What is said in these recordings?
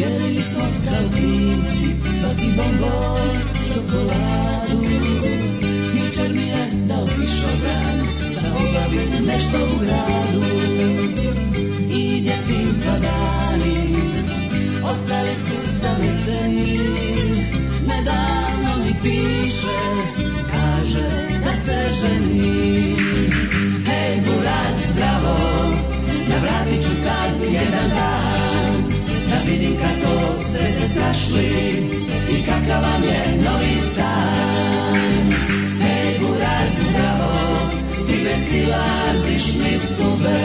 Dijelili smo kao klinci svaki bombon, čokoladu Jučer mi je dao kišobran da obavim nešto u gradu I djetinstva dani ostali su zavrteni kako ste se snašli i kakav vam je novi stan. Hej, buraz, zdravo, ti već silaziš niz tube,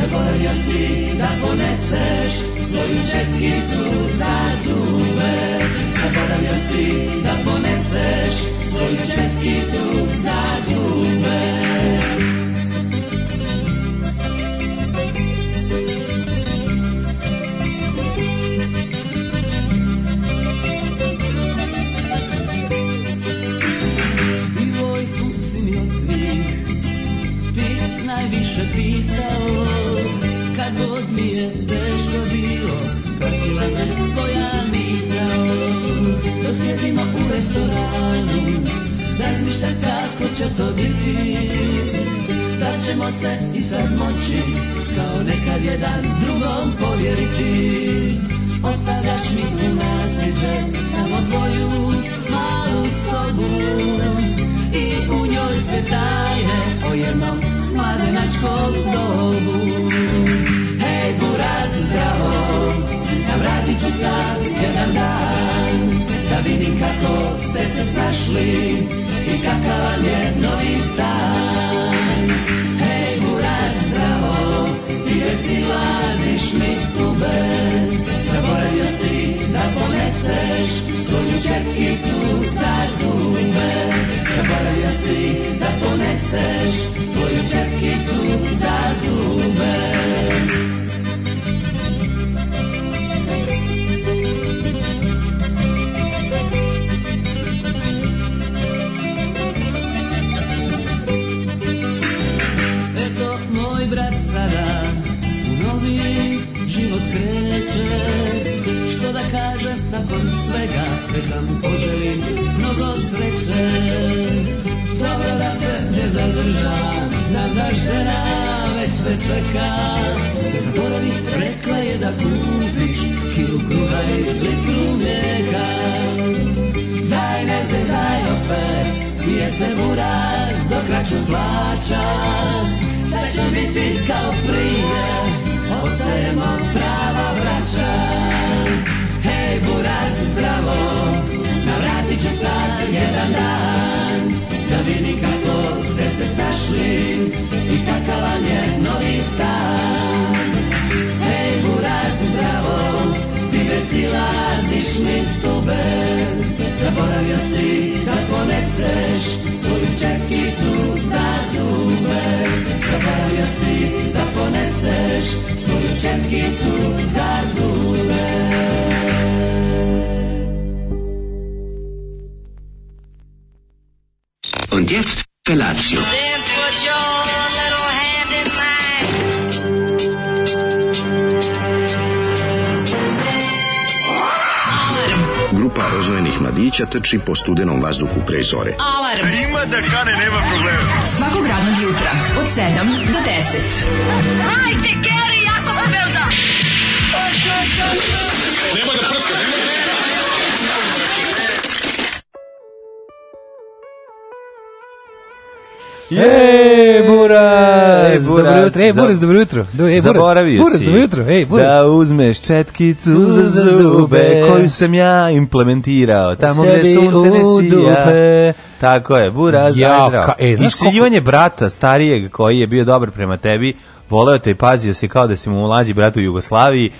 zaboravio si da poneseš svoju četkicu za zube. Zaboravio si da poneseš svoju četkicu za zube. sjedimo u restoranu Razmišlja kako će to biti Da ćemo se i sad moći Kao nekad jedan drugom povjeriti Ostavljaš mi u nasljeđe Samo tvoju malu sobu I u njoj sve tajne O jednom mladenačkom dobu Hej burazi zdravo Ja vratit ću sad jedan dan Da vidim kako ste se snašli I kakav vam je novi stan Hej mura zdravo Ti već silaziš niz tube Zaboravio si da poneseš Svoju četkicu za zube Zaboravio si da poneseš Svoju četkicu za zube nakon da svega već sam poželim mnogo sreće Dobro da te ne zadržam Znam da žena već te čeka Zaboravi rekla je da kupiš Kilu kruha i litru mlijeka Daj ne se zaj opet Smije se buraz do račun plaća Sve će biti kao prije Ostajemo prava vraća i burazi zdravo Navratit ću sad jedan dan Da vidi kako ste se snašli I kakav vam je novi stan Hej burazi zdravo Ti već silaziš mi stube Zaboravio si da poneseš Svoju čekicu za zube Zaboravio si da poneseš Svoju četkicu za zube mladića trči po studenom vazduhu pre zore. Alarm! A ima da kane, nema problema. Svakog radnog jutra, od 7 do 10. Hajde, Geri, jako se belda! Nemoj da prska, nemoj da prska! Je, bura! dobro jutro, ej, Burac, dobro jutro. Do, ej, Zaboravio Burac, si. dobro jutro, ej, Burac. Da uzmeš četkicu za zube, koju sam ja implementirao, tamo gde sunce ne sija. Tako je, Burac, ja, ka, e, Iskrivanje brata starijeg koji je bio dobar prema tebi, voleo te i pazio se kao da si mu mlađi brat u Jugoslaviji,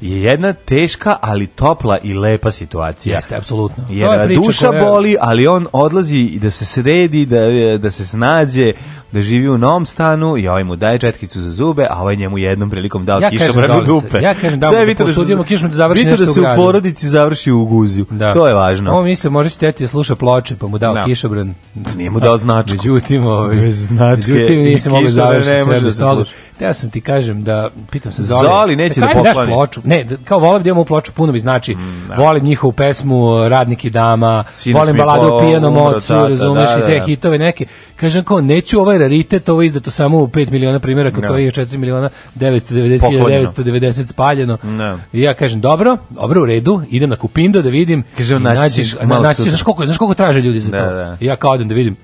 je jedna teška, ali topla i lepa situacija. Jeste, apsolutno. Jer je duša koja... boli, ali on odlazi da se sredi, da, da se snađe, da živi u novom stanu i ovaj mu daje četkicu za zube, a ovaj njemu jednom prilikom dao ja kišobranu da dupe. Ja kažem da, Sve da, da posudimo kišom da završi da nešto da se u, porodici završi u guziju. Da. To je važno. On misle, može se teti sluša ploče, pa mu dao da. kišobran. Nije mu dao značku. Međutim, ovaj, Bez značke međutim, nisam mogao završiti sve bez toga. Ja sam ti kažem da pitam se Zoli. Zoli neće da, da pokloni. Ploču? Ne, da, kao volim da imamo ploču puno mi znači. Mm, da. volim njihovu pesmu Radnik i dama, volim baladu o pijanom ocu, razumeš i te hitove neke. Kažem kao neću ovaj raritet, ovo je izdato samo u 5 miliona primjeraka, da. no. to je 4 miliona 990.990 spaljeno. No. Da. I ja kažem, dobro, dobro, u redu, idem na Kupindo da vidim. Kaže, naći naći znaš koliko, znaš koliko traže ljudi za da, to? Da. ja kao odem da vidim,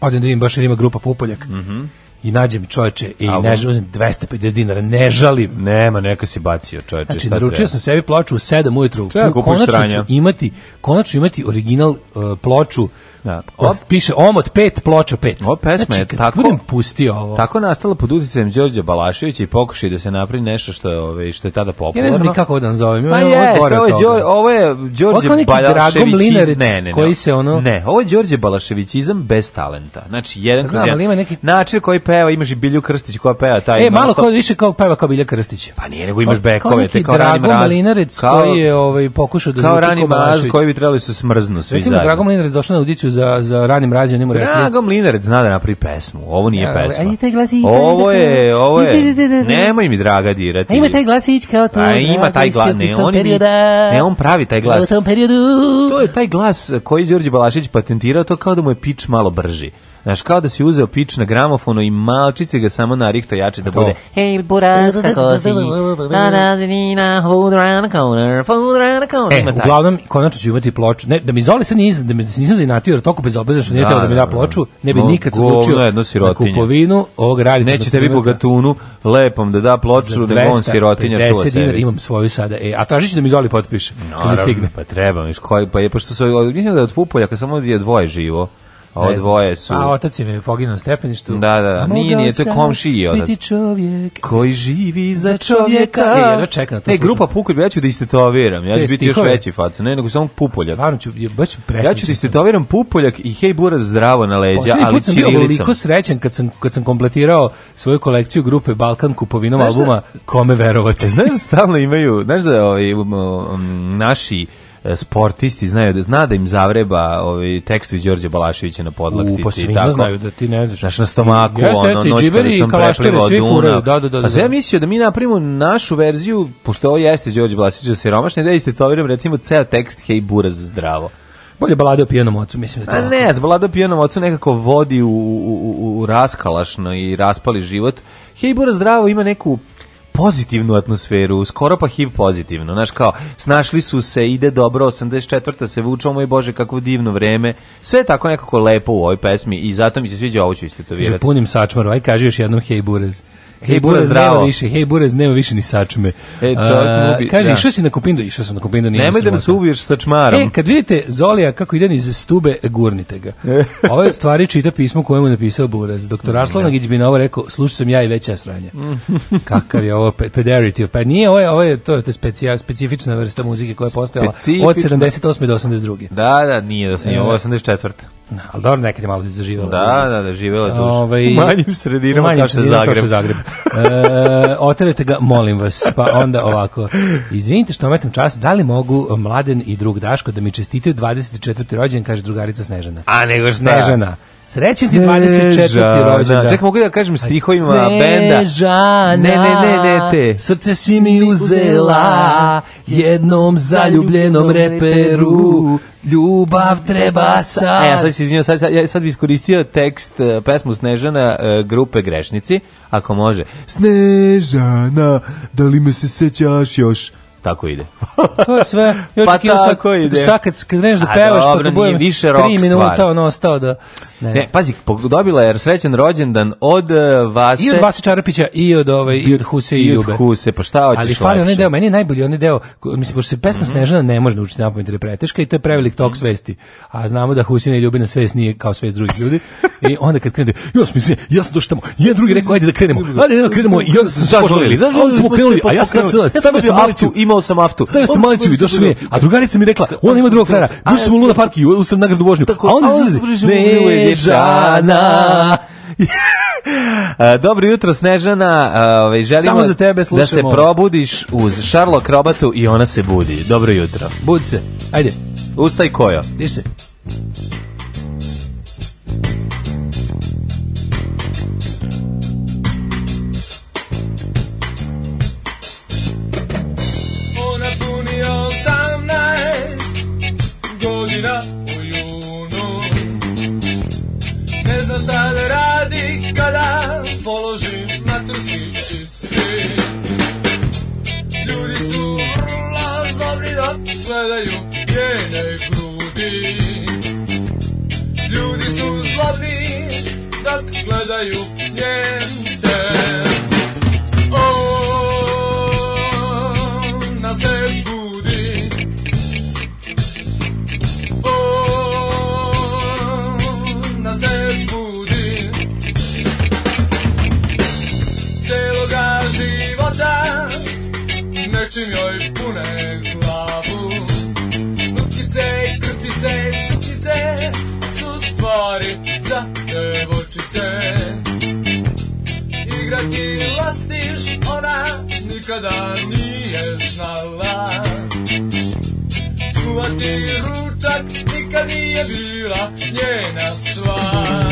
odem da vidim, baš ima grupa Pupoljak. Mhm. Mm i nađem čoveče i Album. ne žalim 250 dinara, ne žalim. Nema, neka si bacio čoveče. Znači, naručio sam sebi ploču u 7 ujutru. Treba da konačno ću imati, konačno ću imati original uh, ploču Da. da Op, piše omot 5 ploča 5. Ova pesma znači, je tako budem pustio ovo. Tako nastala pod uticajem Đorđa Balaševića i pokušaj da se napravi nešto što je ovaj što je tada popularno. Ja ne znam ni kako da nazovem. Ma ovo je Ovo je Đor, ovo je Đorđe Balašević. Ne, ne, ne, koji se ono Ne, ovo je Đorđe Balaševićizam bez talenta. Znači jedan kroz jedan. Način koji peva, imaš i Bilju Krstić koja peva taj. E, malo ko više kao peva kao Bilja Krstić. Pa nije, nego imaš bekove, te kao Rani Mraz. Malinarec kao, koji je ovaj pokušao da zvuči kao Rani Mraz, koji bi trebali da su smrznu svi za. Recimo, Dragan Malinarec došao na audiciju za za Rani Mraz, njemu rekli. Dragan Malinarec zna da napravi pesmu. Ovo nije e, pesma. Ovo je, ovo je. Nemoj mi draga dirati. Ima taj glasić kao to. A ima taj glas, ne, on ne, on pravi taj glas. To je taj glas koji Đorđe Balašić patentirao, to kao da mu je pitch malo brži. Znaš, kao da si uzeo pič na gramofonu i malčice ga samo na narihto jače da bude Hej, buranska kosi, da da da, hold around the corner, hold around the corner. E, uglavnom, konačno ću imati ploču. Ne, da mi Zoli sad nisam, da mi nisam zainatio, jer toliko bezobrazno što nije da, da mi da ploču, ne bi nikad odlučio na kupovinu ovog radita. Neće tebi bogatunu lepom da da ploču, da on sirotinja čuva sebi. dinar imam svoju sada, e, a tražit da mi Zoli potpiše, no, kad mi stigne. Pa treba, miš, koji, pa je, pošto se, mislim da je od Pupolja, kad samo je dvoje živo, a ovo dvoje su... A otac im je poginuo na stepeništu. Da, da, da. nije, nije, to je komšiji otac. čovjek koji živi za čovjeka. E, ja čekam na da to. E, grupa Pukolj, ja ću da istetoviram, ja ću biti još veći facu, ne, nego samo Pupoljak. Stvarno ću, baš ću Ja ću da istetoviram Pupoljak i hej bura, zdravo na leđa, ali čirilicom. Posljednji put sam bio veliko srećen kad sam, kad sam kompletirao svoju kolekciju grupe Balkan kupovinom albuma Kome verovati. E, znaš da stalno imaju, znaš da ovaj, um, naši E, sportisti znaju da zna da im zavreba ovaj tekst iz Đorđe Balaševića na podlaktici pa i tako. znaju da ti ne znaš. Znaš na stomaku, jeste, jeste, ono, noć kada sam preplivao Dunav. Da, da, da, da. A sam ja mislio da mi napravimo našu verziju, pošto ovo jeste Đorđe Balašević za siromašne, da, da istetoviram recimo ceo tekst Hej Buraz zdravo. Bolje balade o pijanom ocu, mislim da to. A ne, s balade o pijanom ocu nekako vodi u, u, u, u raskalašno i raspali život. Hej, Bura zdravo ima neku pozitivnu atmosferu, skoro pa HIV pozitivno, znaš kao, snašli su se, ide dobro, 84. se vuče, moj Bože, kakvo divno vreme, sve je tako nekako lepo u ovoj pesmi i zato mi se sviđa, ovo ću istetovirati. Že punim sačmaru, aj kaži još jednom hej burez. Hej, Burez, zdravo. Nema više, hej, Burez, nema više ni sačme. E, čovjek ubi, Kaže, da. si na Kopindo, išao sam na kupindu, nije Nemoj da nas ubiješ sa čmarom. E, kad vidite Zolija kako ide iz stube, gurnite ga. Ove stvari čita pismo koje mu je napisao Burez. Doktor Arslanagić da. bi na ovo rekao, slušao sam ja i veća sranja. Kakav je ovo pederity. Pa nije, ovo je, ovo je to, to specija, specifična vrsta muzike koja je postojala od 78. do 82. Da, da, nije, da sam 84. E, Ali dobro, nekad je malo zaživjela. Da, da, da, živjela je duže. Ove, ovaj, u manjim sredinama, u manjim kao, što sredinama Zagreb. kao što je Zagreb. e, oterajte ga, molim vas. Pa onda ovako, izvinite što ometam čas, da li mogu Mladen i drug Daško da mi čestitaju 24. rođen, kaže drugarica Snežana. A nego šta? Snežana. Srećni 24. rođendan. Ček, mogu da kažem stihovima benda? Snežana, ne, ne, ne, ne, te. Srce si mi uzela, jednom zaljubljenom reperu, ljubav treba sad. E, ja sad, izvinjava, sad, sad, sad bi iskoristio tekst e, pesmu Snežana e, grupe Grešnici, ako može. Snežana, da li me se sećaš još? tako ide. to je sve. Ja pa tako svak, ide. Sad kad kreneš da pevaš, pa da budem više rock 3 minuta ono ostao da... Ne. ne, pazi, dobila je srećen rođendan od uh, Vase... I od Vase Čarapića, i od, ove, ovaj, i od Huse i, i Ljube. I od Huse, pa šta hoćeš Ali fali onaj deo, meni je najbolji onaj deo, mislim, pošto se pesma mm -hmm. Snežana ne može naučiti da napamet jer je preteška i to je prevelik tok mm -hmm. svesti. A znamo da Husina i Ljubina svest nije kao svest drugih ljudi. I onda kad krene, ja sam mislim, ja sam došao tamo, jedan drugi rekao, ajde da krenemo, ajde da krenemo, i onda sam zažalili, zažalili smo krenuli, a ja sam sad sam imao sam aftu. Stavio sam malicu i došao mi, a drugarica mi rekla, ona ima drugog frajera. Bio sam u Luda Parki, u sam nagradu vožnju. A onda se Snežana. E, dobro jutro Snežana, e, ovaj želimo Samo za tebe da se probudiš uz Šarlo Krobatu i ona se budi. Dobro jutro. Budi se. Ajde. Ustaj kojo. Diš se. sad radi kada položim maturski ispit Ljudi su vrlo zlobni da gledaju njene grudi Ljudi su zlobni da gledaju njen nečim joj pune glavu Lutkice i krpice, sukice su stvari za devojčice Igrati lastiš ona nikada nije znala Čuvati ručak nikad nije bila njena stvar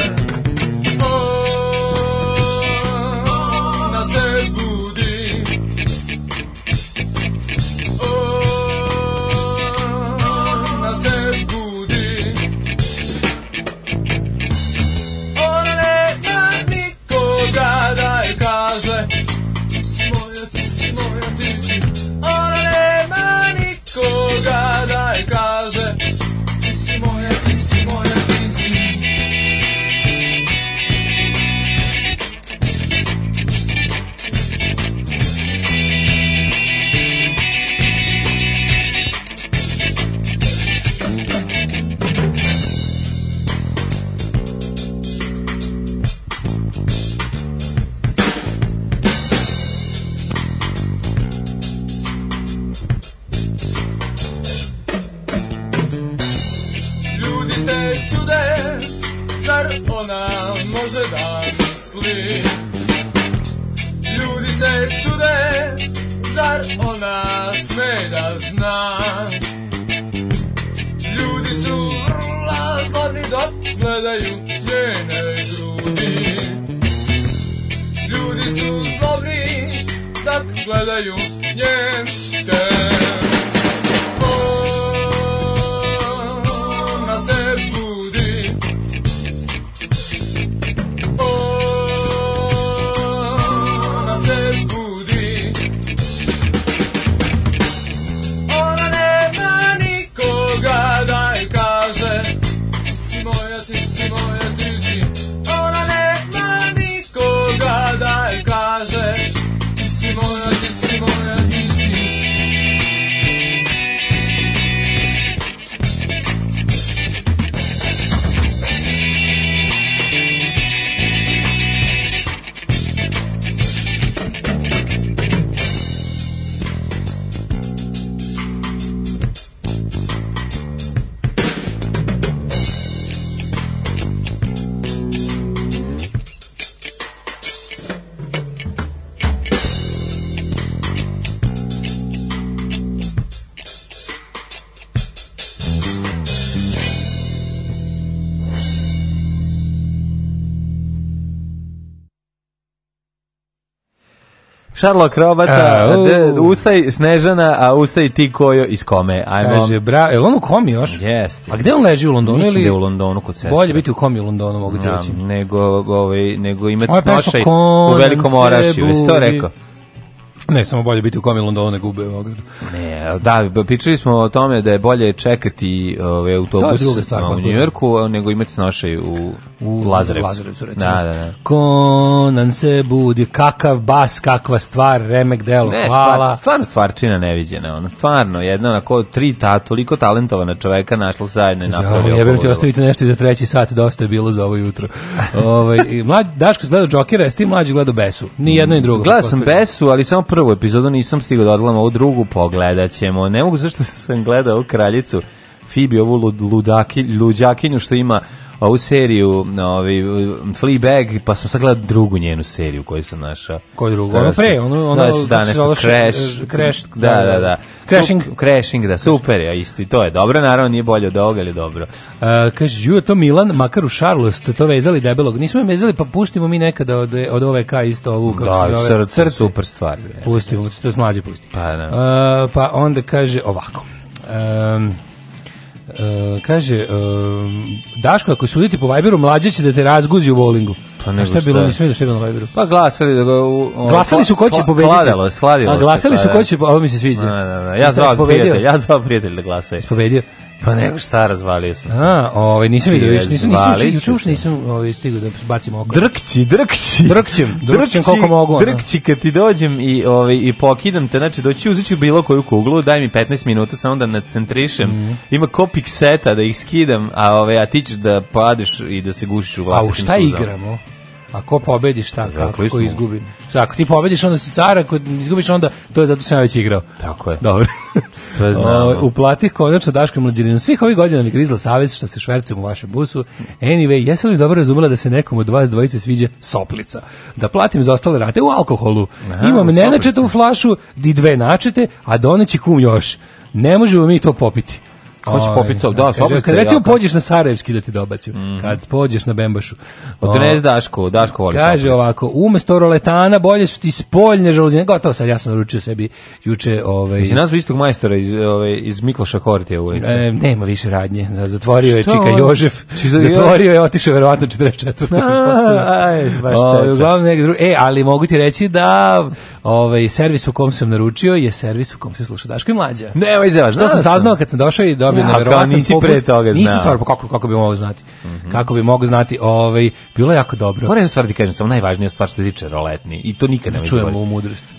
Šarlo Krobata, uh, de, ustaj Snežana, a ustaj ti kojo iz kome. Ajmo. Kaže, bra, je li on u komi još? Jest. A gde on leži u Londonu? Mislim da je u Londonu kod sestre. Bolje biti u komi u Londonu, mogu ti reći. nego, ovaj, nego imati snošaj u velikom orašiju. Jesi to rekao? Ne, samo bolje biti u komi Londona nego u Beogradu. Ne, da, pričali smo o tome da je bolje čekati ove, ovaj, autobus da, stvar, u Njujorku da. nego imati snošaj u, u Lazarevcu. Lazarevcu Da, da, da. Konan se budi, kakav bas, kakva stvar, remek delo, ne, hvala. Stvar, stvarno stvarčina neviđena, ono, stvarno, jedna onako tri ta, toliko talentovana čoveka našla zajedno i napravio. Ja, jebem ti, ostavite nešto za treći sat, dosta je bilo za ovo jutro. ovaj, mlađ, Daško se gledao Jokera, jesi ti mlađi gleda Besu? Ni jedno ni drugo. Gledao sam Besu, ali samo prvi prvu epizodu nisam stigao da odgledam, ovu drugu pogledat ćemo. Ne mogu zašto sam gledao kraljicu Fibi, ovu lud, ludaki, luđakinju što ima ovu seriju ovaj, Fleabag, pa sam sagledao drugu njenu seriju koju sam našao. Koju drugu? Ono da pre, ono, ono da, nešto, da, Crash, crash da, da, da, da. Crashing. Sup, crashing, da, super je, isti, to je dobro, naravno nije bolje od ovoga, ali dobro. Uh, kaže, ju, to Milan, makar u Šarlu ste to vezali debelog, nismo je vezali, pa puštimo mi nekada od, od ove ka isto ovu, kako da, se zove, srce, srce. super stvar. Je. Pustimo, to s mlađe pusti. Pa, da. Uh, pa onda kaže ovako, um, Uh, kaže, uh, Daško, ako sudite po Viberu, mlađe će da te razguzi u bowlingu. Pa nego šta je bilo, nisam vidio šta je bilo na Viberu. Pa glasali da ga... U, glasali su ko će pobediti. Sladilo, sladilo A, glasali se, pa, su da. ko će, ovo mi se sviđa. Ne, ne, ne, Ja zvao prijatelj, ja zvao prijatelj da glasa. Spobedio. Pa nego šta razvalio sam. A, ovaj nisam vidio, još nisam nisam juče nisam ovaj stigao da bacim oko. Drkći, drkći. Drkćem, drkćem koliko mogu. Drkći kad ti dođem i ovaj i pokidam te, znači doći uzeću bilo koju kuglu, daj mi 15 minuta samo da nacentrišem. Mm. Ima kopik seta da ih skidam, a ovaj a ti ćeš da padeš i da se gušiš u vlastitim suzama. A u šta igramo? A ko pobedi šta, kako, ko izgubi? Šta, ako ti pobediš onda si car, ako izgubiš onda to je zato što sam ja već igrao. Tako je. Dobro. Sve znamo. O, ovaj, uplatih konačno Daško mlađirinu. Svih ovih godina mi grizla savez što se švercujem u vašem busu. Anyway, jesam li dobro razumela da se nekom od vas dvojice sviđa soplica? Da platim za ostale rate u alkoholu. Aha, Imam nenačetu flašu di dve načete, a doneći kum još. Ne možemo mi to popiti. Ko će ovaj, popiti sobu? Da, sobu. Kad recimo pođeš na Sarajevski da ti dobacim, mhm. mm. kad pođeš na Bembašu. Odnes Daško, Daško voli Kaže sobu. ovako, umesto roletana bolje su ti spoljne žaluzine. Gotovo sad, ja sam naručio sebi juče... Ovaj... Mislim, nas istog majstora iz, ovaj, iz Mikloša Hortija u e, Nema više radnje. Zatvorio Što? je Čika Jožef. Zatvorio je, otišao verovatno 44. Aj, baš o, uglavnom, drugi... E, ali mogu ti reći da ovaj, servis u kom sam naručio je servis u kom se sluša Daško i Mlađa. Nema izdevaš. To da sam saznao kad sam došao i dobio bio neverovatan nisi pre toga znao. Nisi stvar, kako, kako bi mogao znati. Mm -hmm. Kako bi mogao znati, ovaj, bilo je jako dobro. Moram jednu stvar da kažem, samo najvažnija stvar što se tiče roletni. I to nikad ne, ne da čujemo u mudrosti.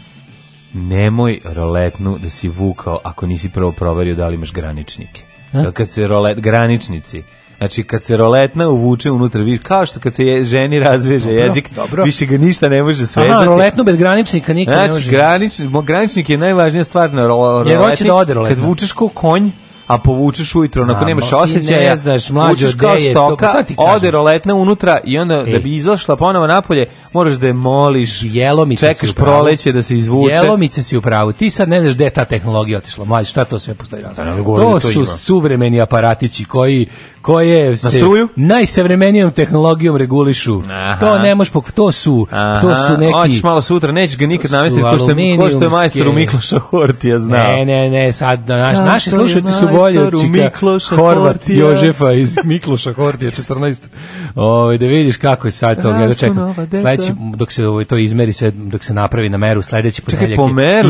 Nemoj roletnu da si vukao ako nisi prvo proverio da li imaš graničnike. Jel Kad se rolet, graničnici, Znači, kad se roletna uvuče unutra, viš, kao što kad se je, ženi razveže dobro, jezik, dobro. više ga ništa ne može svezati. Aha, roletnu bez graničnika nikad znači, ne može. Znači, graničnik, graničnik je najvažnija stvar na ro, roletni. Jer hoće da ode roletna. Kad vučeš ko konj, a povučeš ujutro, onako nemaš osjećaja, ne znaš, mlađo, učiš kao je stoka, pa to, ode roletna unutra i onda Ej. da e. bi izašla ponovo napolje, moraš da je moliš, Jelomice čekaš proleće da se izvuče. Jelomice si u ti sad ne znaš gde je ta tehnologija otišla, mlađo, šta to sve postoji danas? Da, to, su ima. suvremeni aparatići koji koje se najsavremenijom tehnologijom regulišu. Aha. To ne možeš, to su, Aha. to su neki... Hoćeš malo sutra, nećeš ga nikad namestiti, ko što je, ko što je majstor u Mikloša Hortija znao. Ne, ne, ne, sad naš, naši slušalci su bolje od Mikloša Horvat Jožefa iz Mikloša Hortija 14. Ovaj da vidiš kako je sad to, ja čekam. Sledeći dok se ovaj to izmeri sve, dok se napravi na meru, sledeći ponedeljak. Čekaj, po meru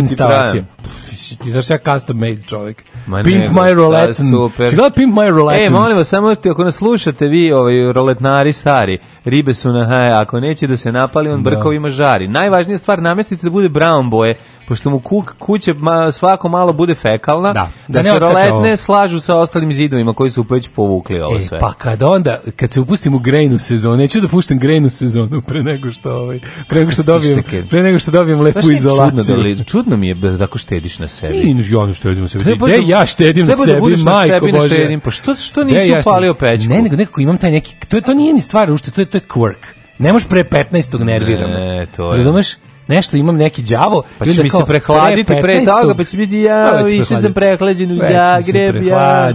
Ti, ti znaš ja custom made čovjek. Ma Pimp ne, my da, roulette. Si gleda Pimp my roulette. E, molim vas, samo ako nas slušate vi, ovaj, roletnari stari, ribe su na haj, ako neće da se napali, on da. brkovima žari. Najvažnija stvar, namestite da bude brown boje, pošto mu kuk, kuće ma, svako malo bude fekalna, da, da, da se roletne slažu sa ostalim zidovima koji su već povukli ovo e, sve. Pa kad onda, kad se upustim u grejnu sezonu, neću da puštam grejnu sezonu pre nego što, ovaj, pre nego što dobijem, pre nego što dobijem lepu Znaš, izolaciju. Čudno, da li, čudno mi je da tako štediš na sebi. Nije ja ono štedim na sebi. Treba da, ja štedim na sebi, majko Bože. Treba da budeš na sebi štedim, pa što, što nisi ja upalio pećku? Ne, nego nekako imam taj neki, to, je, to nije ni stvar ušte, to je, to je quirk. Ne možeš pre 15. nerviramo. Ne, to je. Razumeš? nešto imam neki đavo pa će mi se prehladiti pre, pre toga pa će biti ja više sam prehlađen u Zagreb ja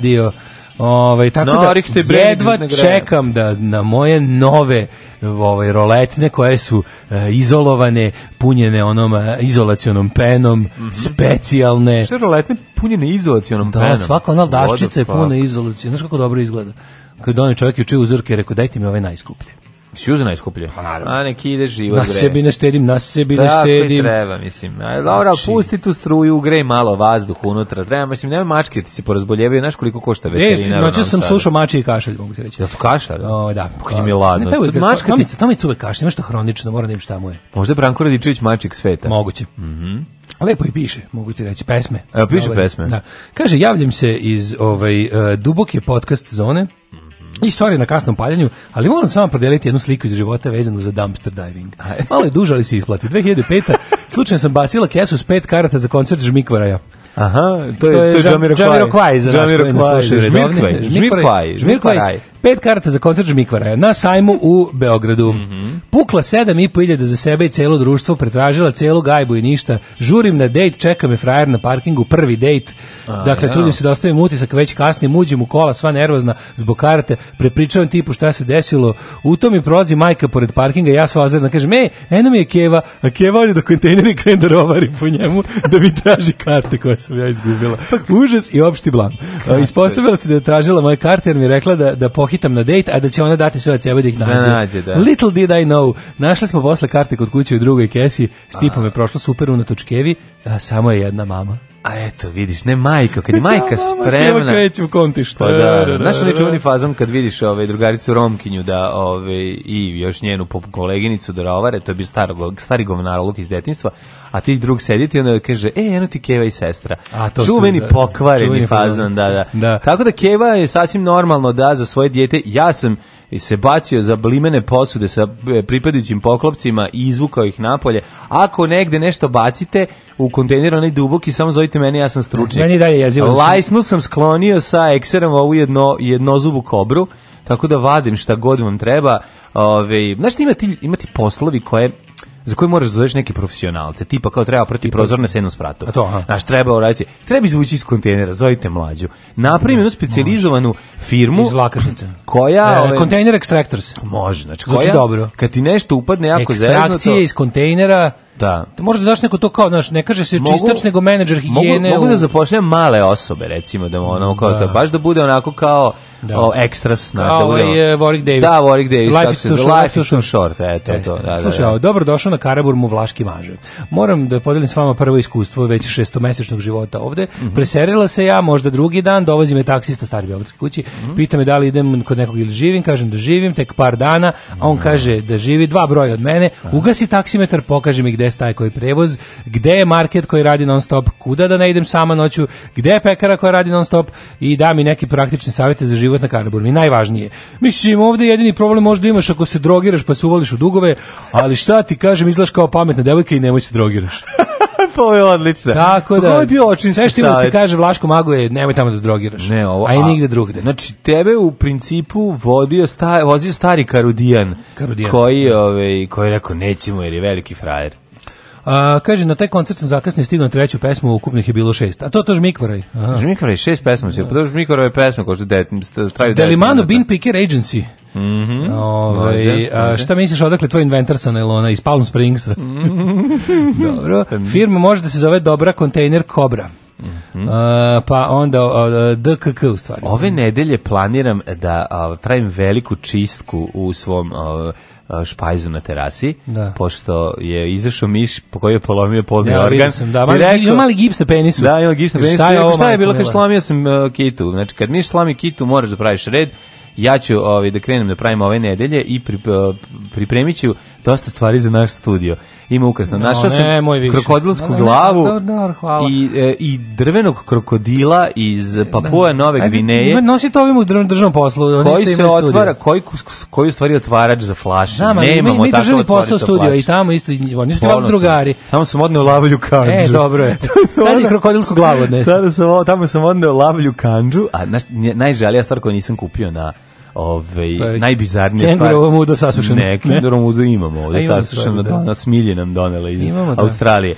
Ovaj tako no, da jedva čekam da na moje nove ovaj roletne koje su uh, izolovane, punjene onom eh, izolacionom penom, mm -hmm. specijalne. Što roletne punjene izolacionom da, penom? Da, svaka ona daščica je puna izolacije. Znaš kako dobro izgleda. Kad oni čovjek je učio uzorke, rekao dajte mi ove najskuplje. Sjuza najskuplje. Pa naravno. A neki ide život. Na sebi ne štedim, na sebi ne štedim. Tako treba, mislim. A, dobra, znači... pusti tu struju, grej malo vazduh unutra. Treba, mislim, nema mačke, ti se porazboljevaju, znaš koliko košta veterinara. E, noćas sam sada. slušao mači i kašelj, mogu ti reći. Da su kašlja? O, da. Kad mi je pa, ladno. Ne, taj, uvijek, mačka to, ti... Tomic uvek kašlja, nešto hronično, mora da im šta mu je. Možda Branko Radičević mačik sveta. Moguće. Mhm. Mm Lepo i piše, mogu ti reći, pesme. E, piše Dobar. Ovaj, pesme. Da. Kaže, javljam se iz ovaj, uh, e, duboke podcast zone. Mm I sorry na kasnom paljenju, ali moram samo podeliti jednu sliku iz života vezanu za dumpster diving. Malo je duža, ali se isplati. 2005. slučajno sam basila kesu s pet karata za koncert Žmikvaraja. Aha, to je to je Jamiroquai. Jamiroquai za nas koji nas slušaju redovni. Žmirkvaj, Žmirkvaj, Pet karata za koncert Žmikvara na sajmu u Beogradu. Mm -hmm. Pukla sedam i po iljada za sebe i celo društvo, pretražila celu gajbu i ništa. Žurim na dejt, čeka me frajer na parkingu, prvi dejt. Dakle, trudim se da ostavim utisak, već kasnim, uđem u kola, sva nervozna, zbog karte, prepričavam tipu šta se desilo. U to mi prolazi majka pored parkinga, ja sva ozredna, kažem, e, eno mi je Keva, a Keva ode do kontejneri i krene da rovari po njemu da mi traži karte koje sam ja izgubila. Pa- Užas i opšti blam. Ispostavila se da je tražila moje karte jer mi je rekla da, da hitam na dejt, a da će ona dati sve od sebe da ih da nađe. nađe da. Little did I know. Našli smo posle karte kod kuće u drugoj kesi, s tipom je prošlo super unatoč kevi, a samo je jedna mama. A eto, vidiš, ne majka, kad je majka spremna. Ja krećem kontiš. Pa da, da, da, da znaš onaj čuvani fazon kad vidiš ove ovaj, drugaricu Romkinju da, ovaj, i još njenu pop koleginicu da rovare, to je bio star, stari govnar govnaroluk iz detinstva, a ti drug sedite i onda kaže, e, eno ti Keva i sestra. A, to čuveni su, da, pokvareni čuveni fazon, da, da, da. Tako da Keva je sasvim normalno da za svoje dijete, ja sam i se bacio za blimene posude sa e, pripadajućim poklopcima i izvukao ih napolje. Ako negde nešto bacite u kontejner onaj duboki, samo zovite meni, ja sam stručnjak. Meni dalje jezivo. Da Lajsnu sam sklonio sa ekserom ovu jedno, jednozubu kobru, tako da vadim šta god vam treba. Ove, znaš, imati, imati poslovi koje za koje možeš da zoveš neki profesionalce, tipa kao treba proti prozorne sa jednom spratom. To, Znaš, treba uraditi, treba izvući iz kontejnera, zovite mlađu. Napravim jednu specijalizovanu firmu iz lakašice. Koja, e, ove, ovaj- kontejner extractors. Može, znači, znači koja, Znači dobro. Kad ti nešto upadne jako zezno, ekstrakcije iz kontejnera. Da. Te možeš da daš neko to kao, znaš, ne kaže se čistač nego menadžer higijene. Mogu, mogu da zapošljam male osobe, recimo, da ono kao da. To, baš da bude onako kao da. o, ekstras. Naš, da ovaj, Warwick Davis. Da, Warwick Davis. Life is too short. Life is too short, eto Jeste. to. Da, da, Slušaj, da, da. dobro došao na Karabur mu vlaški maže. Moram da podelim s vama prvo iskustvo već šestomesečnog života ovde. Mm -hmm. Preserila se ja, možda drugi dan, dovozi me taksista stari Beogradske kući, mm -hmm. pita me da li idem kod nekog ili živim, kažem da živim, tek par dana, a on mhm. kaže da živi dva broja od mene, ugasi taksimetar, pokaže mi gde staje koji prevoz, gde je market koji radi non stop, kuda da ne idem sama noću, gde je pekara koja radi non stop i da mi neki praktični savjete za život život na Karaburmi, najvažnije. Mislim, ovde jedini problem možda imaš ako se drogiraš pa se uvališ u dugove, ali šta ti kažem, izgledaš kao pametna devojka i nemoj se drogiraš. to je odlično. Tako pa da. Ko je bio očinski što da se kaže Vlaško Mago je nemoj tamo da zdrogiraš. Ne, ovo. A i nigde drugde. Znači tebe u principu vodio sta, vozio stari Karudijan. Karudijan. Koji, ovaj, koji je rekao nećemo jer je veliki frajer. A, kaže, na taj koncert sam zakasnije stigao na treću pesmu, ukupnih je bilo šest. A to to Žmikvaraj. Žmikvaraj, šest pesma će, pa to Žmikvaraj pesme koje su traju Delimano Bean Picker Agency. Mm -hmm. Ove, ovaj, može, a, šta misliš odakle tvoj inventar sa Nelona iz Palm Springsa? Dobro. Pa Firma može da se zove Dobra kontejner Kobra. Mm -hmm. uh, pa onda uh, DKK u stvari. Ove nedelje planiram da uh, pravim veliku čistku u svom špajzu na terasi, da. pošto je izašao miš po kojoj je polomio polni ja, organ. Sam, da, mali, rekao, ima mali gips na penisu. Da, ima gips na penisu. Šta je, rekao, šta je bilo kad slomio sam uh, kitu? Znači, kad nisi slami kitu, moraš da praviš red. Ja ću ovaj, da krenem da pravim ove nedelje i pri, uh, e, pripremit ću dosta stvari za naš studio. Ima ukrasna. No, Našao sam krokodilsku no, glavu no, no, hvala. I, e, i drvenog krokodila iz da, da. Papua Nove Gvineje. Nosi to ovim u državnom poslu. Koji se otvara, koji, koji stvari otvarač za flaše. Znam, da, ali Nemamo mi, mi držali posao studio i tamo isto, oni su tamo drugari. Tamo sam odneo lavlju kanđu. E, dobro je. Sad je krokodilsku glavu odnesu. Sada sam, tamo sam odneo lavlju kanđu, a naš, najžalija stvar koju nisam kupio na ovaj da, pa, najbizarnije stvari. Kengurovo mudo sasušeno. Ne, kengurovo mudo imamo ovde imamo sasušeno, da, na smilje nam donela iz imamo, da. Australije.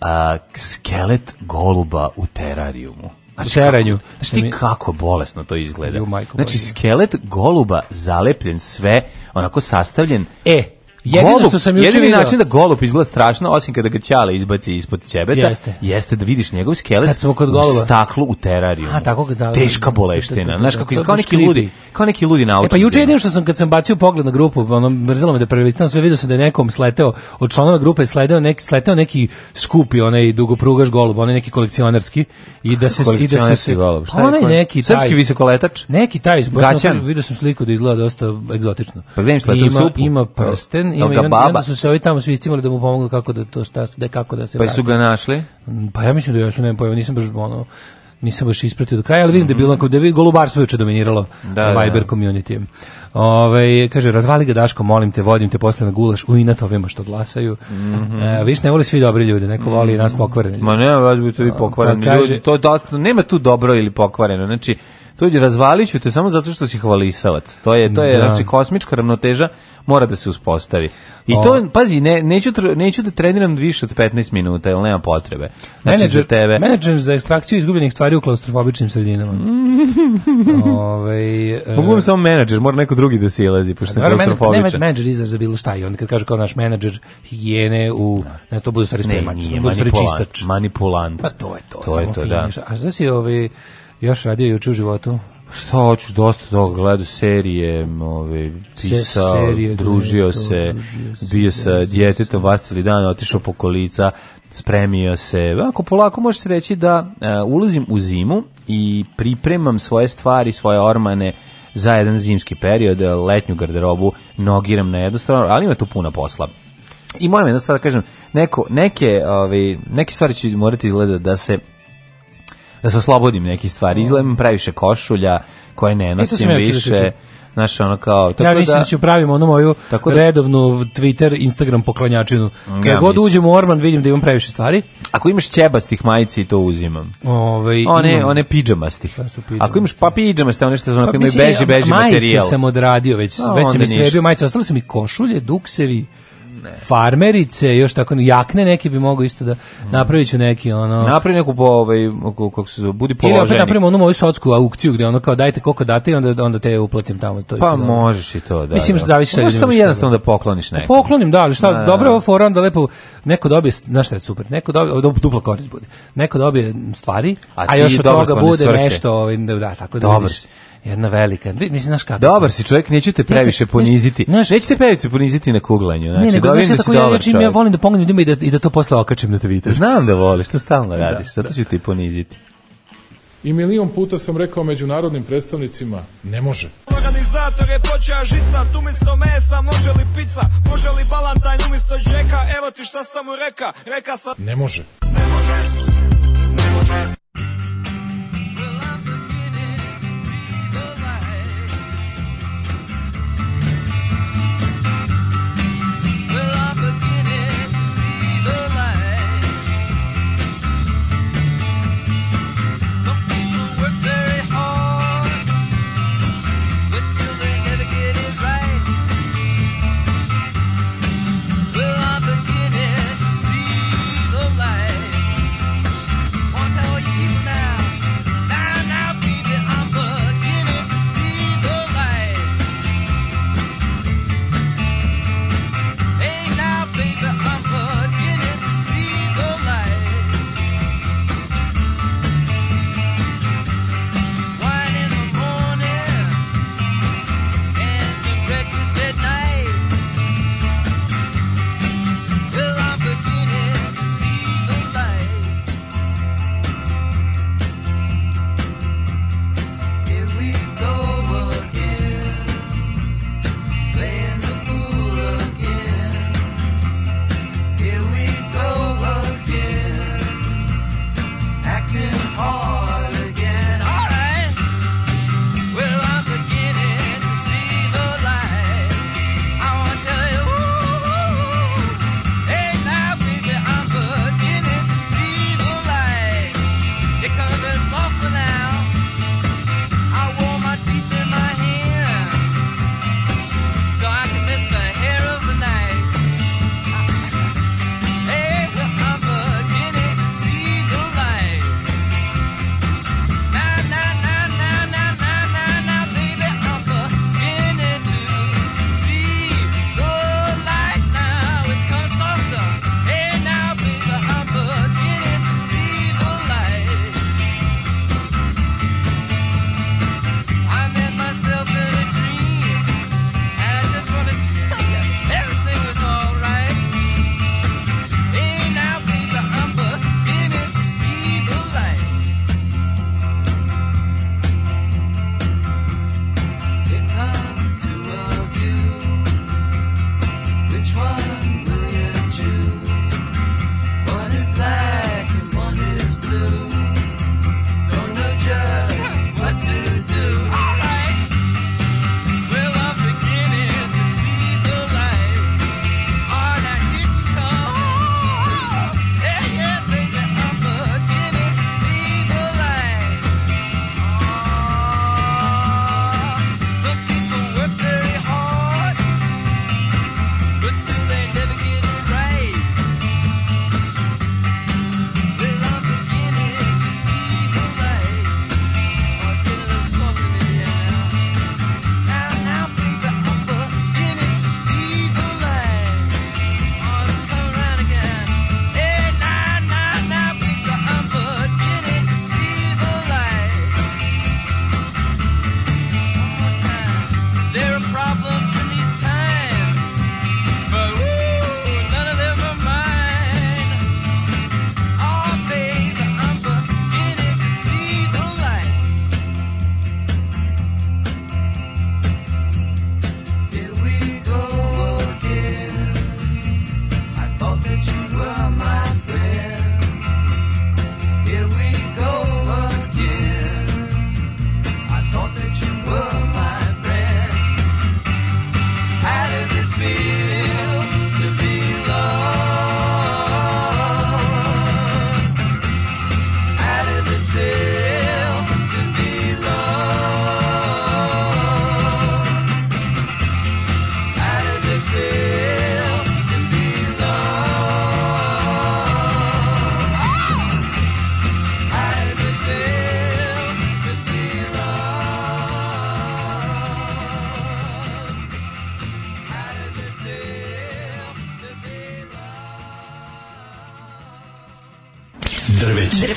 A, skelet goluba u terarijumu. Znači, u teranju. Znaš ti kako bolesno to izgleda. Znači, skelet goluba zalepljen sve, onako sastavljen. E, Jedino golub, što sam jedini vidio, način da golub izgleda strašno, osim kada ga ćale izbaci ispod ćebeta, da jeste. jeste da vidiš njegov skelet Kad smo kod goluba. u u terariju. A, tako da, Teška boleština. Znaš kako kao neki ljudi kao neki ljudi na E pa juče jedino što sam kad sam bacio pogled na grupu, pa ono mrzelo me da prelistam sve video sam da je nekom sleteo od članova grupe sleteo neki sleteo neki skupi onaj dugoprugaš golub, onaj neki kolekcionarski i da se i da se golub. Šta pa onaj neki taj srpski visokoletač. Neki taj iz Bosne, video sam sliku da izgleda dosta egzotično. Pa gledam šta ima, ima prsten jedan ima, i onda su se ovi tamo svi iscimali da mu pomognu kako da to šta da kako da se Pa su ga našli? Mm, pa ja mislim da još ne pojavio, nisam baš ono nisam baš ispratio do kraja, ali vidim mm -hmm. da je bilo onako, da je golubarstvo juče dominiralo da, da, da. Viber da. community. Ove, ovaj, kaže, razvali ga Daško, molim te, vodim te posle na gulaš, u inat ovima što glasaju. Mm -hmm. e, viš, ne voli svi dobri ljudi, neko voli mm -hmm. nas pokvareni. Ma ne, vas bi to vi pokvareni pa, kaže, ljudi, to, je da, nema tu dobro ili pokvareno, znači, to je razvaliću te samo zato što si hvalisavac. To je to je da. znači kosmička ravnoteža mora da se uspostavi. I to o. pazi, ne neću neću da treniram više od 15 minuta, jer nema potrebe. Znači menadžer, za tebe. Menadžer za ekstrakciju izgubljenih stvari u klaustrofobičnim sredinama. Ovaj e, Mogu e... samo menadžer, mora neko drugi da se ilazi, pošto sam klaustrofobičan. Ne, ne, menadžer izraz za bilo šta i onda kad kaže kao naš menadžer higijene u da. ne, to bude stvari spremač, to bude stvari Manipulant. Pa to je to, to samo je to, da. finiš. da. A znači ovaj Još radio juče u životu? Šta hoćeš, dosta toga gledao serije, ove, pisao, se, serije, družio, to, se, družio se, bio sa djetetom, vacili dan, otišao po kolica, spremio se. Ako polako može se reći da e, ulazim u zimu i pripremam svoje stvari, svoje ormane za jedan zimski period, e, letnju garderobu nogiram na jednu stranu, ali ima tu puna posla. I moram jedna da kažem, neko, neke, ove, neke stvari će morati izgledati da se da se oslobodim nekih stvari. Mm. Izgledam previše košulja koje ne nosim da da više. Znaš, ono kao... Tako ja da- mislim da, da ću pravim onu moju da, redovnu Twitter, Instagram poklanjačinu. Mm, Kada ja god uđem u Orman, vidim da imam previše stvari. Ako imaš ćebastih majici, to uzimam. Ove, ovaj, one, imam. one pidžamastih. Ako imaš pa pidžamaste, one što su onako pa imaju beži, beži materijal. Majice sam odradio, već, no, već sam istrebio majice. Ostalo su mi košulje, duksevi, farmerice, još tako jakne neke bi mogao isto da napravit ću neki ono. Napravi neku po ovaj kako se zove, budi položeni. Ili opet napravimo onu moju sotsku aukciju gde ono kao dajte koliko date i onda onda te uplatim tamo to Pa isto, možeš i to, da. Mislim da zavisi Možeš samo jednostavno da, da pokloniš da neko. Poklonim, da, ali šta, da, da dobro ovo fora onda lepo neko dobije, znaš šta je super, neko dobije dupla korist bude. Neko dobije stvari, a, a još od toga bude nešto, ovaj da tako da. Dobro. Jedna velika. Mislim znaš kako. Dobar si čovjek, neću te previše poniziti. Znaš, neću te previše poniziti na kuglanju, znači. Ne, nego, znaš, da si ja, dobar ja, ja volim da pognem ljudima i da, i da to posle okačim da na Twitter. Znam da voliš, to stalno da, radiš, da, zato ću ti poniziti. I milion puta sam rekao međunarodnim predstavnicima, ne može. Organizator je počeo tu umjesto mesa može li pizza, može li balantajn umjesto džeka, evo ti šta sam mu reka, reka sam... Ne može. Ne može, ne može.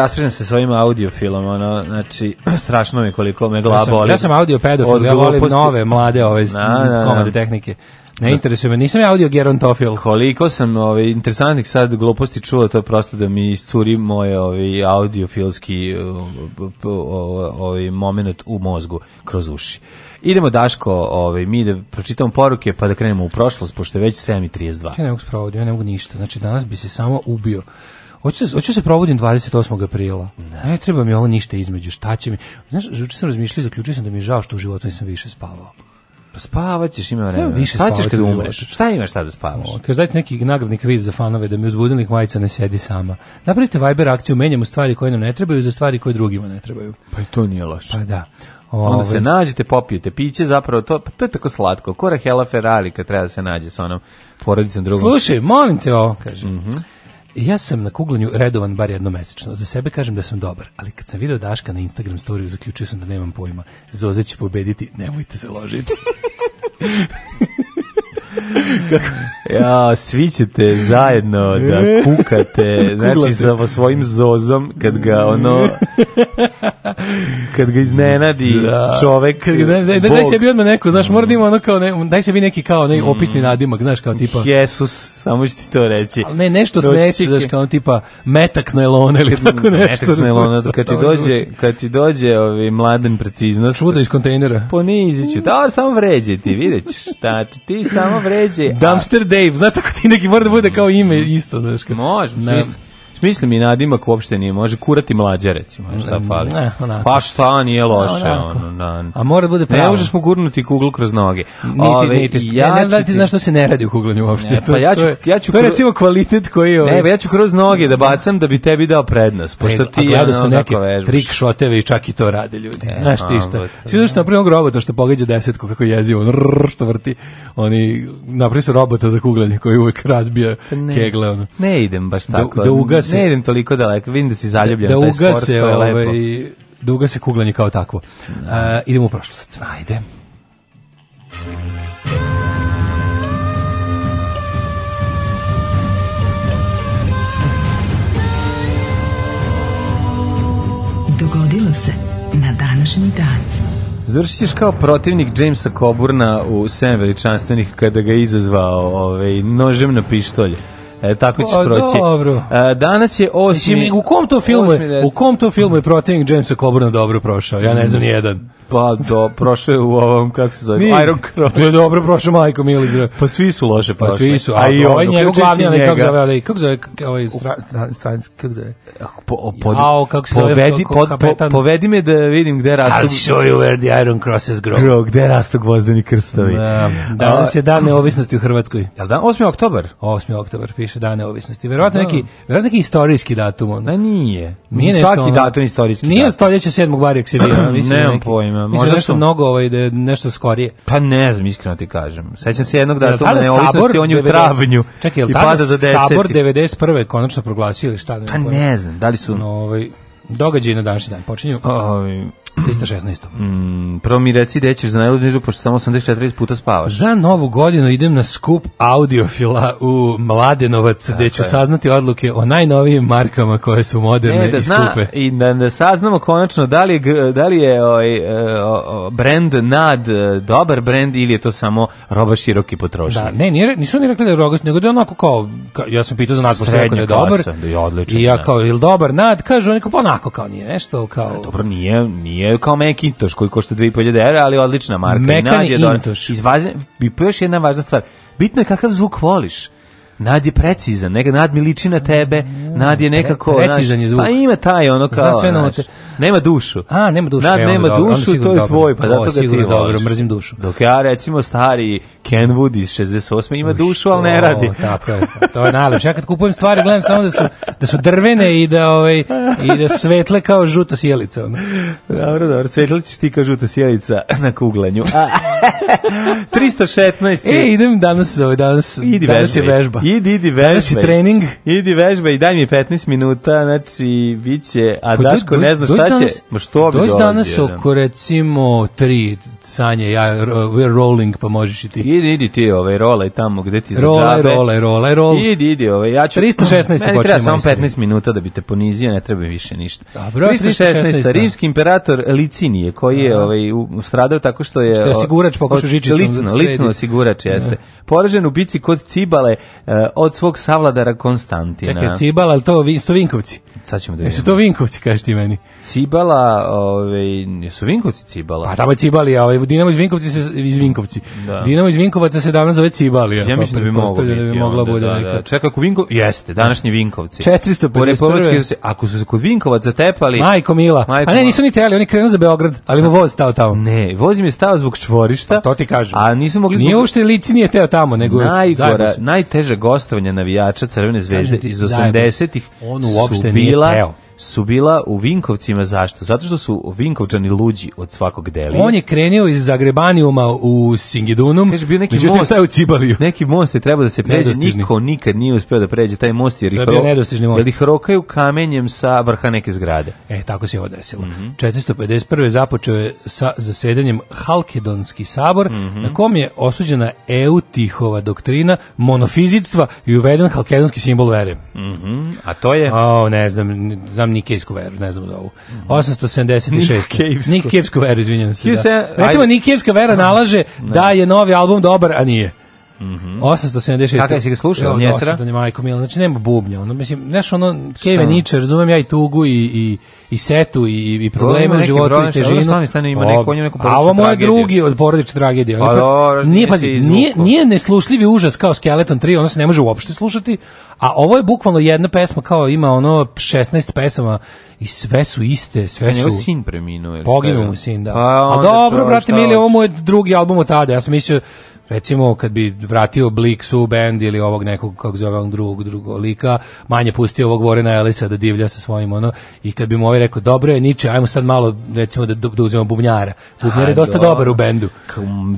raspričam se svojim audiofilom, ono, znači, strašno mi koliko me glava boli. Ja sam, ja sam audio pedofil, ja volim nove, mlade, ove na, da, na, da, da. komade tehnike. Ne interesuje me, nisam ja audio gerontofil. Koliko sam ovaj, interesantnih sad gluposti čuo, to je prosto da mi iscuri moj ovaj, audiofilski uh, uh, uh, ovaj, moment u mozgu kroz uši. Idemo Daško, ovaj mi da pročitamo poruke pa da krenemo u prošlost pošto je već 7:32. Ja ne mogu sprovoditi, ja ne mogu ništa. Znači danas bi se samo ubio. Hoću se, da- hoću da se probudim 28. aprila. Ne. ne treba mi ovo ništa između. Šta će mi? Znaš, juče sam razmišljao i zaključio sam da mi je žao što u životu nisam više spavao. Pa Spavaćeš, ima vremena. Više šta ćeš kad umreš? Šta imaš sad da spavaš? O, kaži, dajte neki nagradni kviz za fanove da mi uz majica ne sedi sama. Napravite Viber akciju, menjamo stvari koje nam ne trebaju za stvari koje drugima ne trebaju. Pa i to nije loše. Pa da. Ove. Onda se ovaj. nađete, popijete piće, zapravo to, pa to je tako slatko. Kora Hela Ferrari kad treba da se nađe sa onom porodicom drugom. Slušaj, molim te ovo, kaže. Mm -hmm. Ja sam na kuglanju redovan bar jednomesečno. Za sebe kažem da sam dobar, ali kad sam video Daška na Instagram storiju, zaključio sam da nemam pojma. Zoze će pobediti, nemojte se ložiti. Kako? Ja, svi ćete zajedno da kukate, znači sa svojim zozom kad ga ono kad ga iznenadi da. čovek. Kad ga iznenadi, daj, daj se bi odmah neko, znaš, mora da ima ono kao ne, daj se bi neki kao ne, mm. opisni nadimak, znaš, kao tipa Jesus, samo ću ti to reći. Ali ne, nešto sneće, znaš, kao tipa metak s nailona ili mm, tako nešto. Metak s nailona, kad ti dođe, kad ti dođe ovi ovaj mladen preciznost. Čudo iz kontejnera. Poniziću, da, samo vređe ti, vidjet ćeš, znači, ti samo vređe. Dumpster Dave, znaš tako ti neki mora da bude kao ime isto, znaš. Može, isto. Mislim i nadimak uopšte nije, može kurati mlađe recimo, šta fali. Ne, onako. Pa šta, nije loše. Ne, ono, na, A mora da bude pravo. Ne možeš mu gurnuti kuglu kroz noge. Niti, Ove, niti, ja ne, ne znam da ti znaš što se ne radi u kuglanju uopšte. Ne, pa ja ću, to, je, ja ću, to je recimo kvalitet koji... Ovaj... Ne, pa ja ću kroz noge da bacam da bi tebi dao prednost, pošto ti ja ono, sam neke trik šoteve i čak i to rade ljudi. Ne, znaš ti šta. Svi znaš na ovog robota što pogađa desetku kako jezi, on rrr, što vrti. Oni napravio su robota za kuglanje koji uvek razbija kegle. Ono. Ne idem baš da tako. Da, da ugas ugase. Ne idem toliko daleko, vidim da si da- zaljubljen. Da, da ugase, sport, ovaj, lepo. da ugase kuglanje kao takvo. No. A, da. e, idemo u prošlost. Ajde. Dogodilo se na današnji dan. Završiš kao protivnik Jamesa Coburna u 7 veličanstvenih kada ga izazvao ovaj, nožem na pištolje. E, tako ćeš o, proći. Dobro. E, danas je osim... u kom to filmu je, u kom to filmu je protivnik Jamesa Coburna dobro prošao? Ja ne znam mm. ni jedan. Pa do, prošao je u ovom, kako se zove, Iron Cross. Je dobro prošao Majko Milić. Pa svi su loše pa prošli. Pa svi su, a, a i ovaj njegov glavni, ali kako zove, ali kako zove, ovaj stra, stra, stranski, kako zove? Ah, po, pod, Jao, kako se zove, povedi, zove, pod, po, povedi me da vidim gde rastu. I'll show you where the Iron Crosses grow. Grow, gde rastu gvozdeni krstovi. Da, danas je dan neovisnosti u Hrvatskoj. Jel dan 8. oktobar? 8. oktobar piše dan neovisnosti. Verovatno neki, da. verovatno neki istorijski datum on. nije. Nije svaki datum istorijski. Nije stoljeće 7. bar se bio, mislim. Nemam pojma Da možda Mislim, nešto su... mnogo ovaj, da nešto skorije. Pa ne znam, iskreno ti kažem. Sećam se jednog datuma neovisnosti, on je u travnju. Čekaj, je za 10. Sabor 91. konačno proglasili šta? Da ne pa ne znam, da li su... No, ovaj, događaj na današnji dan počinju. Ovi, ovaj, 316. Mm, prvo mi reci gde ćeš za najluđu, pošto samo 84 puta spavaš. Za novu godinu idem na skup audiofila u Mladenovac, Tako gde ću saznati odluke o najnovijim markama koje su moderne ne, da i zna, I da, da saznamo konačno da li, da li je ovaj, e, brand nad e, dobar brand ili je to samo roba široki potrošnje. Da, ne, nije, nisu ni rekli da je rogost, nego da je onako kao, kao ja sam pitao za nad, pošto da je dobar. Da je odličan, I ja da. kao, ili dobar nad, kažu, onako, pa onako kao nije nešto, kao... dobro, nije, nije menjaju kao Macintosh koji košta 2.500 evra, ali odlična marka. Mekani I nađe pa Intosh. Izvaze, I još jedna važna stvar. Bitno je kakav zvuk voliš. Nad je precizan, neka Nad mi liči na tebe, Nad je nekako... Pre, precizan je zvuk. Pa ima taj ono kao, sve naš, te... nema dušu. A, nema dušu. Nad e, nema dobro, dušu, to je tvoj, pa zato ga ti voliš. dobro, mrzim dušu. Dok ja recimo stari Kenwood iz 68. ima Uš, dušu, ali ne radi. O, tako je, to je najlepše. Ja kad kupujem stvari, gledam samo da su, da su drvene i da, ovaj, i da svetle kao žuta sjelica. Ono. Dobro, dobro, svetla ćeš ti kao žuta sjelica na kuglanju. 316. E, idem danas, ovaj, danas, Idi danas vežbaj. je vežba. Idi, idi vežbaj. trening. Idi vežbaj i daj mi 15 minuta, znači, bit će, a pa, Daško doj, ne zna šta doj će, ma što bi dođi danas da. oko, recimo, 3, Sanje, ja, we're rolling, pa možeš i ti. Idi, idi ti, ovaj, rolaj tamo gde ti za Rolaj, rolaj, rolaj, rolaj. Idi, idi, ovaj, ja ću... 316. Meni treba samo 15 minuta da bi te ponizio, ne treba više ništa. Dobro, 316. 316. Rimski imperator Licinije, koji je ovaj, stradao tako što je... Što je sigurač, pokušao žičicom. Licno, licno osigurač, da. jeste. Poražen u bici kod Cibale eh, od svog savladara Konstantina. Čekaj, Cibala, ali to, to Vinkovci. Sad ćemo da vidimo. Jesu to Vinkovci, kažeš ti meni? Cibala, ovaj, jesu Vinkovci Cibala? Pa tamo je Cibalija, ovaj, Dinamo iz Vinkovci se, iz Vinkovci. Da. Dinamo iz Vinkovaca se danas zove Cibali. Ja mislim da bi moglo biti. Da bi mogla da, bude da, da. neka. Da. Čekaj, ako Vinko... Jeste, današnji Vinkovci. 451. Ako su se kod Vinkovaca tepali... Majko Mila. Majko a ne, nisu ni teli, oni krenu za Beograd, ali mu voz stao tamo. Ne, voz im je stao zbog čvorišta. Pa to ti kažem. A nisu mogli... Zbog... Nije uopšte lici nije teo tamo, nego Najgora, najteže gostovanje navijača Crvene zvezde iz 80-ih. On uopšte bila. Nije peo su bila u Vinkovcima, zašto? Zato što su Vinkovčani luđi od svakog delija. On je krenio iz Zagrebanijuma u Singidunum, Kaže, bio neki međutim most, u Cibaliju. Neki most je trebao da se pređe, niko nikad nije uspeo da pređe taj most, jer, ih je bio nedostižni most. jer ih rokaju kamenjem sa vrha neke zgrade. E, tako se je ovo desilo. Mm -hmm. 451. započeo je sa zasedanjem Halkedonski sabor, mm -hmm. na kom je osuđena Eutihova doktrina monofizitstva i uveden Halkedonski simbol vere. Mm -hmm. A to je? O, ne znam, znam znam Nikejsku veru, ne znam da ovu. 876. Nikejsku veru, izvinjavam se. Da. Recimo, Nikejska vera nalaže da je novi album dobar, a nije. Mm -hmm. 876. Kako si ga slušao? Od Njesera? Osjetanje, majko milo. Znači, nema bubnja. Ono, mislim, znaš, ono, Keve Niče, razumem ja i tugu i, i, i setu i, i probleme u životu i težinu. Stani, stani, ima neko, ima neku porodičnu A ovo moj drugi od porodične tragedije. Pa, dobro, nije, pazi, nije, nije neslušljivi užas kao Skeleton 3, ono se ne može uopšte slušati, a ovo je bukvalno jedna pesma kao ima ono 16 pesama i sve su iste, sve su... Njegov sin preminuo. Poginuo mu sin, da. Pa, a dobro, brate, mili, ovo mu je drugi album od tada. Ja sam mislio, recimo kad bi vratio Bliksu u bend ili ovog nekog kako zove on drugog drugog lika, manje pustio ovog Vorena Elisa da divlja sa svojim ono i kad bi mu ovaj rekao dobro je Niče, ajmo sad malo recimo da, da uzmemo bubnjara. Bubnjar je dosta dobar u bendu.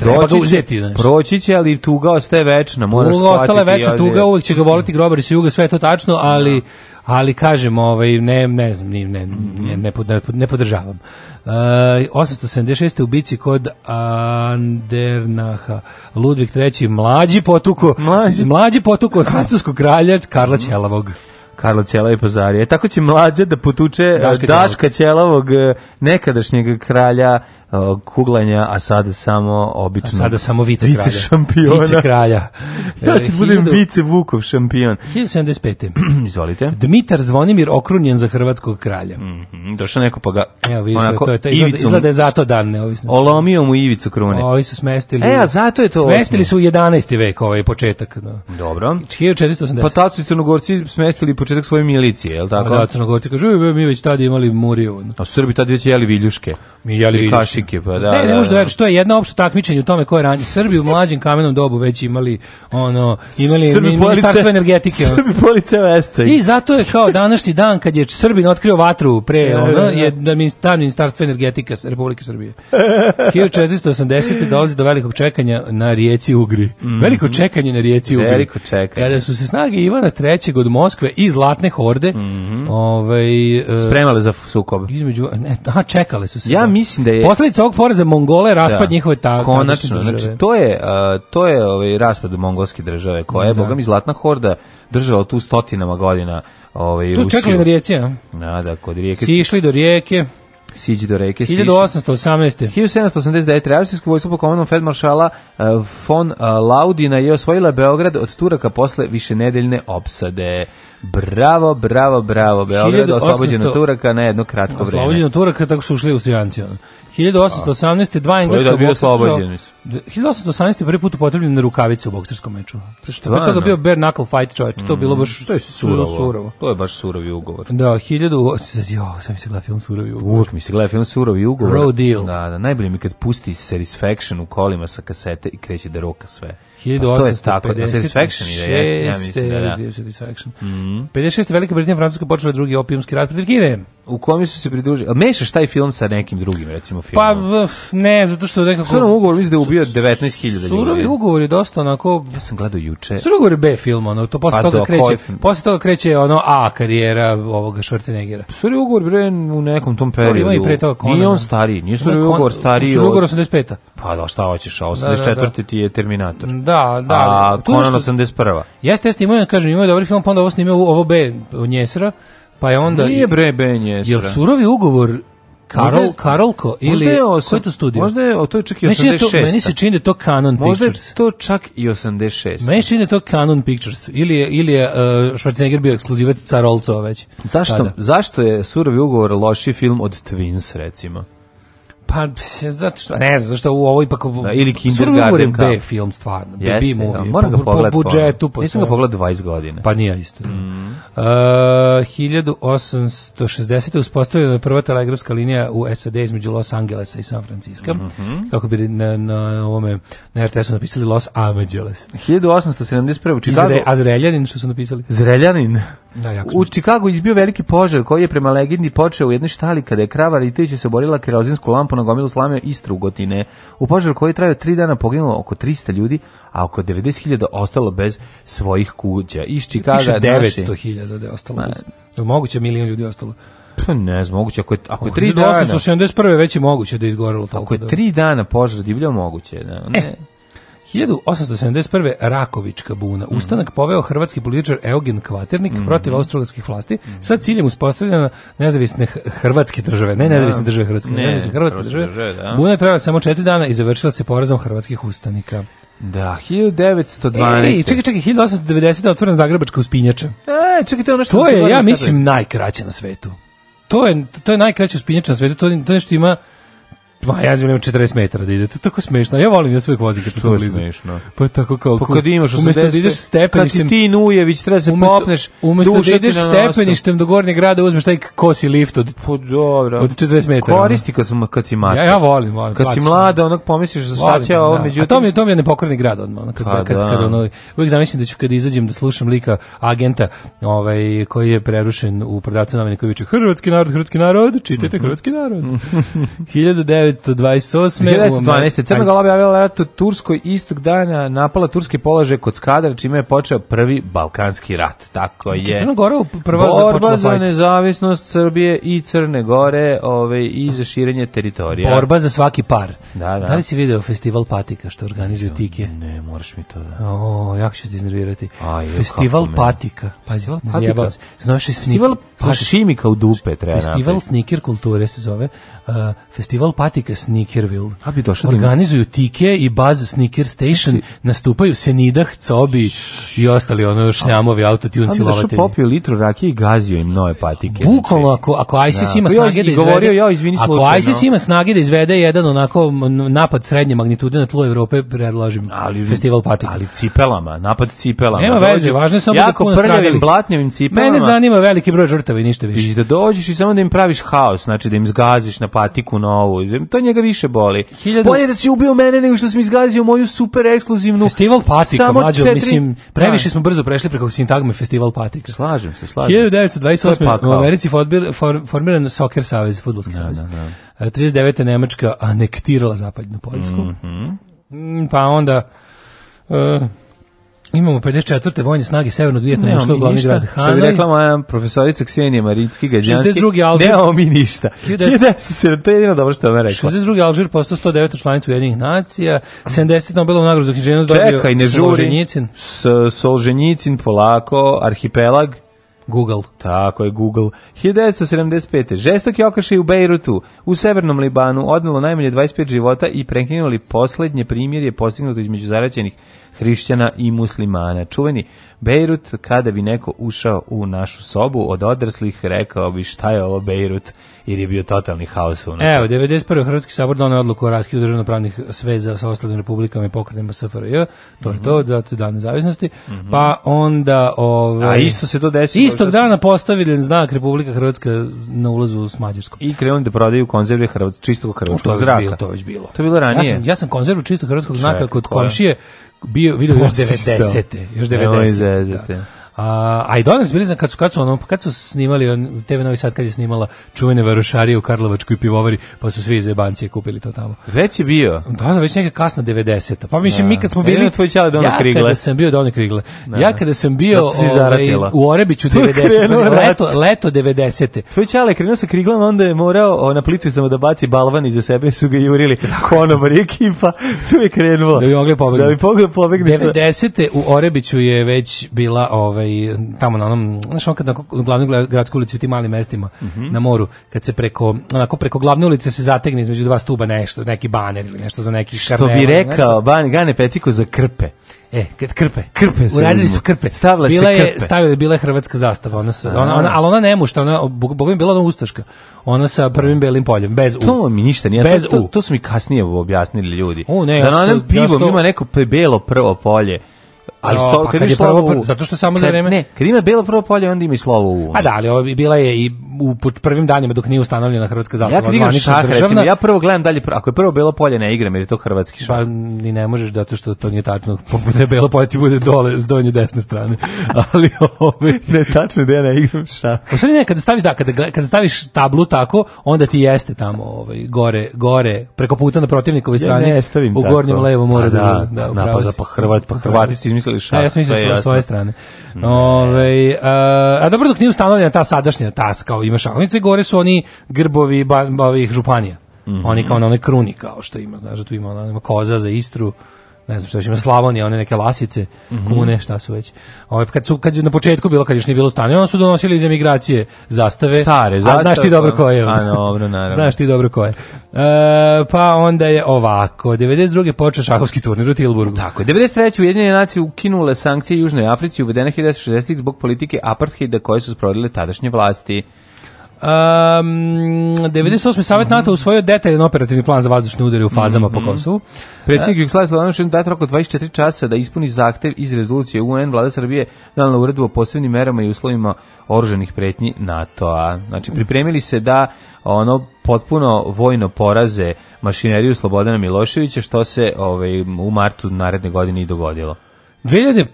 Treba ga uzeti, znači. Proći će, ali tuga ostaje večna, moraš Tuga ostala večna, tuga uvek će ga voliti grobari sa juga, sve je to tačno, ali da ali kažem, ovaj, ne, ne znam, ne, ne, ne, ne, pod, ne podržavam. Uh, e, 876. u bici kod Andernaha Ludvig III. mlađi potuko mlađi, mlađi potuko od francuskog kralja Karla Ćelavog. Karlo Ćela i Pazarija. E, tako će mlađa da potuče Daška, Daška Ćelavog e, nekadašnjeg kralja kuglanja, a sada samo obično... A sada samo vice, vice kralja. šampiona. Vice kralja. ja ću budem vice Vukov šampion. 1075. Izvolite. Dmitar Zvonimir okrunjen za hrvatskog kralja. Mm -hmm, došao neko pa ga... Evo vidiš, da onako, to je to. Izgleda, izgleda je zato dan neovisnosti. Olomio mu ivicu krune. Ovi su smestili... E, a zato je to... Smestili su u 11. vek ovaj početak. No. Dobro. 1480. Pa tad su i crnogorci smestili početak svoje milicije, je li tako? A pa da, crnogorci kažu, mi već tada imali murijevo. A Srbi tada već jeli viljuške. Mi jeli viljuške politike, pa da. Ne, ne da, možda da. jer što je jedno opšte takmičenje u tome ko je ranije Srbi u mlađem kamenom dobu već imali ono imali Srbi ministarstvo energetike. Srbi police vesce. I zato je kao današnji dan kad je Srbin otkrio vatru pre e, ono e, e. je da ministar ministarstvo energetike Republike Srbije. 1480 dolazi do velikog čekanja na rijeci Ugri. Mhm. Veliko čekanje na rijeci Ugri. Veliko čekanje. Kada su se snage Ivana III od Moskve i Zlatne horde, mhm. ovaj spremale za sukob. Između ne, aha, čekale su se. Ja da. mislim da je posledica ovog poreza Mongole raspad da. njihove ta konačno znači to je uh, to je ovaj raspad mongolske države koja je da. bogami zlatna horda držala tu stotinama godina ovaj tu čekali na rijeci ja. da, da kod rijeke Sišli do rijeke Siđi do reke 1818. 1789. Austrijsko vojstvo po komandom Feldmaršala von Laudina je osvojila Beograd od Turaka posle višenedeljne opsade. Bravo, bravo, bravo. Beograd 1800... oslobođeno Turaka na jedno kratko vreme. Oslobođeno Turaka, tako su ušli u Srijanci. 1818. dva engleska je da, bio oslobođeni. 1818. prvi put upotrebljene rukavice u bokserskom meču. Stvarno? Pre toga bio bare knuckle fight, čovječ. To je bilo baš mm, to je surovo. surovo. To je baš surovi ugovor. Da, 1000... Jo, sam mi se gleda film surovi ugovor. Uvijek mi se gleda film surovi ugovor. Raw deal. Da, da, najbolje mi kad pusti Satisfaction u kolima sa kasete i kreće da roka sve. 1856. To je tako, da Satisfaction je, ja mislim da da. Mm -hmm. 56. Velika Britanija i Francuska počela drugi opijumski rat protiv Kine u kome su se pridružili. Mešaš taj film sa nekim drugim, recimo, pa, filmom? Pa, ne, zato što nekako... Surovi ugovor mislim da je ubio 19.000 Surovi ugovor je dosta onako... Ja sam gledao juče. Surovi ugovor je B film, ono, to posle pa toga kreće, posle toga kreće ono A karijera ovoga Schwarzeneggera. Surovi ugovor bre u nekom tom periodu. Ima i pre toga Conan. Nije on da. stariji, nije Surovi ugovor stariji Surovi ugovor od... 85. Pa da, šta hoćeš, a 84. Da, da, da. ti je Terminator. Da, da. A Conan 81. Jeste, jeste, imao, kažem, imao je dobar film, pa onda ovo snimao ovo B od Njesera pa je onda... Nije bre Ben Jesra. Jel surovi ugovor Karol, je, Karolko ili je osa, koji to studio? Možda je, o, to je čak i 86. Da to, meni se čini da to Canon možda Pictures. Možda to čak i 86. Meni se čini da to Canon Pictures. Ili je, ili je uh, Schwarzenegger bio ekskluzivac Carolcova već. Zašto, zašto je Surovi ugovor loši film od Twins, recimo? Pa, zato što, ne znam, zašto u ovo ipak... Da, ili da Kindergarten B film, stvarno. Jeste, B da, movie. Da, moram ga po, Po budžetu. Po pa Nisam ga pogledao 20 godina. Pa nije isto. Mm. Uh, 1860. uspostavljena prva telegrafska linija u SAD između Los Angelesa i San Francisco. Mm -hmm. Kako bi na, na ovome, na RTS-u napisali Los Angeles. 1871. u Čikagu. A Zreljanin, što su napisali? Zreljanin? Da, jako u Chicago izbio veliki požar koji je prema legendi počeo u jednoj štali kada je krava Ritevića se oborila kerozinsku lampu na gomilu slame i strugotine. U požaru koji trajao 3 dana poginulo oko 300 ljudi, a oko 90.000 ostalo bez svojih kuća. Iz Čikaga... 900.000 da je ostalo ma, bez... Je moguće milion ljudi ostalo? Pa ne znam, moguće, ako je, ako je tri dana... 1871. već je moguće da je izgorelo toliko. Ako je da- tri dana požar divljao, moguće. Da, ne. E. 1871. Rakovička buna. Mhm. Ustanak poveo hrvatski političar Eugen Kvaternik mhm. protiv austrougarskih vlasti mhm. sa ciljem uspostavljanja nezavisne hrvatske države. Ne da. nezavisne države Hrvatske, ne, nezavisne hrvatske države. Da. Buna je trajala samo četiri dana i završila se porazom hrvatskih ustanika. Da, 1912. e, čekaj, čekaj, 1890. otvorena Zagrebačka uspinjača. E, čekaj, to je ono što... To je, ja mislim, najkraće na svetu. To je, to je najkraće uspinjača na svetu, to, to nešto ima Pa ja znam 40 metara da ide. To je tako smešno. Ja volim ja sve vozim kad se to blizu. Smešno. Pa je tako kao pa kad imaš 80 umesto da ideš stepeništem. Kad si ti Nujević treba da se umesto, popneš. Umesto da ideš stepeništem do gornjeg grada uzmeš taj kosi lift od pa dobro. Od 40 metara. Koristi kad smo kad si mlad. Ja ja volim, volim. Kad plaću, si mlada, onak pomisliš za šta će ovo, da. međutim. A to mi je to mi je nepokorni grad odmah, kad pa kad, kad da. kad ono uvek zamislim da ću kad izađem da slušam lika agenta, ovaj koji je prerušen u prodavcu novina koji viče hrvatski narod, hrvatski narod, čitajte mhm. hrvatski narod. 1900 1928. 1912. Crna Gora objavila rat u Turskoj istog dana napala turske položaj kod Skadar, čime je počeo prvi Balkanski rat. Tako znači, je. Crna Gora prva Borba za nezavisnost Srbije i Crne Gore ove, i za širenje teritorija. Borba za svaki par. Da, da. Da li si video festival patika što organizuju ne, tike? Ne, moraš mi to da. O, jako ću ti iznervirati. A, festival patika. Pa, patika. Znaš, festival pašimika u dupe treba. Festival sneaker kulture se zove. Uh, festival patika antika Sneakerville. A bi došao da Organizuju tike i baza Sneaker Station, znači, nastupaju se Nidah, Cobi i ostali ono šljamovi autotune silovatelji. A bi došao popio litru rakije i gazio im nove patike. Bukvalno znači. ako, ako da. ISIS da. ima snage da izvede... Govorio, ja, izvini, slučajno. Ako ISIS ima snage da izvede jedan onako napad srednje magnitude na tlu Evrope, predlažim ali, festival patika. Ali cipelama, napad cipelama. Nema veze, važno je samo da da prljavim, blatnjavim cipelama. Mene zanima veliki broj žrtava i ništa više. Da dođeš i samo da im praviš haos, znači da im zgaziš na patiku novu to njega više boli. Hiljadu... Bolje da si ubio mene nego što sam izgazio moju super ekskluzivnu... Festival Patika, mađo, četiri... mislim, previše da. smo brzo prešli preko sintagme Festival Patika. Slažem se, slažem 1928. Pa u Americi formiran, formiran Soccer Savez, futbolski da, savez. Da, da, e, da. 39. Nemačka anektirala zapadnu Poljsku. Mhm. Mm -hmm. Pa onda... Uh, Imamo 54. vojne snage severnog Vijetnama što glavni grad Hanoj. Što bi rekla moja profesorica Ksenija Marinski Gađanski. 62. Alžir. Nemamo mi ništa. 1907. To je jedino dobro što ona rekla. 62. Alžir postao 109. članica Ujedinjenih nacija. 70. Nobelovu nagradu za književnost dobio Čekaj, ne žuri. Solženjicin. polako, arhipelag. Google. Tako je, Google. 1975. Žestoki okršaj u Bejrutu, u severnom Libanu, odnalo najmanje 25 života i prekinuli poslednje primjer je postignuto između zaraćenih hrišćana i muslimana. Čuveni Bejrut, kada bi neko ušao u našu sobu od odraslih, rekao bi šta je ovo Bejrut, jer je bio totalni haos u nas. Evo, 91. Hrvatski sabor donio odluku o raskidu državnopravnih sveza sa ostalim republikama i pokretima SFRJ, to mm -hmm. je to, zato mhm. da, dan nezavisnosti, mm -hmm. pa onda... Ove, A ovaj, isto se to desilo. Istog da... dana postavljen znak Republika Hrvatska na ulazu s Mađarskom. I krenuli da prodaju konzervi hrvatskog čistog hrvatskog zraka. To je bilo, to je bilo. To je bilo ranije. Ja sam, ja sam konzervu čistog hrvatskog znaka kod komšije bio video još 90. te Još 90. A, a i Donuts bili, kad su, kad su, ono, kad su snimali, on, TV Novi Sad kad je snimala čuvene varošarije u Karlovačkoj pivovari, pa su svi iz jebancije kupili to tamo. Već je bio. Da, da, već neka kasna 90-a. Pa mislim, da. mi kad smo e, bili... Da, tvoj da ja kada sam bio Dona da Krigle, da. ja kada sam bio ovaj, u Orebiću 90 leto, leto 90-te. Tvoj čale je krenuo sa Kriglom, onda je morao na plitvicama da baci balvan iza sebe, su ga jurili konobar i ekipa, tu je krenuo. Da bi mogli pobegni Da bi pobegne. 90-te u Orebiću je već bila ove, ovaj, tamo na onom, znaš on kad na glavnoj gradskoj ulici u tim malim mestima mm -hmm. na moru, kad se preko, onako preko glavne ulice se zategne između dva stuba nešto, neki baner ili nešto za neki Što karneva, bi rekao, ban, gane peciku za krpe. E, kad krpe. Krpe se. Uradili su krpe. Stavila bila se krpe. Je, stavila, bila je hrvatska zastava. Ona sa, ona, ona, ali ona ne mušta, ona, bogom bila ona ustaška. Ona sa prvim belim poljem, bez U. To mi ništa nije. Bez to, to, to su mi kasnije objasnili ljudi. O, ne, da na onom pivom ima neko belo prvo polje Ali no, sto, pa kad je slovo prvo, u, zato što samo kad, za vreme ne, kad ima belo prvo polje onda ima i slovo u. Pa da, ali ovo bila je i u prvim danima dok nije ustanovljena hrvatska zastava ja zvanična šah, državna. Recimo, ja prvo gledam dalje, ako je prvo belo polje ne igram jer je to hrvatski šah. Pa ni ne možeš zato što to nije tačno. Poput pa belo polje ti bude dole s donje desne strane. ali ovo ne tačno da ja ne igram šah. U pa stvari ne, kada staviš da kada, kada staviš tablu tako, onda ti jeste tamo ovaj gore gore preko puta na protivnikovoj strani. Ja ne u gornjem levom pa mora pa da, da, da, da, pa, za, pa Hrvat, pa Hrvati su ili šah. Ne, ja sam mislio s svoje strane. Ne. Ove, a, a dobro dok nije ustanovljena ta sadašnja, ta kao ima šalnice, gore su oni grbovi ba, ba, ovih županija. Mm -hmm. Oni kao na onoj kruni kao što ima, znaš, tu ima, ima koza za Istru, ne znam šta još Slavonija, one neke lasice, mm -hmm. kumune, šta su već. Ove, ovaj, kad su, kad je na početku bilo, kad još nije bilo stane, onda su donosili iz emigracije zastave. Stare, zastave. A znaš ti dobro pa- koje? A dobro, naravno. znaš ti dobro koje. E, pa onda je ovako, 92. počeo šahovski turnir u Tilburgu. Tako je, 93. Ujedinjene nacije ukinule sankcije Južnoj Africi uvedene 1960. zbog politike apartheida koje su sprovodile tadašnje vlasti. Um, 98. Savet mhm. NATO usvojio detaljan operativni plan za vazdušne udare u fazama mm -hmm. po mhm. Kosovu. Predsjednik Jugoslavije Slobodanović dati rok 24 časa da ispuni zahtev iz rezolucije UN vlada Srbije donela uredbu o posebnim merama i uslovima oruženih pretnji NATO-a. Znači pripremili se da ono potpuno vojno poraze mašineriju Slobodana Miloševića što se ovaj u martu naredne godine i dogodilo. 2001.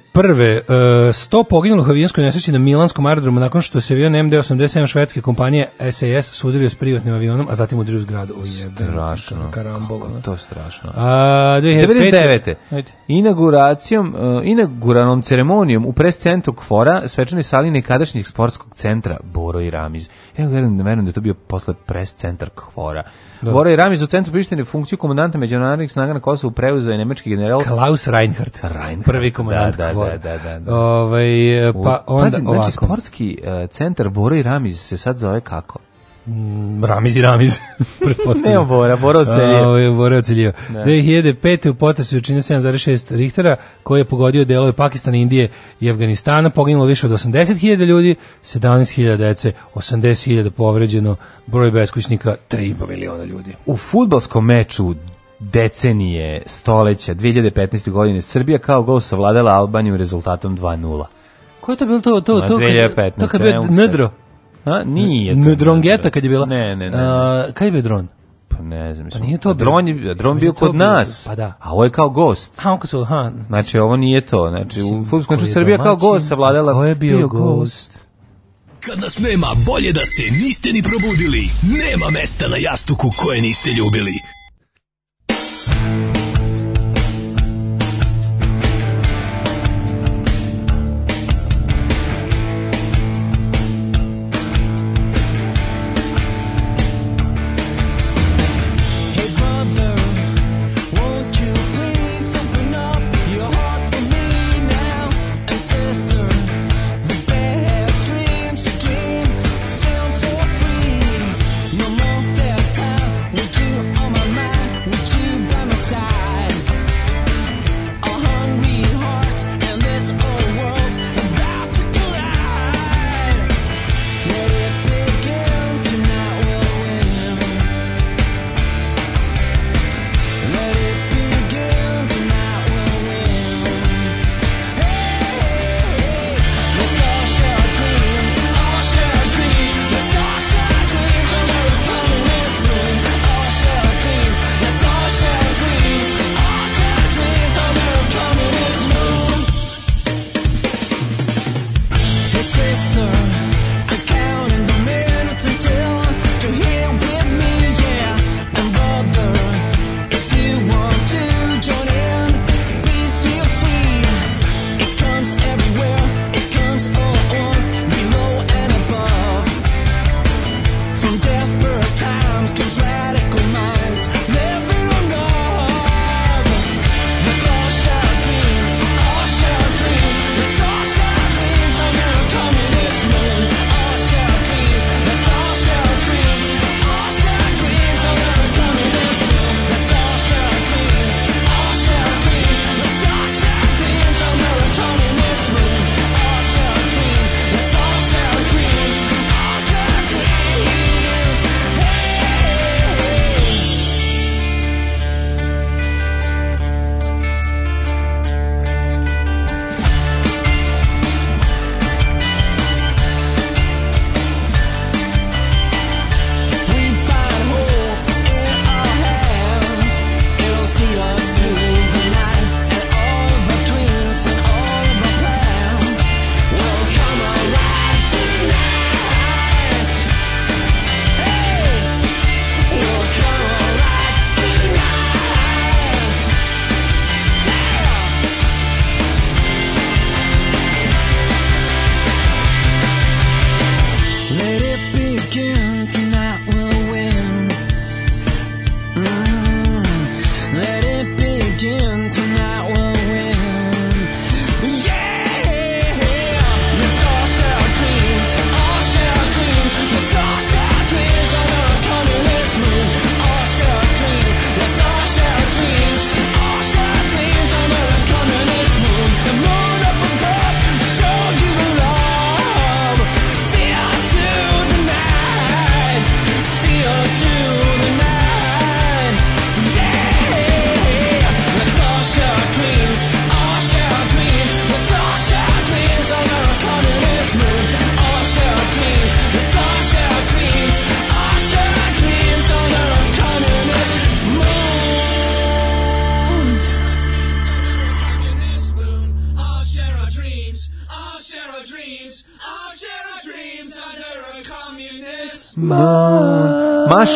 Uh, 100 poginulih u avijanskoj nesreći na Milanskom aerodromu nakon što se avion MD-87 švedske kompanije SAS sudario s privatnim avionom, a zatim udario zgradu. O je strašno. Karambola. Kako to strašno. A, 2005. 99. Inauguracijom, uh, e, inauguranom ceremonijom u pres centru Kfora, svečanoj sali nekadašnjeg sportskog centra Boro i Ramiz. Evo, gledam da verujem da to bio posle pres centar Kfora. Da. Bora i Ramiz u centru Prištine funkciju komandanta međunarodnih snaga na Kosovu preuzeo je nemački general Klaus Reinhardt, Reinhardt. prvi komandant da, da, da, da, da. Ove, ovaj, pa onda Pazi, znači, sportski uh, centar Bora i Ramiz se sad zove kako? Mm, ramiz i Ramiz. Nemo Bora, Bora oceljio. Ovo ovaj, je Bora oceljio. Da. 2005. u potresu učinio 7,6 Richtera, koji je pogodio delove Pakistana, Indije i Afganistana. Poginulo više od 80.000 ljudi, 17.000 dece, 80.000 povređeno, broj beskućnika 3,5 miliona ljudi. U futbalskom meču decenije, stoleća, 2015. godine Srbija kao gol savladala Albaniju rezultatom 2:0. Ko je to bilo to? To, to, to, to, to, to, to, to, to, to, A, nije to. Drongeta kad je bila. Ne, ne, ne. A, kad je bio dron? Pa ne znam, mislim. Pa nije to pa bio. Dron, dron da bio kod nas. Pa da. A ovo je kao gost. A on su, ha. Znači, ovo nije to. Znači, u futbolskom znači, Srbija kao gost savladala. Ko je bio, bio gost? Kad nas nema, bolje da se niste ni probudili. Nema mesta na jastuku koje niste ljubili.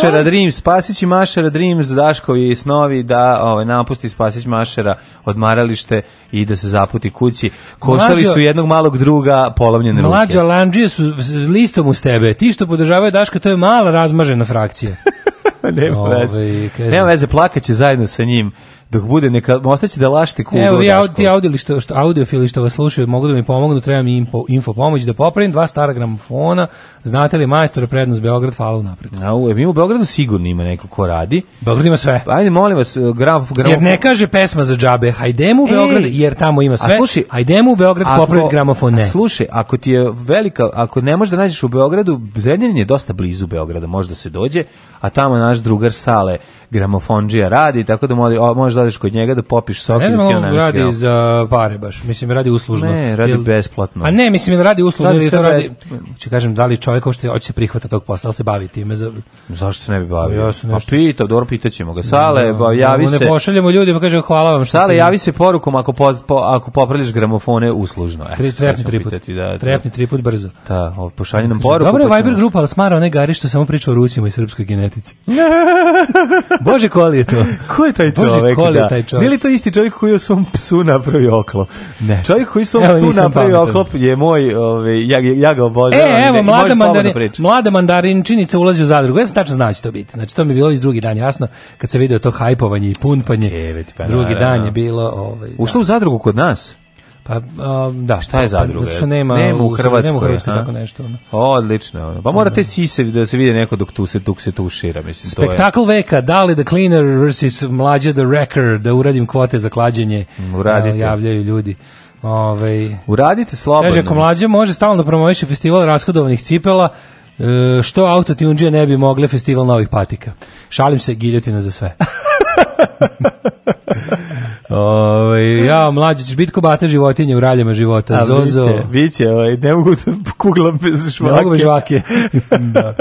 Mašera Dreams, Spasić i Mašera Dreams, Daškovi i snovi da ovaj, napusti Spasić Mašera odmaralište i da se zaputi kući. Koštali su jednog malog druga polovljene mlađo, ruke. Mlađo, Landžije su listom uz tebe. Ti što podržavaju Daška, to je mala razmažena frakcija. Ovaj, nema veze. Nema veze, plakaće zajedno sa njim dok bude neka ostaće da lašti kuglu. Evo ja ti audio što što audiofili što vas slušaju mogu da mi pomognu, treba mi info, info pomoć da popravim dva stara gramofona. Znate li majstore prednost Beograd fala unapred. A u, mi u Beogradu sigurno ima neko ko radi. Beograd ima sve. Ajde molim vas eh, graf gramofon. Jer ne kaže pesma za džabe, hajdemo u Beograd jer tamo ima sve. A slušaj, hajdemo u Beograd popraviti gramofon. Ne. Slušaj, ako ti je velika, ako ne možeš da nađeš u Beogradu, Zrenjanin je dosta blizu Beograda, možda se dođe, a tamo naš drugar Sale gramofondžija radi, tako da možda odeš kod njega da popiš sok ne znam, i da radi za pare baš. Mislim, radi uslužno. Ne, radi jel, besplatno. A ne, mislim, da radi uslužno. Radi, to radi, ću kažem, da li čovjek uopšte hoće se prihvata tog posla, ali se bavi time. Za... Zašto se ne bi bavio? Ja sam pa nešto... A pita, dobro, pitaćemo ga. Sale, ba, da, pa javi se. Ne pošaljemo ljudima, kažem, hvala vam što Sale, javi se porukom ako, poz, po, ako poprališ gramofone uslužno. Eto, tri, trepni tri Pitati, da, da, da, trepni triput put brzo. Da, pošalji nam poruku. Dobro je pa Viber grupa, ali smara onaj gari što samo priča o Rusima i srpskoj genetici. Bože, koli je to? Ko je taj čovjek? Bože, li da. taj čovjek? Bili to isti čovjek koji je svom psu napravio oklo? Ne. Čovjek koji svom evo, psu napravio pametan. oklop je moj, ove, ovaj, ja, ja ga obožavam. E, evo, ne, mlada, mandarin, mlada mandarinčinica ulazi u zadrugu. Ja sam tačno znao da će to biti. Znači, to mi je bilo iz drugi dan jasno, kad se vidio to hajpovanje i punpanje. Okay, pa drugi dan je bilo... Ovaj, Ušlo da. u zadrugu kod nas? Pa um, da, šta je pa, zadruga? Pa, nema, nema u Hrvatskoj, nema u Hrvatskoj tako nešto. Ono. Odlično. Pa morate da. sise da se vidi neko dok tu se dok se tu tušira, mislim Spektakl to je. veka, Dali the Cleaner versus Mlađa the Wrecker, da uradim kvote za klađenje. Mm, uradite. Uh, javljaju ljudi. Ove, Uradite slobodno. Kaže, ako mlađa može stalno da promoviše festival rashodovanih cipela, uh, što auto ne bi mogle festival novih patika. Šalim se, giljotina za sve. Ove, ovaj, ja, mlađe, ćeš biti ko bata životinje u raljama života. A, Zozo. Biće, biće ovaj, ne mogu da kuglam bez žvake. Ne mogu bez žvake. da.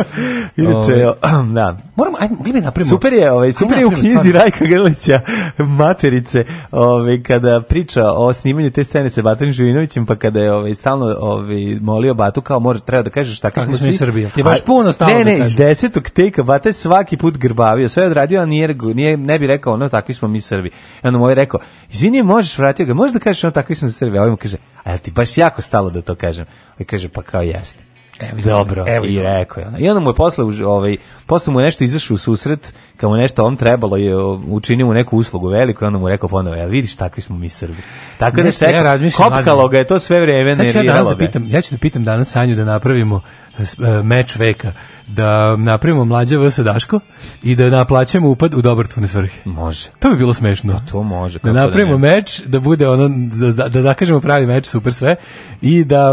Inače, ovaj. da. Moramo, ajde, mi napravimo. Super je, ovaj, super je u knjizi Rajka Grlića materice, ovaj, kada priča o snimanju te scene sa Batanim Živinovićem, pa kada je ovaj, stalno ovaj, molio Batu, kao mora, treba da kažeš Kako smo svi. Srbija. Ti baš puno stalno Ne, da ne, da iz desetog teka Bata je svaki put grbavio, sve je odradio, a nije, nije, ne bi rekao ono takvi smo mi Srbi. I onda mu je ovaj rekao, izvini, možeš vratio ga, možeš da kažeš ono takvi smo Srbi. A ovaj mu kaže, a ti baš jako stalo da to kažem. I ovaj kaže, pa kao jeste. Evo Dobro, evo i rekao je. I onda mu je posle, ovaj, posle mu je nešto izašao u susret, kao mu nešto on trebalo, je, učinio mu neku uslugu veliku i onda mu je rekao ponovo, ja vidiš, takvi smo mi Srbi. Tako da se, ja kopkalo ga je to sve vreme nerviralo. Sad ću ja da pitam, ja ću da pitam danas Sanju da napravimo E, meč veka da napravimo mlađe vs Daško i da naplaćemo upad u dobrotvorne svrhe. Može. To bi bilo smešno. To, pa to može. Da, da napravimo da meč, da bude ono, da, da zakažemo pravi meč, super sve, i da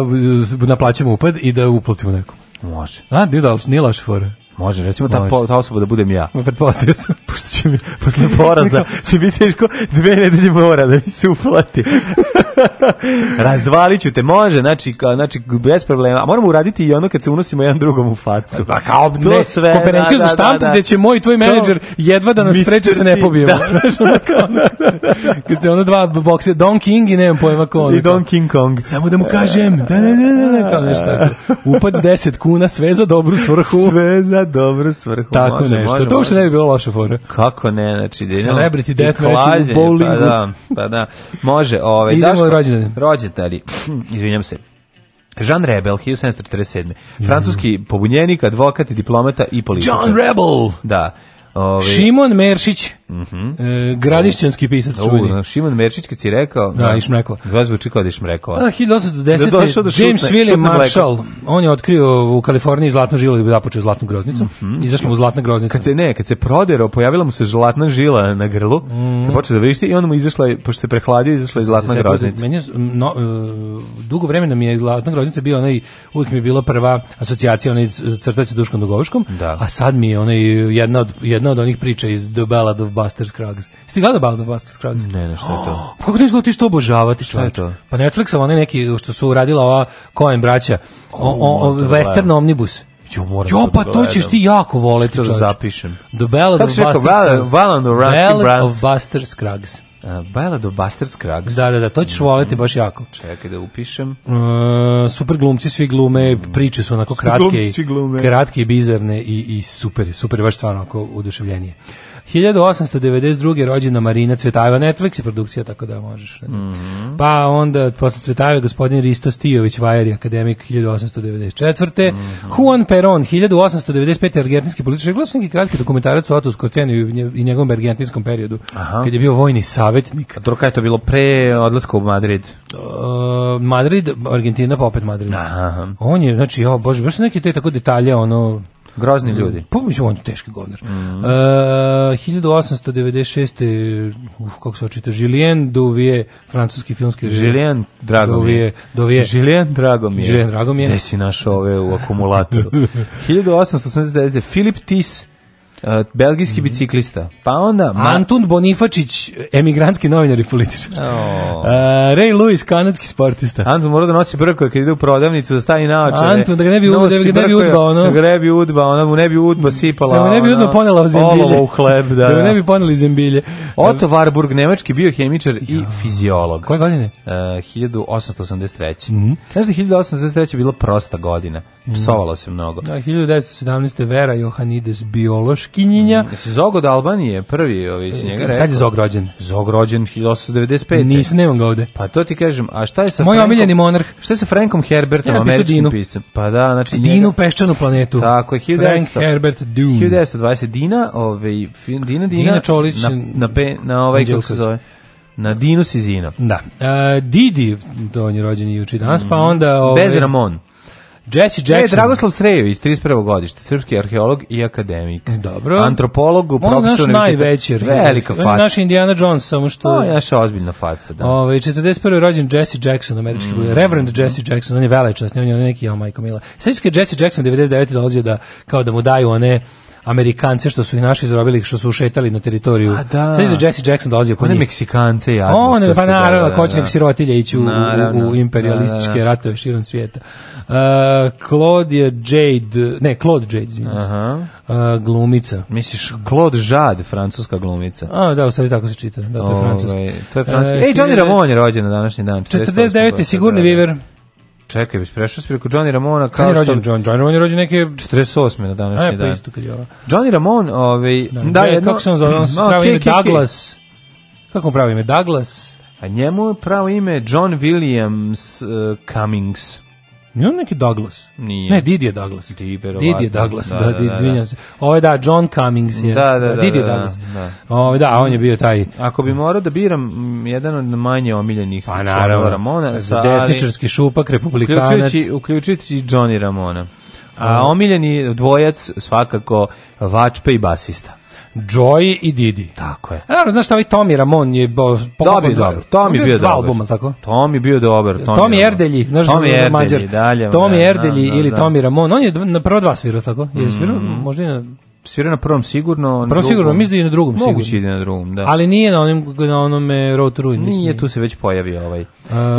naplaćemo upad i da uplatimo nekom. Može. A, nije, da, nije loša fora. Može, recimo ta, po, ta osoba da budem ja. Pretpostavio sam. Pošto će mi, posle poraza će biti teško dve nedelje mora da mi se uplati. Razvalit ću te, može, znači, ka, znači bez problema. A moramo uraditi i ono kad se unosimo jedan drugom u facu. Pa kao to ne, sve, konferenciju da, za štampu da, da, gdje će moj i tvoj menadžer jedva da nas spreče se ne pobijemo. Da. kad se ono dva bokse, Don King i nemam pojma ko ono. I Don King Kong. Samo da mu kažem, da, da, da, da, kao nešto tako. Upad 10 kuna, sve za dobru svrhu. Sve za dobro svrhu. Tako može, nešto. Može, to uopšte ne bi bilo loša fora. Kako ne, znači da celebrity deathmatch u pa bowlingu. Pa da, pa da. Može, ovaj Idemo rođendan. Rođendani. Izvinjam se. Jean Rebel, 1747. Mhm. Francuski pobunjenik, advokat i diplomata i političar. John Rebel! Da. Ove, ovaj- Šimon Meršić. Mhm. E, gradišćanski pisac čuveni. Da, Šiman Merčić kad si rekao, da, da išmrekao. Zva zvuči kao da išmrekao. Da, 1810. Da James šutne, William šutne Marshall, mleko. on je otkrio u Kaliforniji zlatnu žilu i započeo zlatnu groznicu. Mm -hmm. Izašla mu zlatna groznica. Kad se ne, kad se prodero, pojavila mu se zlatna žila na grlu, mm -hmm. kad počeo da vrišti i onda mu izašla, je pošto se prehladio, izašla je zlatna se, groznica. Meni je, no, e, dugo vremena mi je zlatna groznica bila onaj, uvijek mi je bila prva asocijacija onaj crtač sa Duškom Dugovuškom, da. a sad mi je onaj, jedna od, jedna od onih priča iz The Ballad Busters Krugs. Ste gledali Busters Krugs? Ne, ne, šta je to? Oh, kako ti ti što obožavati, čovječ? Šta je to? Pa Netflixom one neki što su radila ova Coen braća, o, o, o, da Western Omnibus. Jo, moram jo, da pa to ćeš ti jako voleti, da čovječ. zapišem. The Ballad Kako of Busters Scruggs. Ballad, Ballad of Busters Scruggs. Ballad of Buster Scruggs. Da, da, da, to ćeš voleti baš jako. Čekaj da upišem. Uh, super glumci, svi glume, mm. priče su onako kratke, glumci, i, kratke i bizarne i, i super, super, baš stvarno oko oduševljenije. 1892. rođena Marina Cvetajeva, Netflix je produkcija, tako da možeš. Mm -hmm. Pa onda, posle Cvetajeva, gospodin Risto Stijović, vajer akademik 1894. Mm -hmm. Juan Peron, 1895. argentinski politički glasnik i kratki dokumentarac o Otu Skorcenu i njegovom argentinskom periodu, Aha. kad je bio vojni savjetnik. A druga je to bilo pre odlaska u Madrid? Uh, Madrid, Argentina, pa opet Madrid. Aha. On je, znači, ja, bože, baš neki te tako detalje, ono, Grozni mm. ljudi. Pomoću pa, on teški govnar. Mm -hmm. uh, 1896. Uf, kako se očita, Julien Duvije, francuski filmski režim. Julien Dragomir. Duvije. Julien Dragomir. Julien Dragomir. Gde si našao ove u akumulatoru? 1889. Filip Tis, belgijski mm. biciklista. Pa onda Ma... Antun Bonifačić, emigrantski novinar i političar. Oh. Uh, Ray Lewis, kanadski sportista. Antun mora da nosi brkoje kad ide u prodavnicu, da stavi naočare. Antun da ga ne bi udba, da ga ne bi udba, ono. Da ga ne bi udba, ona da mu ne bi udba sipala. Da mu ne bi udba ponela u zembilje. Olovo u hleb, da. da mu ne da. bi ponela iz zembilje. Otto Warburg, nemački biohemičar i fiziolog. Koje godine? Uh, 1883. Mm -hmm. Znaš da 1883 bila prosta godina psovalo se mnogo. Da, 1917. Vera Johanides, biološkinjinja. Mm, se Zog od Albanije, prvi ovi ovaj, iz njega rekao. Kad je Zog rođen? Zog rođen 1895. Nisam, nemam ga ovde. Pa to ti kažem, a šta je sa Moj Frankom, omiljeni monarh. Šta je sa Frankom Herbertom, ja američkim Dinu. pisem? Pa da, znači Dinu njega... peščanu planetu. Tako je, 1900, Frank Herbert Dune. 1920 Dina, ovaj, Dina, Dina, Dina Čolić, na, na, pe, na ovaj, kako se zove? Na Dinu Sizina. Da. Uh, Didi, to on je rođen juče danas, mm. pa mhm. onda... Ovaj, Dezi Ramon. Jesse Jackson. Ne, Dragoslav Srejević, 31. godište, srpski arheolog i akademik. E, dobro. Antropolog u profesoru. On naš najveći arheolog. Velika faca. On je naš Indiana Jones, samo što... On je naša ozbiljna faca, da. Ove, ovaj, 41. rođen Jesse Jackson, američki mm. Reverend Jesse Jackson, on je velečasni, on je neki, oh, majko mila. Sveći kad Jesse Jackson 99. dolazio da, kao da mu daju one Amerikance što su ih naši zarobili, što su ušetali na teritoriju. A da. Sad je Jesse Jackson dolazio po njih. One Meksikance ja. One, pa naravno, da, ko će da. nek sirotilje ići u, u, u imperialističke da, da, ratove širom svijeta. Uh, Claude Jade, ne, Claude Jade, znači. Aha. Uh, glumica. Misliš Claude Jade, francuska glumica. A, da, u stvari tako se čita. Da, to je ovaj, francuski. to je francuski. Uh, Ej, Johnny Ramon je rođen na današnji dan. 49. 49 sigurni da, Viver. Čekaj, već prešao si preko Johnny Ramona. Pa kao Kada je rođen John? John Ramon je rođen neke... 48. na današnji pa dan. E, pa isto kad je ovo. Johnny Ramon, ovaj... Da, da jedno, kako se on zove? On se pravi ime Douglas. Kako on pravi ime? Douglas. A njemu je pravo ime John Williams uh, Cummings. Nije on neki Douglas? Nije. Ne, Didje Douglas. Di, Didje Douglas, da, da, da, da izvinjam da. se. Ovo je da, John Cummings je. Da, da, da. da Didje da, Douglas. Da, Ovo, da, on je bio taj... Ako bi morao da biram mm, jedan od manje omiljenih A, pa, naravno, Ramona, sa, desničarski šupak, republikanac. Uključujući, uključujući Johnny Ramona. A omiljeni dvojac svakako Vačpe i basista. Joy i Didi. Tako je. A naravno, znaš šta, ovaj Tommy Ramon je... Bo, Dobio, dobro. Tommy bio dobar. albuma, tako? Tommy bio dobar. Tommy, Tommy Erdelji, znaš, Tommy Erdelji, dalje. Da, Tommy da, Erdelji da, ili Tommy Ramon, on je na prva dva svira, tako? Je mhm. svirao, možda i na svira na prvom sigurno, na prvom sigurno, mislim da i na drugom mogući sigurno. Moguće na drugom, da. Ali nije na onim na onome Road to Ruin, Nije tu se već pojavio ovaj. Uh,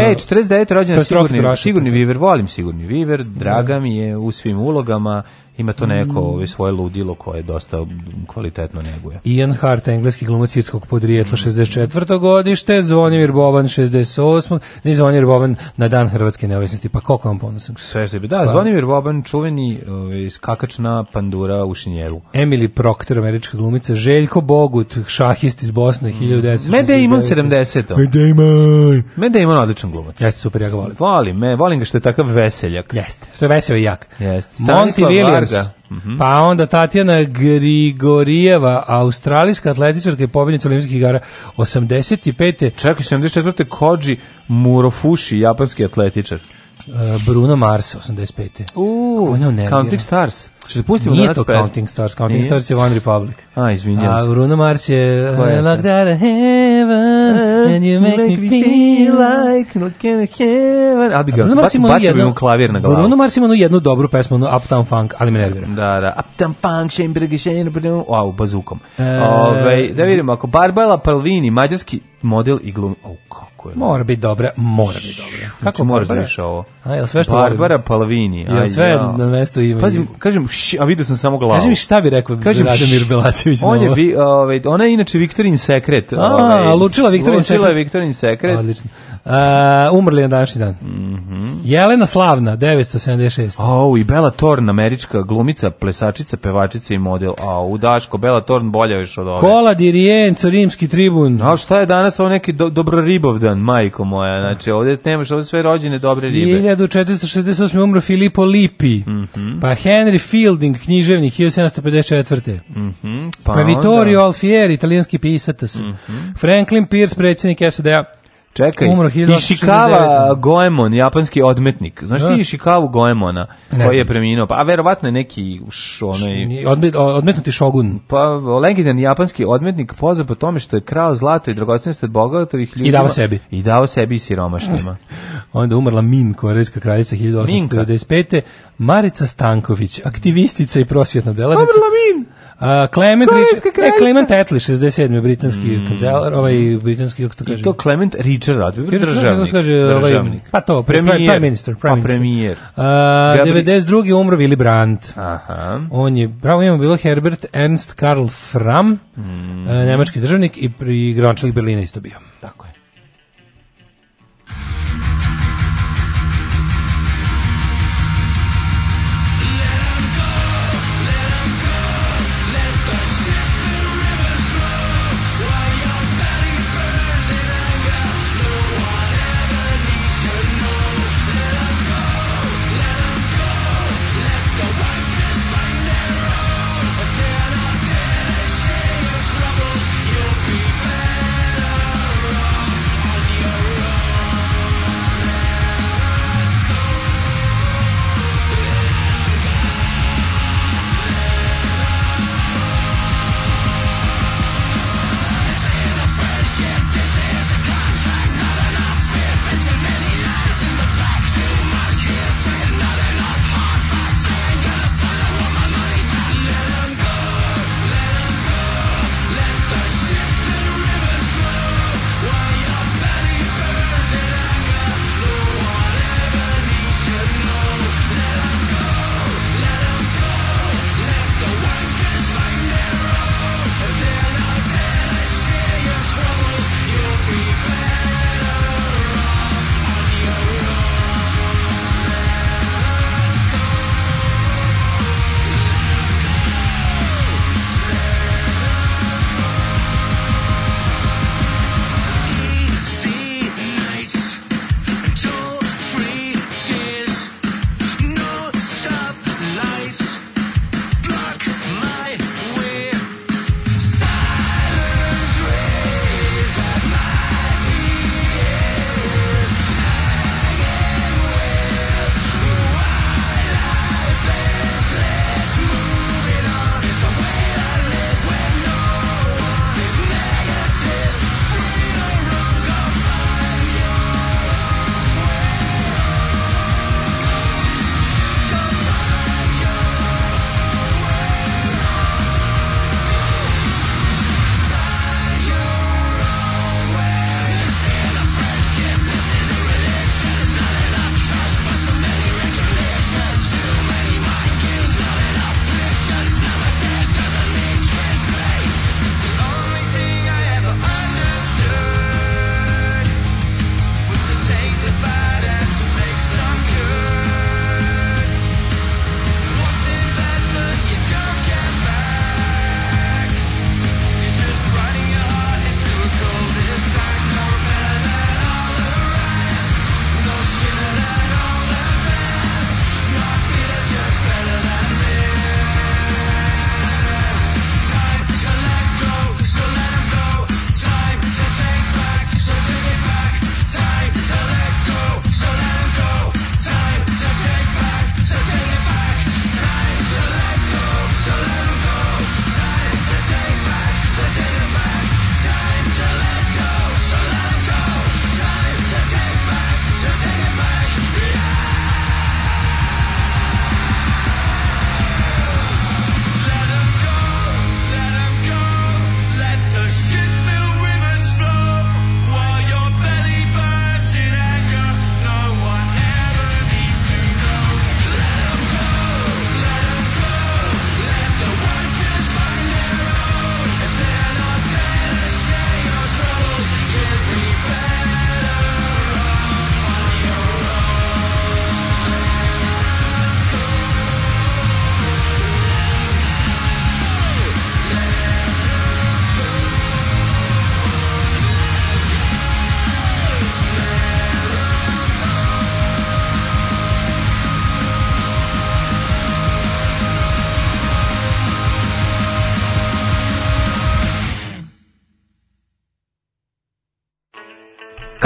Ej, 49. rođendan sigurni, sigurni Viver, volim sigurni Viver, draga mi je u svim ulogama ima to neko mm. ovaj, svoje ludilo koje dosta kvalitetno neguje. Ian Hart, engleski glumac irskog podrijetla 64. godište, Zvonimir Boban 68. Ne znači Zvonimir Boban na dan hrvatske neovisnosti, pa koliko vam ponosim? Sve što bi, da, pa- Zvonimir Boban, čuveni ovaj, skakač na pandura u šinjeru. Emily Proctor, američka glumica, Željko Bogut, šahist iz Bosne, mm. 1969. Matt Damon 70. Matt Damon. Matt Damon odličan glumac. Jeste, super, ja ga volim. Volim, me, volim ga što je takav veseljak. Jeste, što je vesel i jak. Jeste. Monty Williams, Mm -hmm. Pa onda Tatjana Grigorijeva, australijska atletičarka i pobjednica olimpijskih igara 85. Čekaj, 74. Koji Murofushi, japanski atletičar. E, Bruno Mars 85. U, Kako Counting Stars. Što pustimo Nije to Counting Stars, Counting Nije? Stars je One Republic. A, izvinjam se. A Bruno Mars je I eh, locked out of heaven eh, and you make, make me feel like no can heaven. A bi ga, baš bacio klavir na glavu. Bruno Mars ima jednu dobru pesmu, no Uptown Funk, ali me nervira. Da, da, Uptown Funk, Schemberg, Schemberg, wow, bazukom. Eh, Ove, da vidimo, ako Barbara Palvini, mađarski model i glum... O, kako je? Mora biti dobra, mora biti dobra. Znači kako znači, moraš da ovo? A, sve što Barbara Palvini. Ja sve na mesto ima? Pazim, kažem, a video sam samo glavu. Kaži mi šta bi rekao Kažem, Radomir Belačević on je, vi, ovaj, ona je inače Viktorin sekret. A, ovaj, lučila Viktorin sekret. Lučila Viktorin sekret. Odlično. Uh, umrli na današnji dan. Mm -hmm. Jelena Slavna, 976. O, i Bela Torn, američka glumica, plesačica, pevačica i model. A, u Daško, Bela Torn bolja još od ove. Kola Dirijenco, rimski tribun. A šta je danas ovo neki do, dobro ribov dan, majko moja. Znači, ovde nemaš, ovdje sve rođene dobre ribe. 1468. umro Filippo Lipi. Mm -hmm. Pa Henry Phil Fielding, književnik 1754. Mm -hmm, pa Vittorio Alfieri, italijanski pisatas. Mm -hmm. Franklin Pierce, predsjednik sad Čekaj, Umro Ishikawa Goemon, japanski odmetnik. Znaš ti da. Ishikawa Goemona, koji je preminuo? Pa, verovatno je neki š, onaj... Odmet, odmetnuti šogun. Pa, legendan japanski odmetnik poza po tome što je krao zlato i dragocenosti od bogatovih ljudi. I dao sebi. I dao sebi i siromašnjima. Onda umrla Min, korejska kraljica 1895. Minka. Marica Stanković, aktivistica i prosvjetna delavnica. Umrla Min! Clement, Rič, e, Clement Attlee, 67. britanski mm. kancelar, ovaj britanski, kako to kaže? I to Clement Richard, državnik. Kaže, ovaj, pa to, premijer, prime minister. Prime pa premijer. Uh, 92. umro Willy Brandt. Aha. On je, bravo imamo bilo Herbert Ernst Karl Fram, mm. uh, nemački državnik i, pri grančelik Berlina isto bio. Tako je.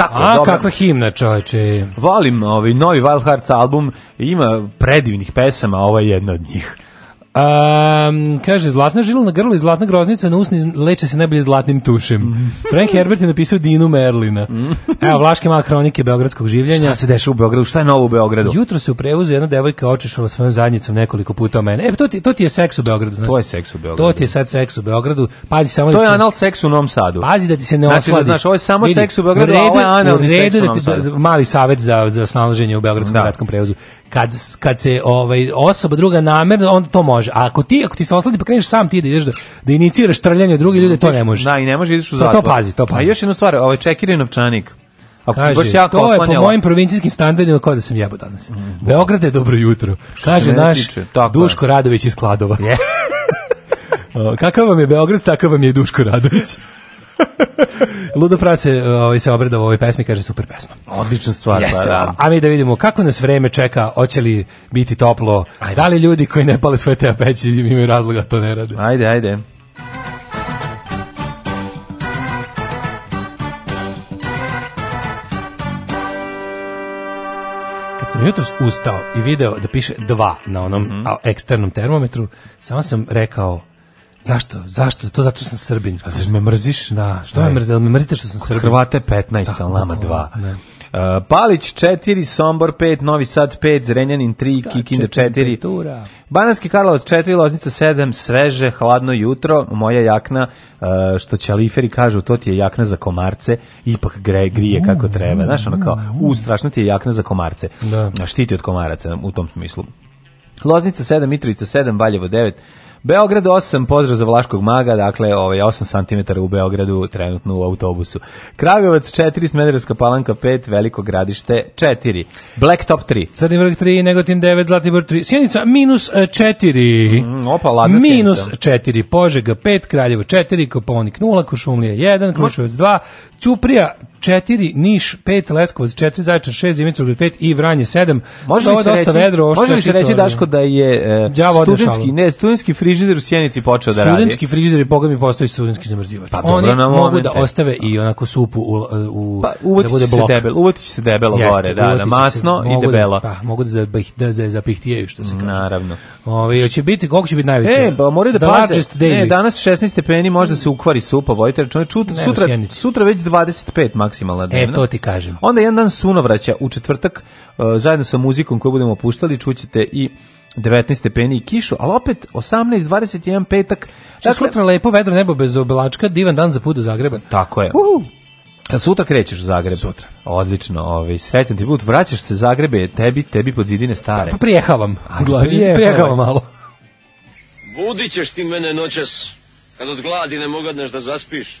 kako A, dobra. kakva himna, čoveče. Volim ovaj novi Wild Hearts album, ima predivnih pesama, ovo je jedna od njih. Um, kaže, zlatna žila na grlu i zlatna groznica na usni leče se najbolje zlatnim tušem. Mhm. Frank Herbert je napisao Dinu Merlina. Mhm. Evo, Vlaške male kronike beogradskog življenja. Šta se deša u Beogradu? Šta je novo u Beogradu? Jutro se u prevozu jedna devojka očešala svojom zadnjicom nekoliko puta o mene. E, to ti, to ti je seks u Beogradu. Znači. To je seks u Beogradu. To ti je sad seks u Beogradu. Pazi samo da to da je anal seks u Novom Sadu. Pazi da ti se ne znači, da osladi. Da ovo je samo Vidi, seks u Beogradu, redu, a ovo je analni seks u da Novom Sadu. Da mali savet za, za snalaženje u Beogradskom gradskom prevozu kad, kad se ovaj, osoba druga namerno, onda to može. A ako ti, ako ti se osladi pa kreneš sam ti da ideš da, da iniciraš trljanje drugih ljudi to ne može. Da, i ne može, ideš u pa zatvor. To, to pazi, to pazi. A još jednu stvar, ovaj čekiri novčanik. Ako Kaže, baš jako to oslanjala. je po mojim provincijskim standardima kao da sam jebo danas. Mm. Beograd je dobro jutro. Kaže naš tiče, Duško je. Radović iz Kladova. Yeah. Kakav vam je Beograd, takav vam je Duško Radović. Ludo Prase e, ovaj, se obredao u ovoj pesmi, kaže super pesma. Odlična stvar. Jeste, pa da. a mi da vidimo kako nas vreme čeka, hoće li biti toplo, ajde. da li ljudi koji ne pale svoje te peći imaju razloga da to ne rade. Ajde, ajde. Kad sam jutros ustao i video da piše 2 na onom mm -hmm. eksternom termometru, samo sam rekao Zašto? Zašto? To zato što sam Srbin. A zašto me mrziš? Da, što Aj. me mrzite? Me mrzite što sam Srbin. Hrvate 15, a lama 2. Uh, Palić 4, Sombor 5, Novi Sad 5, Zrenjanin 3, Kikinda 4, Bananski Karlovac 4, Loznica 7, sveže, hladno jutro, moja jakna, uh, što ćaliferi kažu, to ti je jakna za komarce, ipak gre, grije kako treba, mm, znaš, ono kao, mm, u, mm. ti je jakna za komarce, da. štiti od komaraca u tom smislu. Loznica 7, Mitrovica 7, Valjevo 9, Beograd 8, pozdrav za Vlaškog maga, dakle ovaj 8 cm u Beogradu trenutno u autobusu. Kragujevac 4, Smederevska palanka 5, Veliko gradište 4, Blacktop 3, Crni vrh 3, Negotin 9, Zlatibor 3, Sjenica minus 4, e, mm, opa, ladna minus 4, Požega 5, Kraljevo 4, Koponik 0, Košumlija 1, Kruševac 2, Ćuprija 4, Niš 5, Leskovac 4, Zaječar 6, Dimitrovgrad 5 i Vranje 7. Može li se reći, vedro, može li se reći Daško da je uh, studentski, ne, studentski frižider u Sjenici počeo da radi? Studentski frižider i boga mi postoji studentski zamrzivač. Pa, Oni dobro, mogu da ostave i onako supu u, u pa, da bude blok. Se debel, uvati se debelo Jeste, gore, da, da masno se, i da- debelo. Da, pa, mogu da, zapih, da, da zapihtijaju, što se kaže. Naravno. Ove, će biti, koliko će biti najveće? E, pa moraju da paze. Ne, danas 16 stepeni, možda se ukvari supa, vojte računa. Sutra, sutra već 25 maksimalna e, dnevna. E, to ti kažem. Onda jedan dan sunovraća u četvrtak, uh, zajedno sa muzikom koju budemo puštali, čućete i 19 stepeni i kišu, ali opet 18, 21 petak. Dakle, sutra lepo vedro nebo bez oblačka, divan dan za put do Zagreba. Tako je. Uhu. Jel sutra krećeš u Zagreb? Sutra. Odlično, ovaj, sretan ti put, vraćaš se Zagrebe, tebi, tebi pod zidine stare. Pa prijehavam, u glavi, prijehavam. prijehavam malo. Budit ćeš ti mene noćas, kad od gladi ne mogadneš da zaspiš.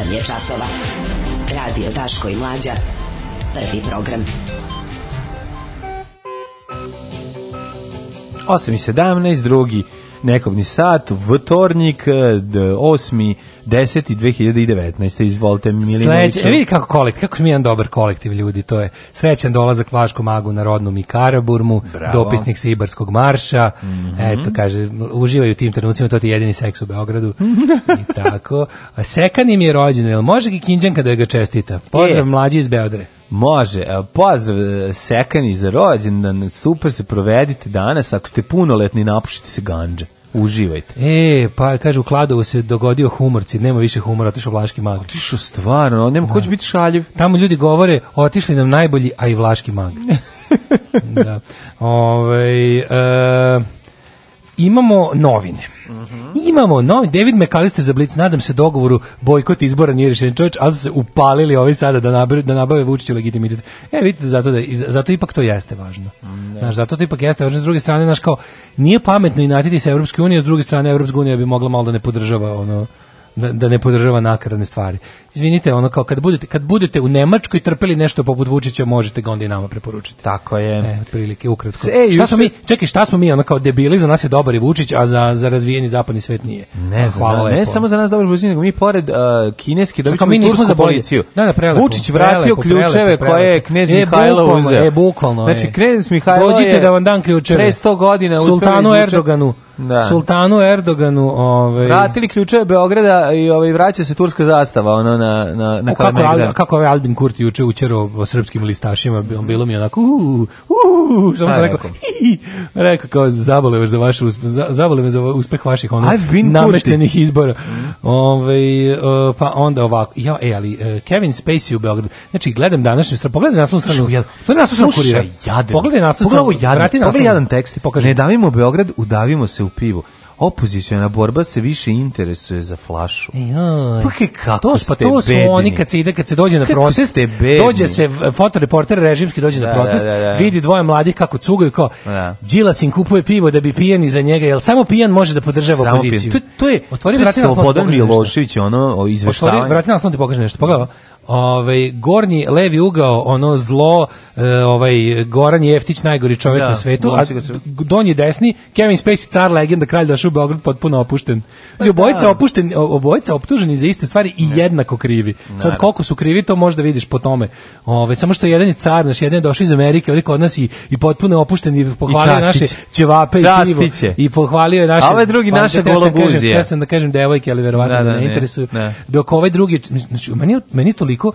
8 je časova. Radio Daško i Mlađa. Prvi program. 8 i 17, drugi nekobni sat, vtornik, 8. 10. 2019. Izvolite Milinoviću. Sledeće, e, vidi kako kolektiv, kako mi je jedan dobar kolektiv ljudi, to je srećan dolazak Vaško Magu na i Karaburmu, Bravo. dopisnik Sibarskog marša, mm -hmm. eto kaže, uživaju u tim trenucima, to ti je jedini seks u Beogradu, i tako. A Sekan im je rođen, jel može Kikinđan kada ga čestita? Pozdrav e. mlađi iz Beodre. Može, pozdrav e, Sekani za rođendan, super se provedite danas, ako ste punoletni napušite se ganđe. Uživajte. E, pa kaže u Kladovu se dogodio humorci, nema više humora, otišao Vlaški mag. Otišao stvarno, nema da. ko će da. biti šaljiv. Tamo ljudi govore, otišli nam najbolji, a i Vlaški mag. da. Ove, ovaj, e, imamo novine. Mm -hmm. Imamo novi David McAllister za Blitz, nadam se dogovoru bojkot izbora nije rešen čovječ, a su se upalili ovi sada da, nabave, da nabave Vučiću legitimitet. E, vidite, zato, da, zato ipak to jeste važno. Mm, da. znaš, zato to ipak jeste važno. S druge strane, znaš, kao, nije pametno inatiti se Evropske unije, s druge strane, Evropska unija bi mogla malo da ne podržava ono, da, da ne podržava nakaradne stvari izvinite, ono kao kad budete, kad budete u Nemačkoj trpeli nešto poput Vučića, možete ga onda i nama preporučiti. Tako je. E, otprilike, ukratko. Se, e, šta smo se... mi, čekaj, šta smo mi, ono kao debili, za nas je dobar i Vučić, a za, za razvijeni zapadni svet nije. Ne znam, ne, ne samo za nas dobar Vučić, nego mi pored uh, kineski dobit ćemo tursku za policiju. Da, da, prelepo. Vučić vratio prelepo, ključeve prelepo, prelepo. koje je e, e, znači, knez Mihajlo uzeo. E, bukvalno. Znači, knez Mihajlo Dođite je da vam dam ključeve. Pre 100 godina da Sultanu Erdoganu da. Sultanu Erdoganu, ovaj. Vratili ključeve Beograda i ovaj vraća se turska zastava, ono na na, na, na kako, Al, da. kako je ovaj Albin Kurti juče učero o srpskim listašima, bio bilo mi onako uuu, uuu, samo sam pa, rekao, rekao kao zabole, za vaš uspeh, zabole za uspeh vaših ono, nameštenih izbora. Mm. Ove, ovaj, pa onda ovako, ja, e, ali e, Kevin Spacey u Beogradu, znači gledam današnju stranu, pogledaj naslov stranu, to je naslovnu kurira, pogledaj naslov stranu, pogledaj jadan tekst i pokaži. Ne davimo Beograd, udavimo se u pivo opozicijona borba se više interesuje za flašu. E, joj. Pa kako to, ste pa to su oni kad se ide, kad se dođe na kako protest, dođe se fotoreporter režimski dođe da, na protest, da, da, da, vidi dvoje mladih kako cugaju, kao da. Đilas im kupuje pivo da bi pijeni za njega, jel samo pijan može da podržava samo opoziciju. Pijen. To, to je, otvori, to je da Slobodan Milošević, ono, izveštavanje. Otvori, vrati nas, on ti pokaže nešto. Pogledaj, ovaj gornji levi ugao ono zlo e, ovaj Goran Jeftić najgori čovjek da, na svetu a donji desni Kevin Spacey car legenda kralj došao u Beograd potpuno opušten znači obojica pa da. opušten obojica optuženi za iste stvari i ne. jednako krivi sad koliko su krivi to možda vidiš po tome ovaj samo što jedan je car naš jedan je došao iz Amerike ovdje kod nas i, i potpuno opušten i pohvalio I naše ćevape i pivo i pohvalio je naše a ovaj drugi pa, naše da, da golobuzije ja sam da kažem devojke ali verovatno da, da, ne, ne interesuju dok ovaj drugi znači meni meni toliko toliko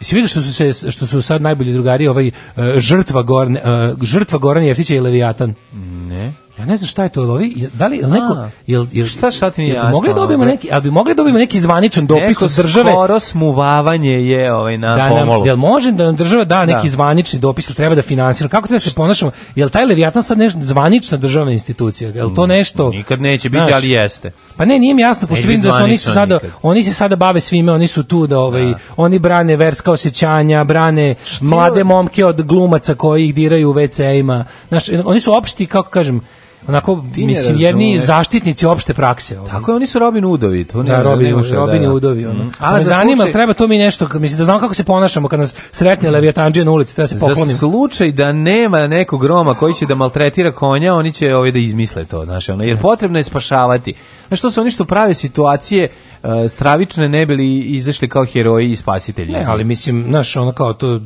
Jesi vidio što su se što su sad najbolji drugari ovaj e, žrtva Goran e, žrtva Goran Jeftića i Leviatan? Ne. Ja ne znam šta je to, lovi, da li neko jel, jel šta šta ti nije jasno? Mogli da dobijemo neki, ali bi mogli da dobijemo neki zvaničan dopis od države. Skoro smuvavanje je ovaj na da nam, Jel može da nam država da neki da. zvanični dopis, jel treba da finansira? Kako treba da se ponašamo? Jel taj Leviatan sad nešto zvanična državna institucija? Jel to mm, nešto? Nikad neće biti, znaš, ali jeste. Pa ne, nije mi jasno, pošto vidim da su oni se sada oni se sada bave svime, oni su tu da ovaj da. oni brane verska osjećanja, brane Štil? mlade momke od glumaca koji ih diraju u WC-ima. Znaš, oni su opšti, kako kažem, onako Ti mislim jedni zaštitnici opšte prakse. Ovaj. Tako je, oni su Robin Udovi, to ne, da, Robin, ne da, da- Robin da, da. Udovi. Ono. Mm. A, za zanima, slučaj... treba to mi nešto, mislim da znam kako se ponašamo kad nas sretne Leviatanđe na ulici, treba se poklonim. Za slučaj da nema nekog Roma koji će da maltretira konja, oni će ovaj da izmisle to, znači ono, jer potrebno je spašavati. Znaš, što se oni što prave situacije E, stravične ne bili izašli kao heroji i spasitelji. Ne, ali mislim, znaš, ono kao to,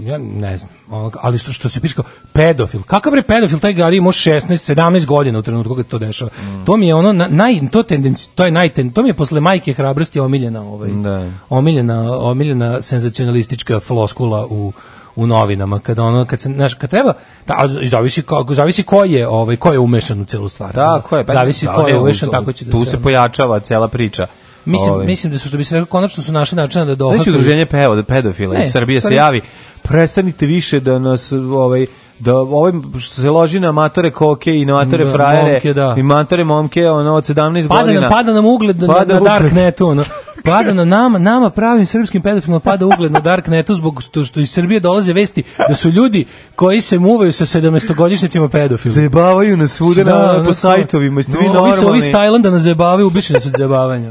ja ne znam, ono, ali što, što se piše kao pedofil, kakav je pedofil, taj Gari ima 16, 17 godina u trenutku kada to dešava. Mm. To mi je ono, naj, to, tendenci, to je najten, to mi je posle majke hrabrosti omiljena, ovaj, da. omiljena, omiljena senzacionalistička floskula u u novinama kad ono kad se znaš kad treba da zavisi kako zavisi ko je ovaj ko je umešan u celu stvar. Da, ko je, pa, zavisi da, ko je umešan tako će da tu se, pojačava cela priča. Mislim, Ovi. Ovaj. mislim da su što bi se rekao konačno su našli način da dohvate. Znači udruženje da, pedofila iz Srbije se pa javi. Prestanite više da nas ovaj da ovaj što se loži na matore koke i na da, frajere momke, da. i matore momke ono od 17 pada godina. Nam, pada nam ugled na, pada na, na darknetu. Ono. Pada na nama, nama pravim srpskim pedofilima pada ugled na darknetu zbog što, što iz Srbije dolaze vesti da su ljudi koji se muvaju sa 17-godišnjacima pedofili. Zajebavaju nas svuda da, na, po sajtovima. Jeste no, vi normalni? Ovi, se, ovi s Tajlanda nas zajebavaju, ubišeni su od zajebavanja.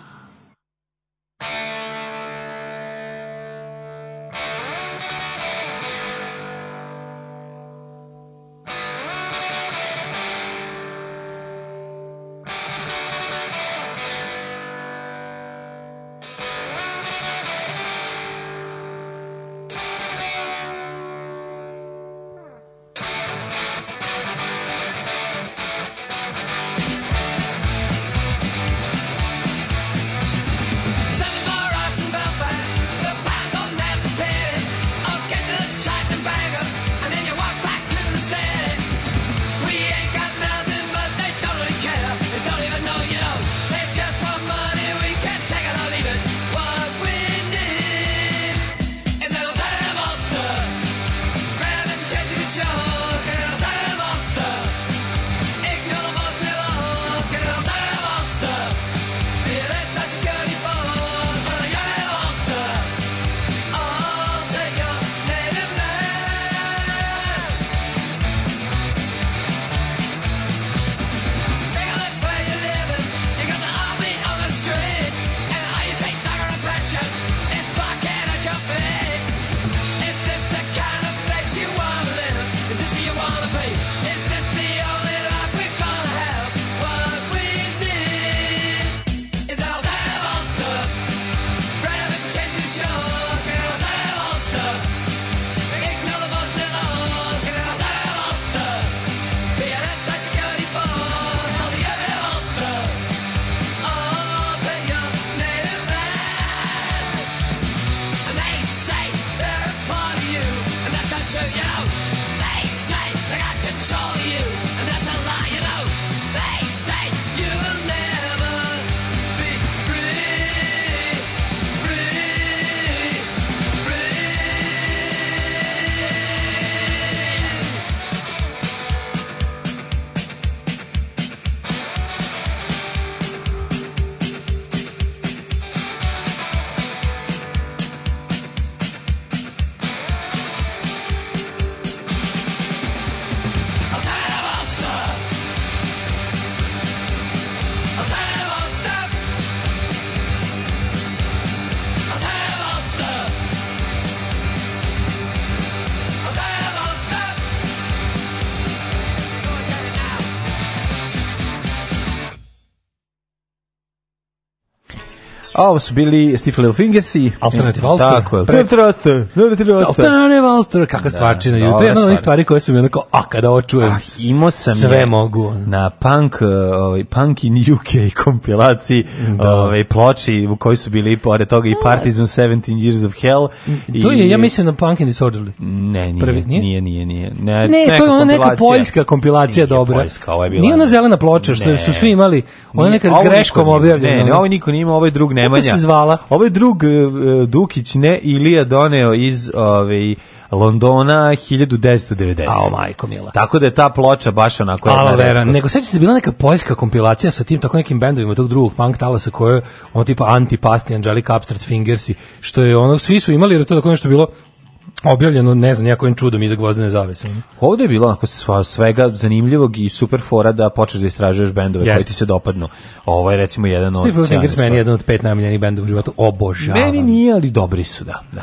a ovo su bili Stifle Fingers i Alternative Alster. Tako je. Alternative Alster. Alternative Final Tour, kakva da, stvarčina. I to je jedna od stvari koje su mi onako, a kada očujem, ah, imao sam sve je, mogu. Na punk, eh, ovaj, punk in UK kompilaciji da. ovaj, ploči u kojoj su bili pored toga i Partizan 17 Years of Hell. To i, je, ja mislim, na Punk in Disorderly. Ne, nije, Prvi, nije? nije, nije, nije. Ne, ne neka to je ona neka poljska kompilacija nije dobra. Poljska, ovo je bila, nije ona zelena ploča što ne, su svi imali, ona neka greškom objavljena. Ne, ne, ovo niko nije imao, ovaj drug Nemanja. Kako se zvala? Ovaj drug eh, eh, Dukić, ne, Ilija doneo iz ove, ovaj, Londona 1990. Ao majko mila. Tako da je ta ploča baš onako Alo, vera, nego sećate se bila neka poljska kompilacija sa tim tako nekim bendovima tog drugog punk talasa koje on tipa Antipasti, Angelica Upstarts Fingersi, što je ono svi su imali jer to tako nešto bilo objavljeno, ne znam, nijakovim čudom iza gvozdene zavese. Ovde je bilo onako svega zanimljivog i super fora da počneš da istražuješ bendove yes. koji ti se dopadnu. Ovo je recimo jedan Steve od... Steve Fingers meni jedan od pet najmiljenih bendova u životu. Obožavam. Meni nije, ali dobri su, da. da.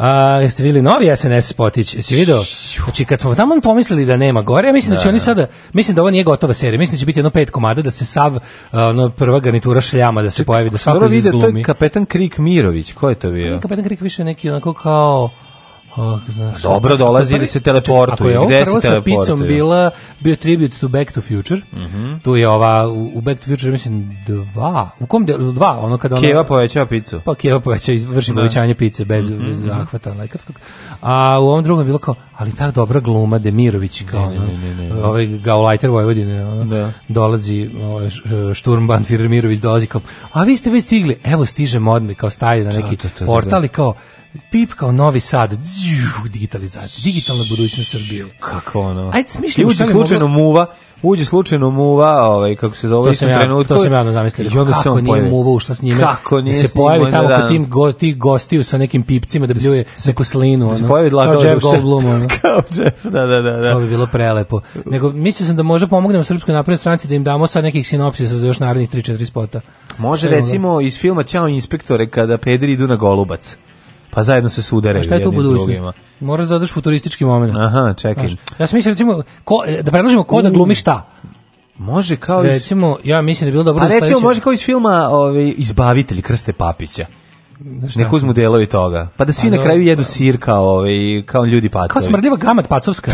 A, jeste bili novi SNS spotić, jesi video? Znači, kad smo tamo pomislili da nema gore, ja mislim da, da će oni da. sada, mislim da ovo nije gotova serija, mislim da će biti jedno pet komada da se sav, ono, prva garnitura šljama da se Ček, pojavi, da svako izglumi. To je kapetan Krik Mirović, ko je to bio? Kapetan Krik više neki onako kao Oh, znaš, Dobro dolazi ili se teleportuje. Ako je ovo sa picom bila, bio tribute to Back to Future, mm -hmm. tu je ova, u, u Back to Future, mislim, dva, u kom delu, dva, ono kada ona... Keva povećava picu. Pa Keva povećava, vrši da. povećanje pice bez, mm -hmm. bez mhm. zahvata lekarskog. A u ovom drugom je bilo kao, ali ta dobra gluma Demirović, kao, ne, ne, ne, ne, ne. ovaj Gaulajter Vojvodine, ono, da. dolazi, ovaj, Šturmban Firmirović dolazi kao, a vi ste već stigli, evo stižemo odme, kao staje na da, neki to, to, to, portal i kao, pip kao Novi Sad, digitalizacija, digitalna budućnost Srbije. Kako ono? Ajde smišljamo šta slučajno moglo... muva, uđe slučajno muva, ovaj kako se zove, to sam ja, trenutku. To sam javno zamislio. I kako se on nije pojavi. muva, šta s njime? Kako nije da se pojavi tamo da. kod tim gosti, gostiju sa nekim pipcima da bljuje da da neku slinu, ono. Se pojavi dlaka kao Jeff Goldblum, ono. kao Jeff, da, da, da, da. To bi bilo prelepo. Nego mislio sam da može pomognemo srpskoj naprednoj stranci da im damo sad nekih sinopsisa za još narednih 3-4 spota. Može recimo iz filma Ćao inspektore kada pederi idu na golubac pa zajedno se sudare. A šta je to budućnost? Moraš da daš futuristički moment. Aha, čekaj. ja sam mislio, recimo, ko, e, da predložimo ko da glumi šta. Može kao iz... Recimo, ja mislim da bi bilo dobro... Pa recimo, da recimo može kao iz filma ovaj, Izbavitelj Krste Papića. Nek uzmu delovi toga. Pa da svi A, na da, kraju jedu da. sir kao, ovaj, kao ljudi pacovi. Kao smrdljiva gamat pacovska.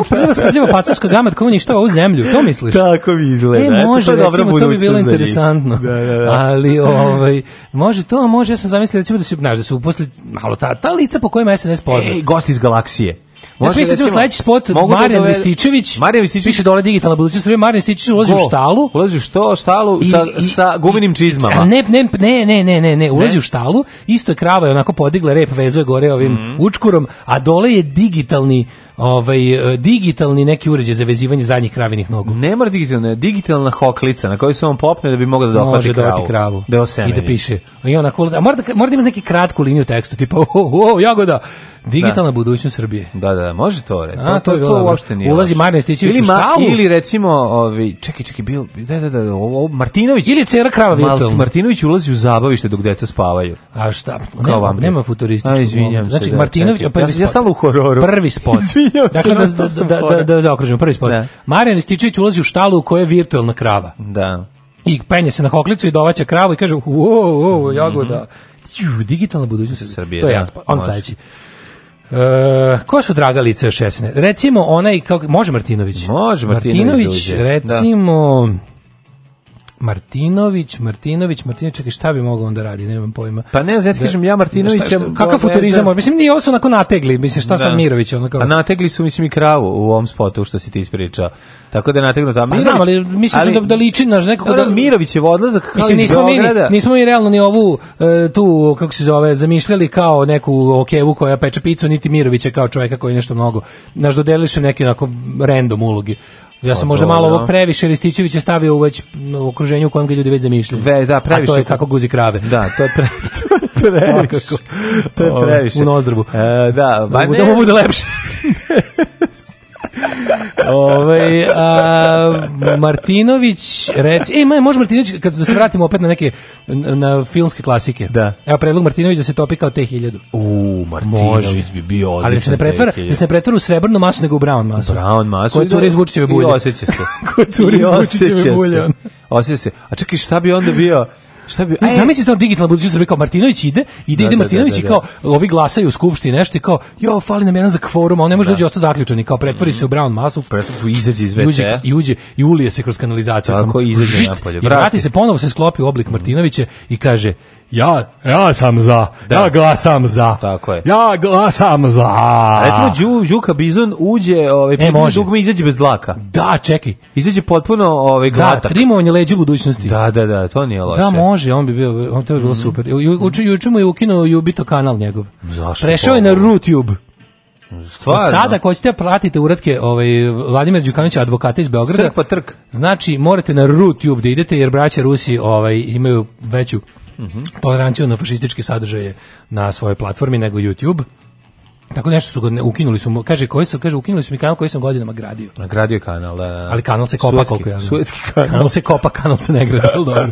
Upravo smrdljiva pacovska gamat koja uništava ovu zemlju. To misliš? Tako mi izgleda. E, može, Eto, recimo, to bi bilo interesantno. Da, da, da. Ali, ovaj, može to, može, ja sam zamislio, recimo, da se, znaš, da se uposli malo ta, ta lica po kojima SNS poznat. Ej, gost iz galaksije. Ja sam mislio da sledeći spot da Marijan da Vističević. Marijan Vističević piše dole digitalna budućnost Srbije. Marijan Vističević ulazi Go. u štalu. Ulazi u što, štalu i, sa, i, sa gumenim čizmama. Ne, ne, ne, ne, ne, ne, ne, ulazi ne? u štalu. Isto je krava je onako podigla rep, vezuje gore ovim mm -hmm. učkurom, a dole je digitalni ovaj e, digitalni neki uređaj za vezivanje zadnjih kravinih nogu. Ne mora digitalna, digitalna hoklica na kojoj se on popne da bi mogao da dohvati da kravu. kravu. Da I da piše. I ona a mora da, mora da ima neki kratku liniju tekstu, tipa, o, o, jagoda, Digitalna da. budućnost Srbije. Da, da, da može to reći. To, to, to, to uopšte nije. Ulazi Marjan Stićević u štavu. Ili recimo, ovi, čekaj, čekaj, bil, da, da, da, ovo, Martinović. Ili cera krava virtualna. Martinović ulazi u zabavište dok deca spavaju. A šta? Kao nema, vampir. nema futurističkog. A, izvinjam znači, se. Znači, da, Martinović, da, prvi ja, spot. Ja stalno u hororu. Prvi spot. dakle, da, da, da, da, zaokružimo prvi spot. Da. Marijan Ističević ulazi u štalu u kojoj je virtualna krava. Da. I penje se na hoklicu i dovaća kravu i kaže, wow, jagoda. Ju, digitalna budućnost Srbije. To je jedan spot. On sledeći. E, ko su draga lice još Recimo onaj, kako, može Martinović? Može Martinović. Martinović recimo... Da. Martinović, Martinović, Martinović, čekaj, šta bi mogao onda radi, nemam pojma. Pa ne, zeti kažem, ja da, Martinović... kakav futurizam, mislim, ni ovo su onako nategli, mislim, šta da. sam Mirović, onako... A nategli su, mislim, i kravu u ovom spotu, što si ti ispričao. Tako da je nategnu tamo. Pa znam, ali mislim ali, da, da liči naš nekako... Da, da, da, Mirović je odlazak kao mislim, nismo Mi, nismo mi realno ni ovu, e, tu, kako se zove, zamišljali kao neku okevu koja peče picu, niti Mirovića kao čoveka koji nešto mnogo. Naš dodelili su neki onako random ulogi. Ja sam možda malo ovog previše Ristićević stavio u već u okruženju u kojem ga ljudi već zamišljaju. Ve, da, previše. A to je kako guzi krave. Da, to je pre, to je previše. to je ovaj, previše. U nozdravu. E, da, ba, da da ne, da mu bude lepše. Ovaj a, Martinović, reci, ej, maj, može Martinović kad da se vratimo opet na neke na filmske klasike. Da. Evo predlog Martinović da se topi kao te 1000. U, Martinović može. bi bio odličan. Ali da se ne pretvara, da se ne pretvara u srebrnu masu nego u brown masu. Brown masu. Koji da. curi iz Vučićeve bulje. I osjeća se. Koji curi iz Vučićeve bulje. Osjeća se. A čekaj, šta bi onda bio? Šta bi? Aj, e. zamisli stvarno digitalna budućnost da bi kao Martinović ide, ide, da, ide da, da, Martinović da, da, i kao ovi glasaju u skupštini nešto i kao jo, fali nam jedan za kvorum, on ne može da. dođe osto zaključan i kao pretvori mm se u brown masu, pretvori izađe iz WC i uđe i ulije se kroz kanalizaciju Tako, samo. izađe napolje. I vrati se ponovo se sklopi u oblik Martinovića i kaže ja, ja sam za, da. ja glasam za. Tako je. Ja glasam za. Recimo Đu, Đuka Bizon uđe, ovaj ne, može. dugme izađe bez dlaka. Da, čekaj. Izađe potpuno ovaj da, glatak. Da, trimovanje leđa budućnosti. Da, da, da, to nije loše. Da, može, on bi bio, on to bi bilo mm -hmm. super. Juče ju, ju, mu je ukinuo Jubito kanal njegov. Zašto? Prešao je na YouTube. Stvarno. Od sada ako hoćete da pratite uratke ovaj Vladimir Đukanović advokata iz Beograda. Srpa trk. Znači morate na YouTube da idete jer braća Rusi ovaj imaju veću mm -hmm. toleranciju na fašističke sadržaje na svojoj platformi nego YouTube. Tako nešto su ga ukinuli su kaže koji sam kaže ukinuli su mi kanal koji sam godinama gradio. Nagradio kanal, da, Ali kanal se kopa koliko ja znam. Suetski kanal. kanal. se kopa, kanal se ne gradi, dobro.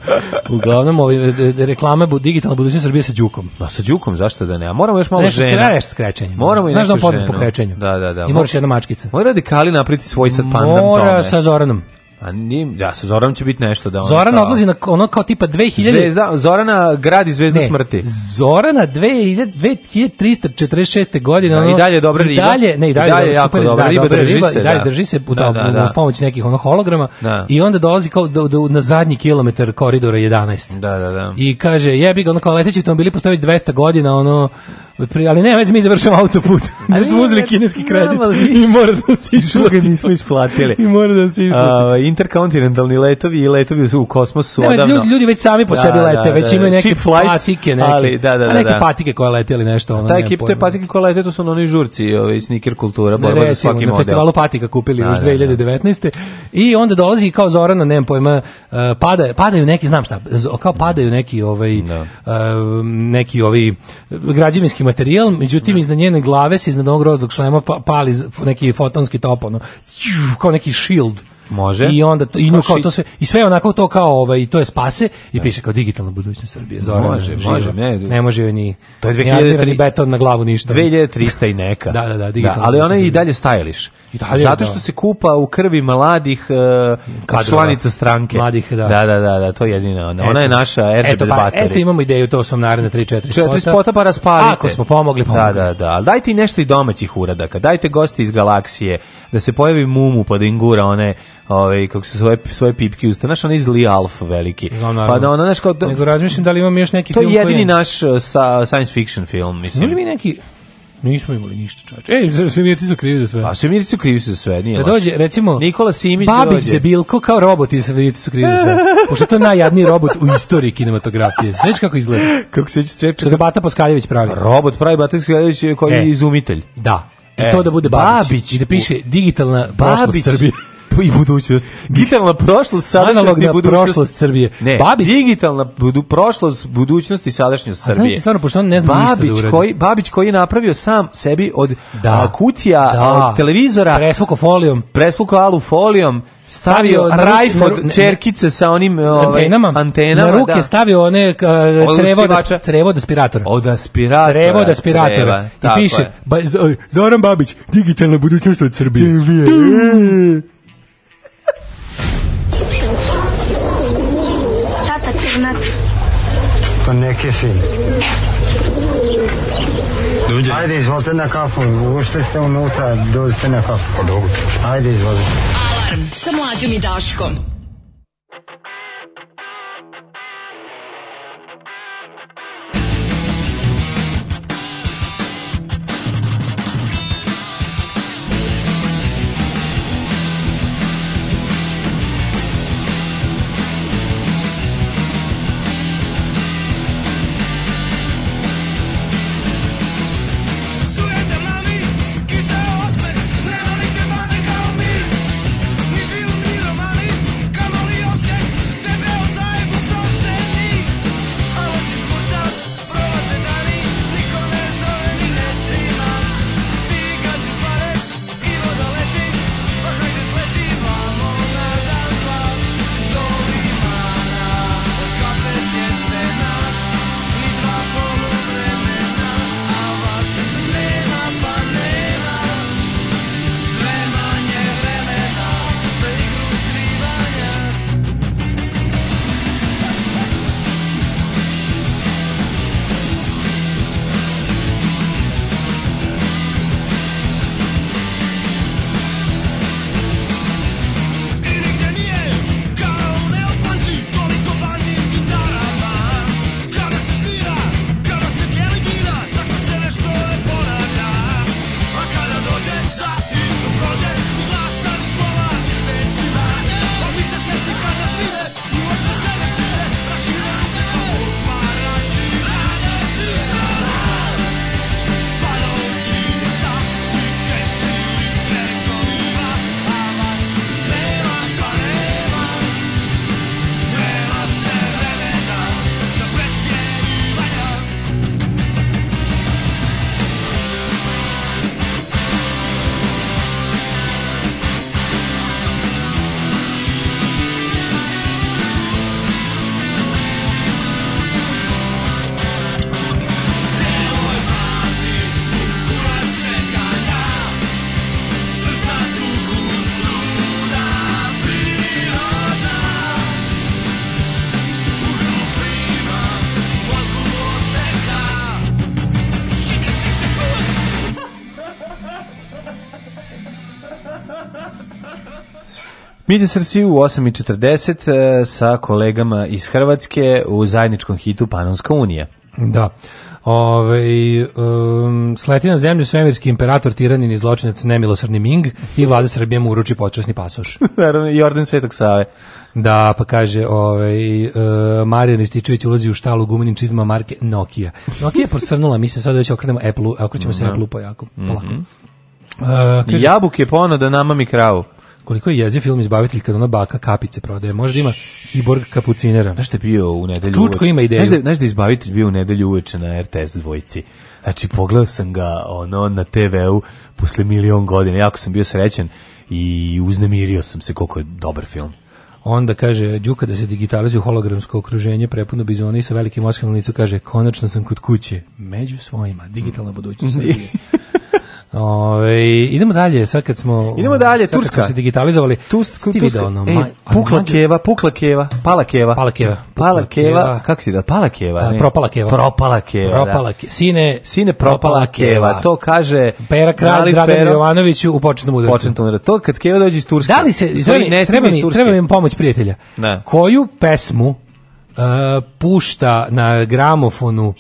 Uglavnom ove e, e, reklame bu digitalna budućnost Srbije sa đukom. Da sa đukom, zašto da ne? A moramo još malo nešto žena. Nešto skrećenje. Moramo i nešto. Znaš da on po krećenju. Da, da, da. I moraš jedna mačkica. Mora radikali napriti svoj sad pandan Mora tome. sa Zoranom. A njim, da, sa Zoranom će biti nešto da on. Zoran kao... odlazi na ono kao tipa 2000 Zvezda, Zorana gradi Zvezdu ne, smrti. Zorana 2000 2346. godine da, ono, i dalje dobra riba. I dalje, ne, i dalje, I dalje dobra, super, jako da, dobra, da, riba, dobra drži riba, se, i dalje da. drži se u da, da, da. pomoć nekih onih holograma da. i onda dolazi kao do, do, na zadnji kilometar koridora 11. Da, da, da. I kaže jebi ga ono kao leteći automobili postoje 200 godina ono ali ne, već mi završavamo autoput. Jer smo uzeli kineski kredit. I mora da se išplati. Nismo isplatili. I mora da se isplati interkontinentalni letovi i letovi u kosmos su ne, odavno. Ljudi, ljudi već sami po da, sebi lete, da, već da, da. imaju neke flights, patike, neke, ali, da, da, da, neke da. patike koje lete ili nešto. Ono, Ta ekipa, te patike koje lete, to su oni žurci, ovaj, sneaker kultura, borba recimo, za svaki model. Na festivalu patika kupili da, još 2019. Da, I onda dolazi kao Zorana, nemam pojma, uh, pada, padaju neki, znam šta, kao padaju neki ovaj, da. uh, neki ovaj građevinski materijal, međutim, da. iznad njene glave se iznad onog rozdog šlema pa, pali neki fotonski top, ono, kao neki shield Može. I onda to, i nju kao to sve i sve onako to kao ovaj to je spase i piše kao digitalna budućnost Srbije. Zorana može, živa. može, ne, ne može joj ni to je 2003 ni beton na glavu ništa. 2300 i neka. da, da, da, digitalna. Da, ali ona je i dalje stajališ. I dalje, Zato što da. se kupa u krvi mladih uh, članica stranke. Mladih, da. Da, da, da, da to je jedina. Ona, ona je naša RGB eto, pa, bateri. Eto imamo ideju, to sam naravno 3-4 spota. 4 spota pa raspavite. Ako smo pomogli, pomogli. Da, da, da. Ali dajte i nešto i domaćih uradaka. Dajte gosti iz galaksije, da se pojavi Mumu pa da ingura one ove, kako se svoje, svoje pipke usta. Znaš, ona iz Lee Alf veliki. Znam, da, pa da ona, znaš, kao... Nego razmišljam da li imam još neki to film To je jedini koji... naš uh, sa, science fiction film, mislim. Znali mi neki Nismo imali ništa, čače. Ej, svemirci su krivi za sve. A svemirci su krivi za sve, nije. Da dođe, recimo, Nikola Simić Babić dođe. debilko kao robot i svemirci su krivi za sve. Pošto to je najjadniji robot u istoriji kinematografije. Sveći kako izgleda. Kako se čeče. Što ga Bata Paskaljević pravi. Robot pravi Bata Paskaljević koji e. je izumitelj. Da. I e, to da bude Babić. Babić. I da piše digitalna Babić. prošlost Srbije i budućnost. Digitalna prošlost, sadašnjost i budućnost. prošlost Srbije. Ne, Babić, digitalna budu, prošlost, budućnost i sadašnjost Srbije. A da znači stvarno, pošto on ne zna Babić ništa da koji, Babić koji je napravio sam sebi od da, a, kutija, da, od televizora. Presvuko folijom. Presvuko alu folijom stavio rajf od čerkice sa onim ovaj, antenama, antenama na ruke da. stavio one uh, crevo, da, crevo od aspiratora. Od aspiratora. Crevo od aspiratora. Creva, I piše, ba, Zoran Babić, digitalna budućnost od Srbije. znate? Pa neke sin. Duđe. Ajde, izvolite na kafu. Ušte ste unutra, dođite na kafu. Pa dobro. Ajde, izvolite. Alarm sa mlađom i Daškom. Mite Srsi u 8.40 e, sa kolegama iz Hrvatske u zajedničkom hitu Panonska unija. Da. Ove, um, sleti na zemlju svemirski imperator, tiranin i zločinac nemilosrni Ming i vlada Srbije mu uruči počasni pasoš. I orden Svetog Save. Da, pa kaže, ovaj, uh, Marijan Ističević ulazi u štalu gumenim čizma marke Nokia. Nokia je prosrnula, mi se sad već okrenemo Apple-u, okrećemo se mm -hmm. Apple-u pojako, pa polako. Mm -hmm. Uh, kaže, Jabuk je pono da nama mi kravu koliko je jeziv film Izbavitelj kad ona baka kapice prodaje. Možda ima kiborg kapucinera. Znaš što je bio u nedelju Čučko uveče? ima ideju. Znaš da, znaš da Izbavitelj bio u nedelju uveče na RTS dvojci? Znači, pogledao sam ga ono, na TV-u posle milion godina. Jako sam bio srećen i uznemirio sam se koliko je dobar film. Onda kaže Đuka da se digitalizuje hologramsko okruženje prepuno bizona i sa velikim osmehom licu kaže konačno sam kod kuće među svojima digitalna budućnost Ove, idemo dalje, sad kad smo Idemo dalje, Turska. se digitalizovali. Tust, Turska. Video, ono, e, ma, pukla mađu... keva, pukla keva, pala keva. Pala keva. Pala keva, kako si da, pala keva. A, da, propala keva. Propala keva. Da. Propala keva. Sine, sine propala, keva. To kaže Pera Kralj Dragan Jovanović u početnom udarcu. Početnom udarcu. To kad keva dođe iz Turske. Da li se Zoli, ne treba mi, treba mi pomoć prijatelja. Ne. Koju pesmu uh, pušta na gramofonu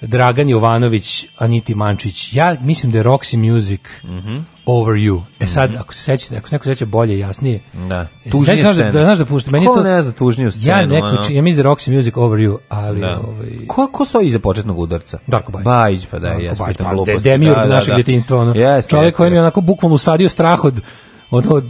Dragan Jovanović, Aniti Mančić. Ja mislim da je Roxy Music mm -hmm. Over You. E mhm. sad, mm -hmm. ako se sećate, ako se neko seća bolje i jasnije, da. E, tužnije znaš da, znaš da pušta. Meni ko to, ne zna tužniju scenu? Ja, neku, ono. ja mislim da je Roxy Music Over You, ali... Da. Ovaj... Ko, ko stoji iza početnog udarca? Darko Bajić. Bajić, pa da, Darko ja sam pitan gluposti. Demiur da, da, našeg da. djetinstva, ono, yes, čovjek yes, koji mi je onako bukvalno usadio strah od ono,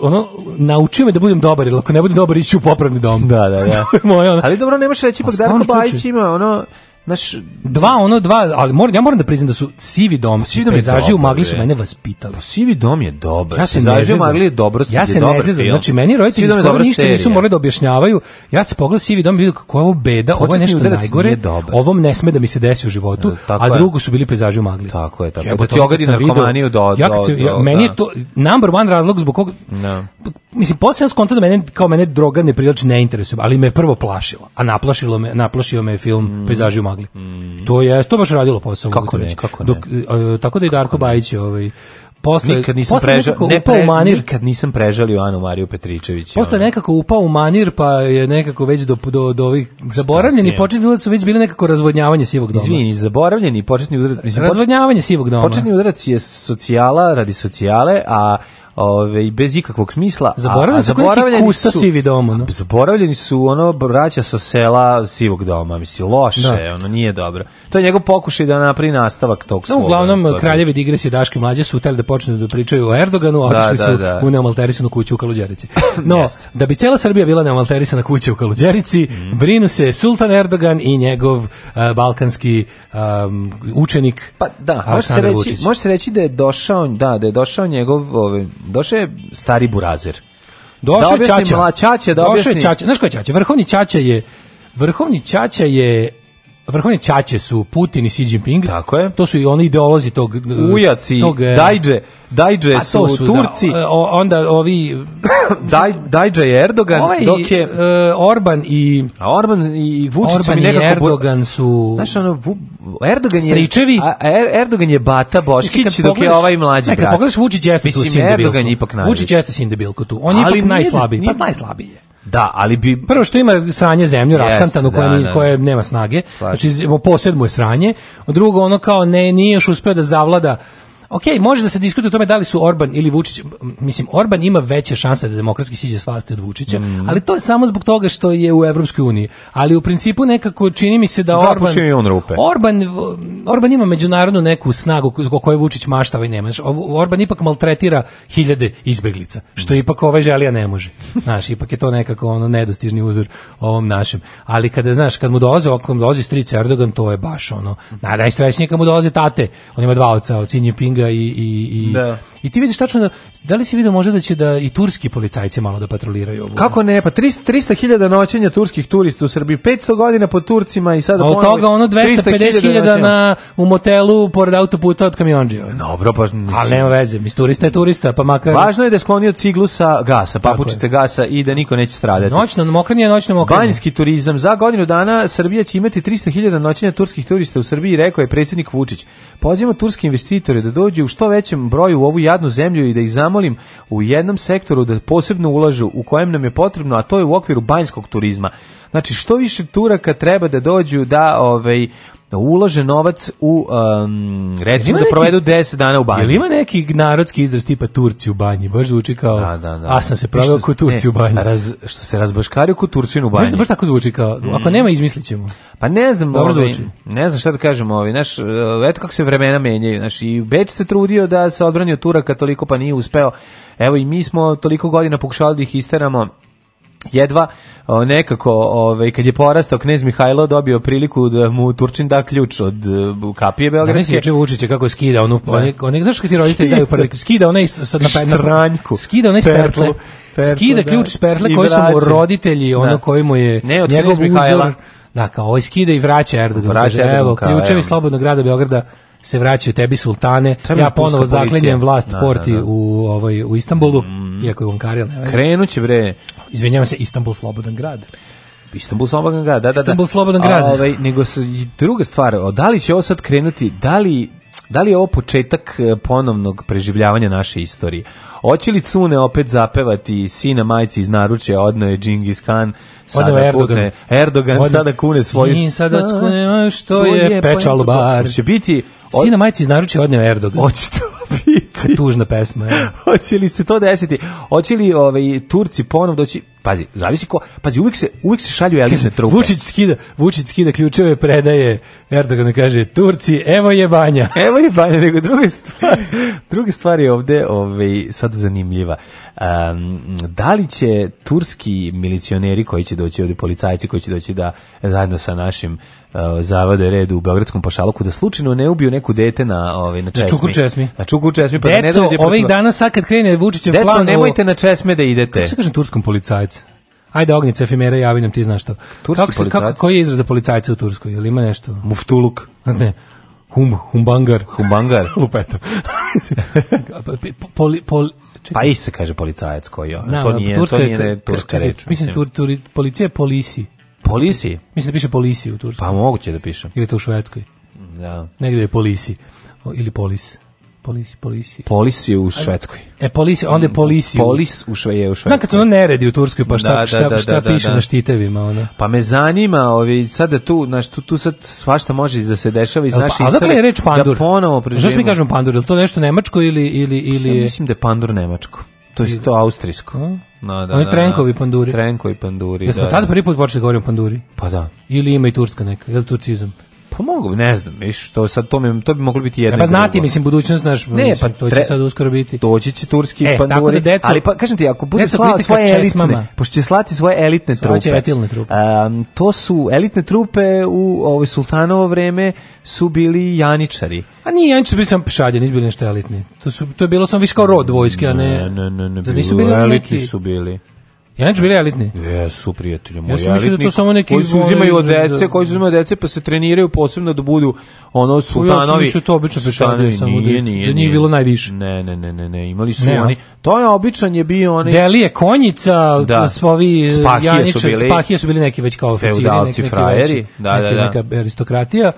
ono naučio me da budem dobar, jer ako ne budem dobar, iću u popravni dom. Da, da, da. moje, ono. Ali dobro, nemaš reći, ipak Darko Bajić ima ono, Naš, dva ono dva, ali moram ja moram da priznam da su sivi dom, sivi dom pejzaži u magli su mene vaspitali. Pa, sivi dom je dobar. Ja se ne u magli je dobro, ja se ne zezam. Znači meni roditelji skoro dobra ništa serija. nisu morali da objašnjavaju. Ja se pogledao sivi dom i vidio kako je ovo beda, ovo je nešto najgore. Ovom ne sme da mi se desi u životu, e, a drugo su bili pejzaži u magli. Tako je, tako. Evo pa ti ogadi narkomaniju do Ja kad se meni je da. to number one razlog zbog kog da. mislim posle sam da mene kao mene droga ne prilači, ne interesuje, ali me prvo plašilo, a naplašilo me, naplašio me film mm. pejzaži u pomagli. Mm. To je to baš radilo posao. Kako ne, kako ne. Dok, e, a, tako da i Darko Bajić ovaj posle nikad nisam posle prežal, ne upao u manir nikad nisam prežalio Anu Mariju Petričević posle ono. nekako upao u manir pa je nekako već do do, do ovih zaboravljeni početni udarac su već bili nekako razvodnjavanje sivog doma izvini zaboravljeni početni udarac mislim razvodnjavanje sivog doma početni udarac je socijala radi socijale a ove, bez ikakvog smisla. Zaboravljeni, a, a zaboravljeni kusta su sivi doma, no? Zaboravljeni su ono braća sa sela sivog doma, misli loše, da. ono nije dobro. To je njegov pokušaj da napravi nastavak tog no, da, uglavnom ono, kraljevi digresije daški mlađe su hteli da počnu da pričaju o Erdoganu, a otišli da, da, su da. u neomalterisanu kuću u Kaludjerici. No, da bi cela Srbija bila neomalterisana kuća u Kaludjerici, mm. brinu se sultan Erdogan i njegov uh, balkanski um, učenik. Pa da, može se reći, može se reći da je došao, da, da je došao njegov ovaj došao je stari burazer. Došao da je Ćaća. Mla, Ćaća da došao je Ćaća. Znaš ko je Ćaća? Vrhovni Ćaća je Vrhovni Ćaća je vrhovne ćaće su Putin i Xi Jinping. Tako je. To su i oni ideolozi tog... Ujaci, tog, e, dajđe, dajđe su, su, da, Turci. Da, onda ovi... Daj, dajđe je Erdogan, ovaj, dok je... E, Orban i... A Orban i Vučić Orban su mi nekako... Erdogan su... Znaš, ono, Erdogan Stričevi. je... A Erdogan je Bata Boškić, dok je ovaj mlađi brat. Kad pogledaš Vučić jeste tu sindebilku. Vučić jeste sindebilku tu. On je ipak najslabiji. Pa najslabiji je. Da, ali bi prvo što ima sranje zemlju raskantano yes, koja da, da, da. koje nema snage. Slači. Znači posebno je sranje. Drugo ono kao ne nije još uspeo da zavlada ok, može da se diskutuje o tome da li su Orban ili Vučić, mislim, Orban ima veće šanse da demokratski siđe s vlasti od Vučića, mm. ali to je samo zbog toga što je u Evropskoj uniji. Ali u principu nekako čini mi se da Orban, i on rupe. Orban, Orban ima međunarodnu neku snagu o kojoj Vučić maštava i nema. Znači, Orban ipak maltretira hiljade izbeglica, što ipak ovaj želija ne može. Znaš, ipak je to nekako ono nedostižni uzor ovom našem. Ali kada, znaš, kad mu dolaze, ako mu dolazi stric Erdogan, to je baš ono, najstrašnije kad mu dolaze tate, on ima dva oca, od Xi Jinpinga i i i da. i ti vidiš tačno da Da li si vidio možda da će da i turski policajci malo da patroliraju ovu? Kako ne, pa 300.000 noćenja turskih turista u Srbiji, 500 godina po Turcima i sada... A od toga ono 250.000 na, u motelu pored autoputa od kamionđija. Dobro, pa... Mislim. Ali nema veze, mis turista je turista, pa makar... Važno je da je sklonio ciglu sa gasa, papučice gasa i da niko neće stradati. Noćno mokranje, noćno mokranje. Banjski turizam. Za godinu dana Srbija će imati 300.000 noćenja turskih turista u Srbiji, rekao je predsjednik Vučić. Pozivamo turske investitore da dođu u što većem broju u ovu jadnu zemlju i da ih zam zamolim u jednom sektoru da posebno ulažu u kojem nam je potrebno, a to je u okviru banjskog turizma. Znači, što više turaka treba da dođu da ovaj da ulaže novac u um, recimo da provedu 10 dana u banji. Jel ima neki narodski izraz tipa Turci u banji? Baš zvuči kao da, da, da. a sam se proveo kod Turci ne, u banji. E, raz, što se razbaškario kod Turčinu u banji. Baš, baš tako zvuči kao. Mm. Ako nema izmislit ćemo. Pa ne znam, Dobro ovi, ovaj, ne znam šta da kažemo, ovi, ovaj, naš, eh, eto kako se vremena menjaju. Naš, i Beč se trudio da se odbrani od Turaka toliko pa nije uspeo. Evo i mi smo toliko godina pokušali da ih isteramo jedva o, nekako ovaj kad je porastao knez Mihajlo dobio priliku da mu Turčin da ključ od uh, kapije beogradske. Znači juče Vučić kako skida onu da. oni znaš kakvi roditelji daju prvi skida onaj sa na stranjku. Skida onaj perle skida ključ s pertle koji su mu roditelji, ono da. koji mu je ne, njegov uzor. Da, kao ovaj skida i vraća Erdogan. Vraća Erdogan, evo, ključevi slobodnog grada Beograda se vraćaju tebi sultane. Treba ja ponovo zaklinjem vlast da, da porti da, da. u ovaj u Istanbulu, mm. iako je on Karel. Krenuće bre. Izvinjavam se, Istanbul slobodan grad. Istanbul slobodan grad, da, da, da. Istanbul slobodan grad. A, ovaj, nego su, druga stvar, o, da li će ovo sad krenuti, da li da li je ovo početak e, ponovnog preživljavanja naše istorije? Hoće li Cune opet zapevati sina majci iz naručja, odno je Džingis Khan, sada Erdogan, Erdogan sada kune svoju... Sin sada skune, što je pečalbar. Će biti Od... Sina majci iz naručja odneo Erdogan. Hoće Očito biti. Tužna pesma. Je. Hoće li se to desiti? Hoće li ovaj, Turci ponovno doći? Pazi, zavisi ko. Pazi, uvijek se, uvijek se šalju elitne trupe. Vučić skida, Vučić skida ključeve, predaje Erdogan kaže, Turci, evo je banja. Evo je banja, nego druga stvar, druga stvar je ovde ovaj, sad zanimljiva. Um, da li će turski milicioneri koji će doći ovde, policajci koji će doći da zajedno sa našim Uh, zavade red u beogradskom pašaluku da slučajno ne ubiju neku dete na ovaj na česmi. Na čukur česmi. Na čukur česmi pa Deco, da ne dođe. Deco, ovih dana sad kad krene Vučićev plan. Deco, nemojte na česme da idete. Kako se kaže turskom policajcu? Ajde ognice efimera javi nam ti znaš što. kako se, kako, koji je izraz za policajca u Turskoj? Ili ima nešto? Muftuluk. Ne. Hum, humbangar. Humbangar. Lupeto. poli, poli, pa Čekaj. Pa i se kaže policajac koji je. Znam, to nije, turska, to nije turska reč. Mislim, tur, tur, policija je polisi. Polisi? Mislim da piše polisi u Turskoj. Pa moguće da piše. Ili to u Švedskoj. Da. Negde je polisi. ili polis. Polisi, polisi. Polis je u Švedskoj. E, polisi, onda je mm, polisi. Polis u Šve, je u Švedskoj. Znam kad su ono neredi u Turskoj, pa šta, da, da, šta, šta, da, šta da, da piše da. na štitevima. Ona. Pa me zanima, ovi, sada tu, znaš, tu, tu sad svašta može da se dešava iz pa, naše istorije. A je reč pandur? Da ponovo pa preživimo. Znaš mi kažemo pandur, je to nešto nemačko ili... ili, ili... Ja mislim da je pandur nemačko. To je to austrijsko. A? No, da, Oni da, da, trenkovi panduri. Trenkovi panduri, Jel smo da. tada da. prvi put počeli da govoriti o panduri? Pa da. Ili ima i turska neka, je turcizam? Pa mogu, ne znam, viš, to sad to, mi, to bi moglo biti jedno. Pa znati, mislim, budućnost znaš, ne, mislim, pa, to će tre... sad uskoro biti. Doći će turski e, panduri, tako da deco, ali pa, kažem ti, ako bude slao svoje elitne, česmama. pošto će slati svoje elitne trupe, će etilne trupe. Um, to su elitne trupe u ovo ovaj, Sultanovo vreme su bili janičari. A nije, oni su bili samo pešadje, nisu bili nešto elitni. To, su, to je bilo samo više kao rod vojske, a ne... Ne, ne, ne, ne Zar nisu bili elitni su bili. Ja neću bili elitni. Jesu, prijatelju moji. Ja sam mislio da to samo neki koji se uzimaju od dece, koji se uzimaju od dece pa se treniraju posebno da budu ono pa sultanovi. Ja da su to obično pešadije samo da- nije, da, nije, da nije bilo najviše. Ne, ne, ne, ne, ne, imali su ne, oni. To je običan je bio oni. Delije konjica, da. svovi e, spahije su bili. Spahije su bili neki već kao oficiri, neki, neki frajeri, neki, da, da, da. neka aristokratija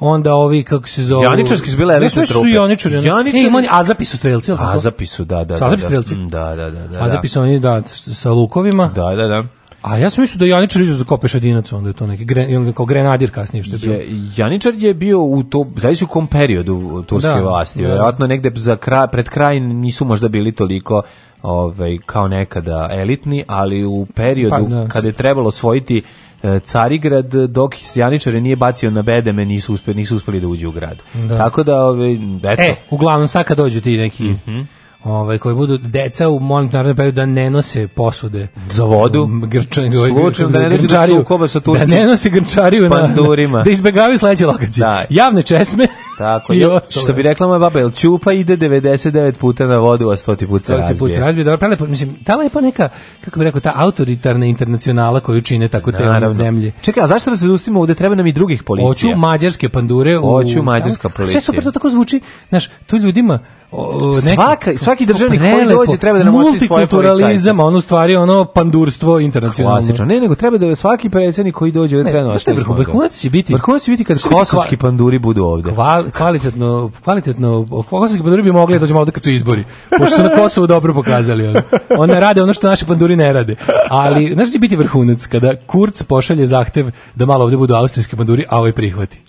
onda ovi kako se zove Janičarski su bile elitne trupe. Su Janičari. Janičari. Ima Azapi su strelci, al tako. Azapi su, da, da. da, strelci. Da, da, da, da. Azapi su oni da sa lukovima. Da, da, da. A ja sam mislio da Janičar iđe za kopešadinac, onda je to neki ili kao grenadir kasnije što je bio. Je, Janičar je bio u to, zavisi u kom periodu turske da, vlasti, vjerojatno negde za kraj, pred kraj nisu možda bili toliko ovaj, kao nekada elitni, ali u periodu pa, da. kada je trebalo osvojiti e, Carigrad dok Sjaničare nije bacio na bedeme nisu uspeli nisu uspeli da uđu u grad. Da. Tako da ovaj eto. E, uglavnom sad kad dođu ti neki mm -hmm. Ovaj koji budu deca u molim periodu da ne nose posude za vodu, mm, grčan, ovaj, slučajno da ne grčariju, da, sa da ne nose grčariju na, pandurima da izbegavaju sledeće lokacije. Da. Javne česme Tako I je. Što bi rekla moja baba, jel čupa ide 99 puta na vodu, a 100 puta se razbije. Put se razbije. Dobro, prelepo, mislim, ta lepa neka, kako bi rekao, ta autoritarna internacionala koju čine tako te Naravno. zemlje. Čekaj, a zašto da se zustimo ovde? Treba nam i drugih policija. Hoću mađarske pandure. U, Hoću mađarska policija. Sve super to tako zvuči. Znaš, tu ljudima o, neki, Svaka, svaki državnik koji dođe treba da nam osti svoje Multikulturalizam, ono stvari ono pandurstvo internacionalno. Klasično. Ne, nego treba da svaki predsjednik koji dođe da treba da ostavi. Vrhunac će biti. Vrhunac će biti kad kosovski panduri budu ovde. Kval, kvalitetno, kvalitetno, kosovski panduri bi mogli da dođemo ovde kad su izbori, pošto su na Kosovu dobro pokazali. oni. One rade ono što naše panduri ne rade. Ali, znaš da će biti vrhunac kada Kurc pošalje zahtev da malo ovde budu austrijski panduri, a ovaj prihvati.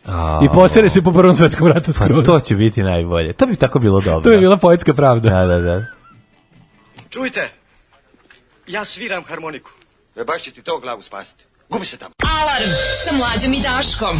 I posere se po prvom svetskom ratu pa skroz. to će biti najbolje. To bi tako bilo dobro. To je bila poetska pravda. Da, da, da. Čujte, ja sviram harmoniku. E baš će ti to glavu spasiti. Gubi se tamo. Alarm sa mlađom i Daškom.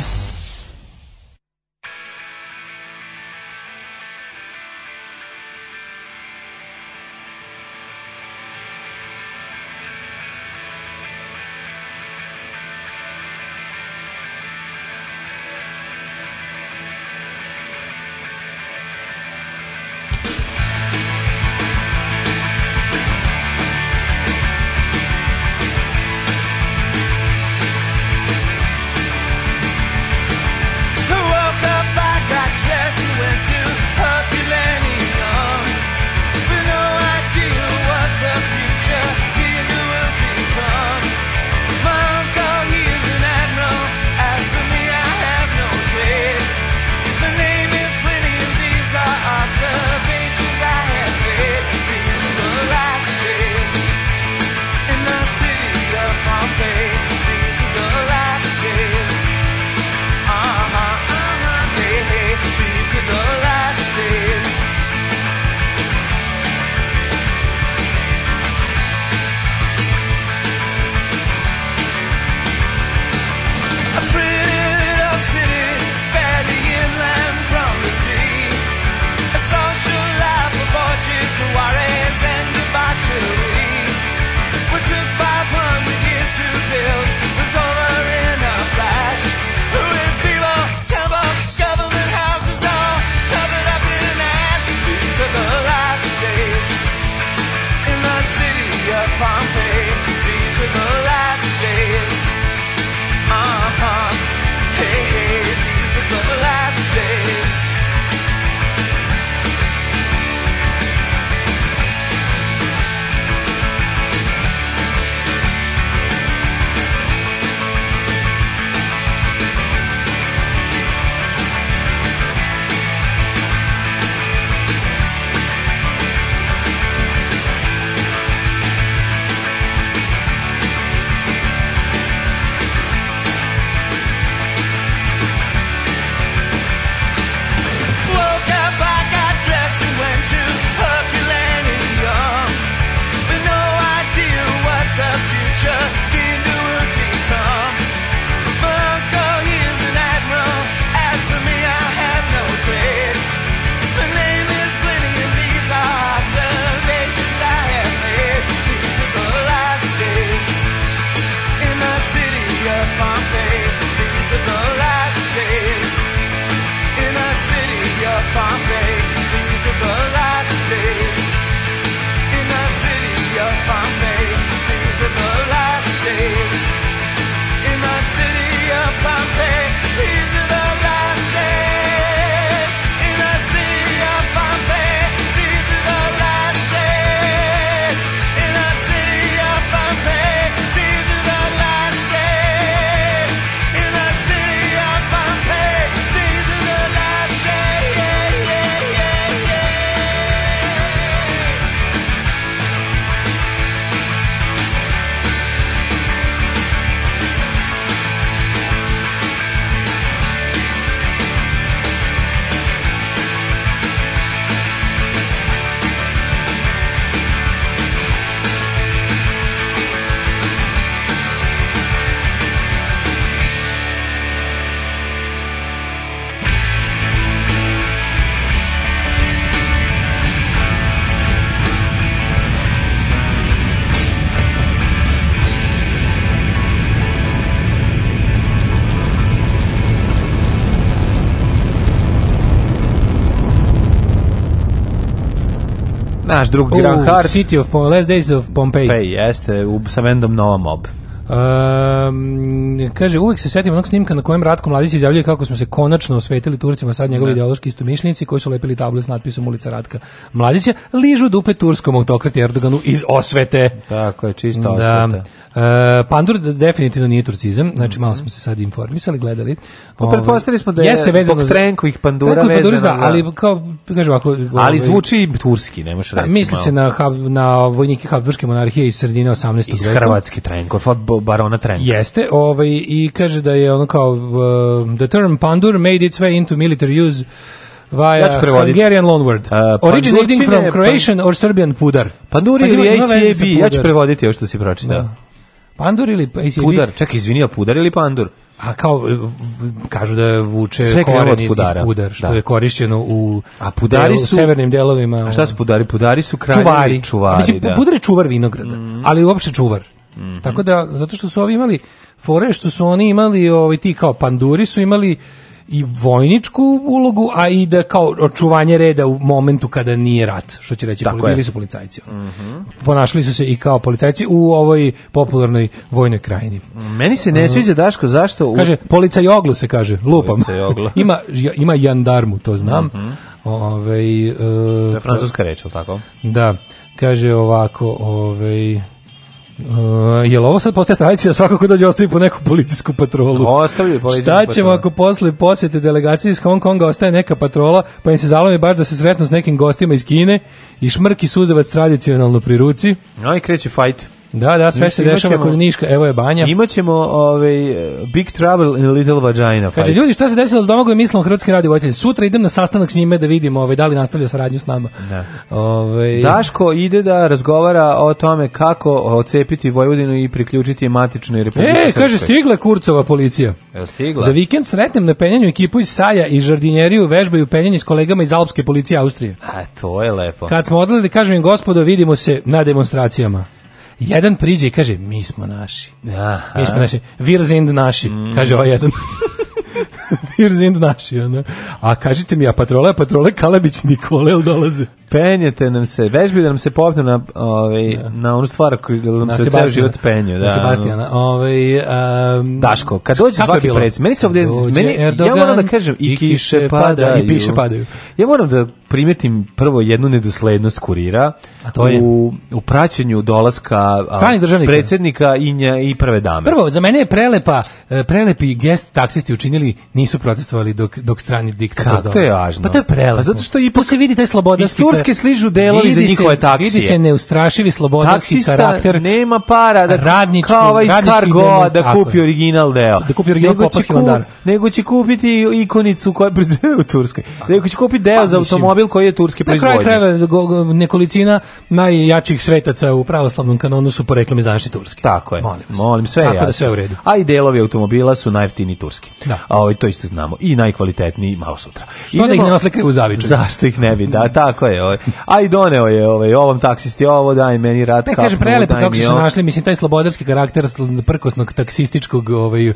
znaš drug Grand uh, City of Pom Last Days of Pompeii. Pompeii, jeste, u, sa vendom Nova Mob. Um, ehm, kaže, uvek se setim onog snimka na kojem Ratko Mladić izjavljuje kako smo se konačno osvetili Turcima, sad njegovi da. ideološki istomišljenici koji su lepili table s natpisom ulica Ratka Mladića, ližu dupe turskom autokrati Erdoganu iz osvete. Tako je, čista osveta. Da. E, pandur definitivno nije turcizam, znači malo smo se sad informisali, gledali. Pa ovaj, pretpostavili smo da je jeste vezano za Trenkovih pandura Trenkovih vezano pandura, za... ali kao kažem ovako, ali ovaj, zvuči turski, ne možeš pa, reći. Misli malo. se na na vojnike Habsburgske monarhije iz sredine 18. veka. Iz hrvatski Trenkov, od barona Trenkov. Jeste, ovaj i kaže da je ono kao uh, the term pandur made its way into military use via Hungarian loanword. Uh, originating from Croatian or Serbian pudar. Panduri pa ili ACAB, ja ću prevoditi ovo što si pročitao. Da. Pandur ili... Isi, pa, pudar, čekaj izvinio pudar ili pandur? A kao, kažu da vuče Sve koren iz, iz pudar, što da. je korišćeno u a pudari delu, su, severnim delovima. A šta su pudari? Pudari su kraljevi čuvari. čuvari Mislim, da. pudar je čuvar vinograda, mm. ali uopšte čuvar. Mm -hmm. Tako da, zato što su ovi imali, fore što su oni imali, ovi ovaj, ti kao panduri su imali i vojničku ulogu, a i da kao očuvanje reda u momentu kada nije rat, što će reći, Tako bili su policajci. Ono. Mm -hmm. Ponašali su se i kao policajci u ovoj popularnoj vojnoj krajini. Meni se ne mhm. sviđa, Daško, zašto... Kaže, policajoglu se kaže, lupam. ima, ima jandarmu, to znam. Mm -hmm. Ove, e, to je francuska reč, tako? Da, kaže ovako, ovaj Uh, jel ovo sad postaje tradicija svakako ko dođe ostavi po neku policijsku patrolu? Ostavi policijsku Šta ćemo patrolu. ako posle posjete delegacije iz Hong Konga ostaje neka patrola, pa im se zalomi baš da se sretnu s nekim gostima iz Kine i šmrki suzevac tradicionalno pri ruci? No kreće fajt. Da, da, sve se dešava kod Niška, evo je banja. Imaćemo ovaj, Big Trouble in Little Vagina. Kaže, ljudi, šta se desilo s domagoj mislom Hrvatske radio vojitelji? Sutra idem na sastanak s njime da vidimo ovaj, da li nastavlja saradnju s nama. Da. Ovaj... Daško ide da razgovara o tome kako ocepiti Vojvodinu i priključiti matičnoj republike. E, kaže, stigla Kurcova policija. Je stigla? Za vikend sretnem na penjanju ekipu iz Saja i žardinjeriju vežbaju penjanje s kolegama iz Alpske policije Austrije. A, to je lepo. Kad smo odlazili, kažem im, gospodo, vidimo se na demonstracijama. Jedan priđe i kaže, mi smo naši. Aha. Mi smo naši. Wir sind naši, mm. kaže ovaj jedan. wir sind naši, ona. A kažite mi, a patrole, patrole Kalebić Nikole dolaze? penjete nam se, vežbi da nam se popne na, ovaj, da. na onu stvar koju da nam na se ceo život penju. Da, Sebastijana. Ovaj, um, Daško, kad dođe svaki prec, meni se ovdje, meni, Erdogan, ja moram da kažem, i, i kiše padaju. I piše padaju. Ja moram da primetim prvo jednu nedoslednost kurira A to je? u, u praćenju dolaska predsjednika i, nja, i prve dame. Prvo, za mene je prelepa, e, prelepi gest taksisti učinili, nisu protestovali dok, dok strani diktator Kako to je važno? Pa to je prelepo. Pa zato što ipak... Tu se vidi taj slobodarski maske sližu delovi za njihove taksije. Vidi se neustrašivi slobodarski karakter. nema para da radnički, kao ovaj Scargo da kupi original deo. Da kupi original kopaski vandar. Nego će kupiti ikonicu koja je proizvedena u Turskoj. Nego će kupiti deo pa, za automobil koji je turski proizvodnje. Na kraju krajeva nekolicina najjačih svetaca u pravoslavnom kanonu su poreklom iz današnje Turske. Tako je. Molim, molim sve Tako da jasno. da sve u redu. A i delovi automobila su najftini turski. Da. A ovaj to isto znamo i najkvalitetniji malo sutra. Što Idemo, da ih ne oslikaju u zavičaju? Zašto ih ne bi? Da, tako je ovaj. A doneo je ovaj ovom taksisti ovo daj meni rat kako. kaže prelepo kako su se našli, mislim taj slobodarski karakter prkosnog taksističkog ovaj e,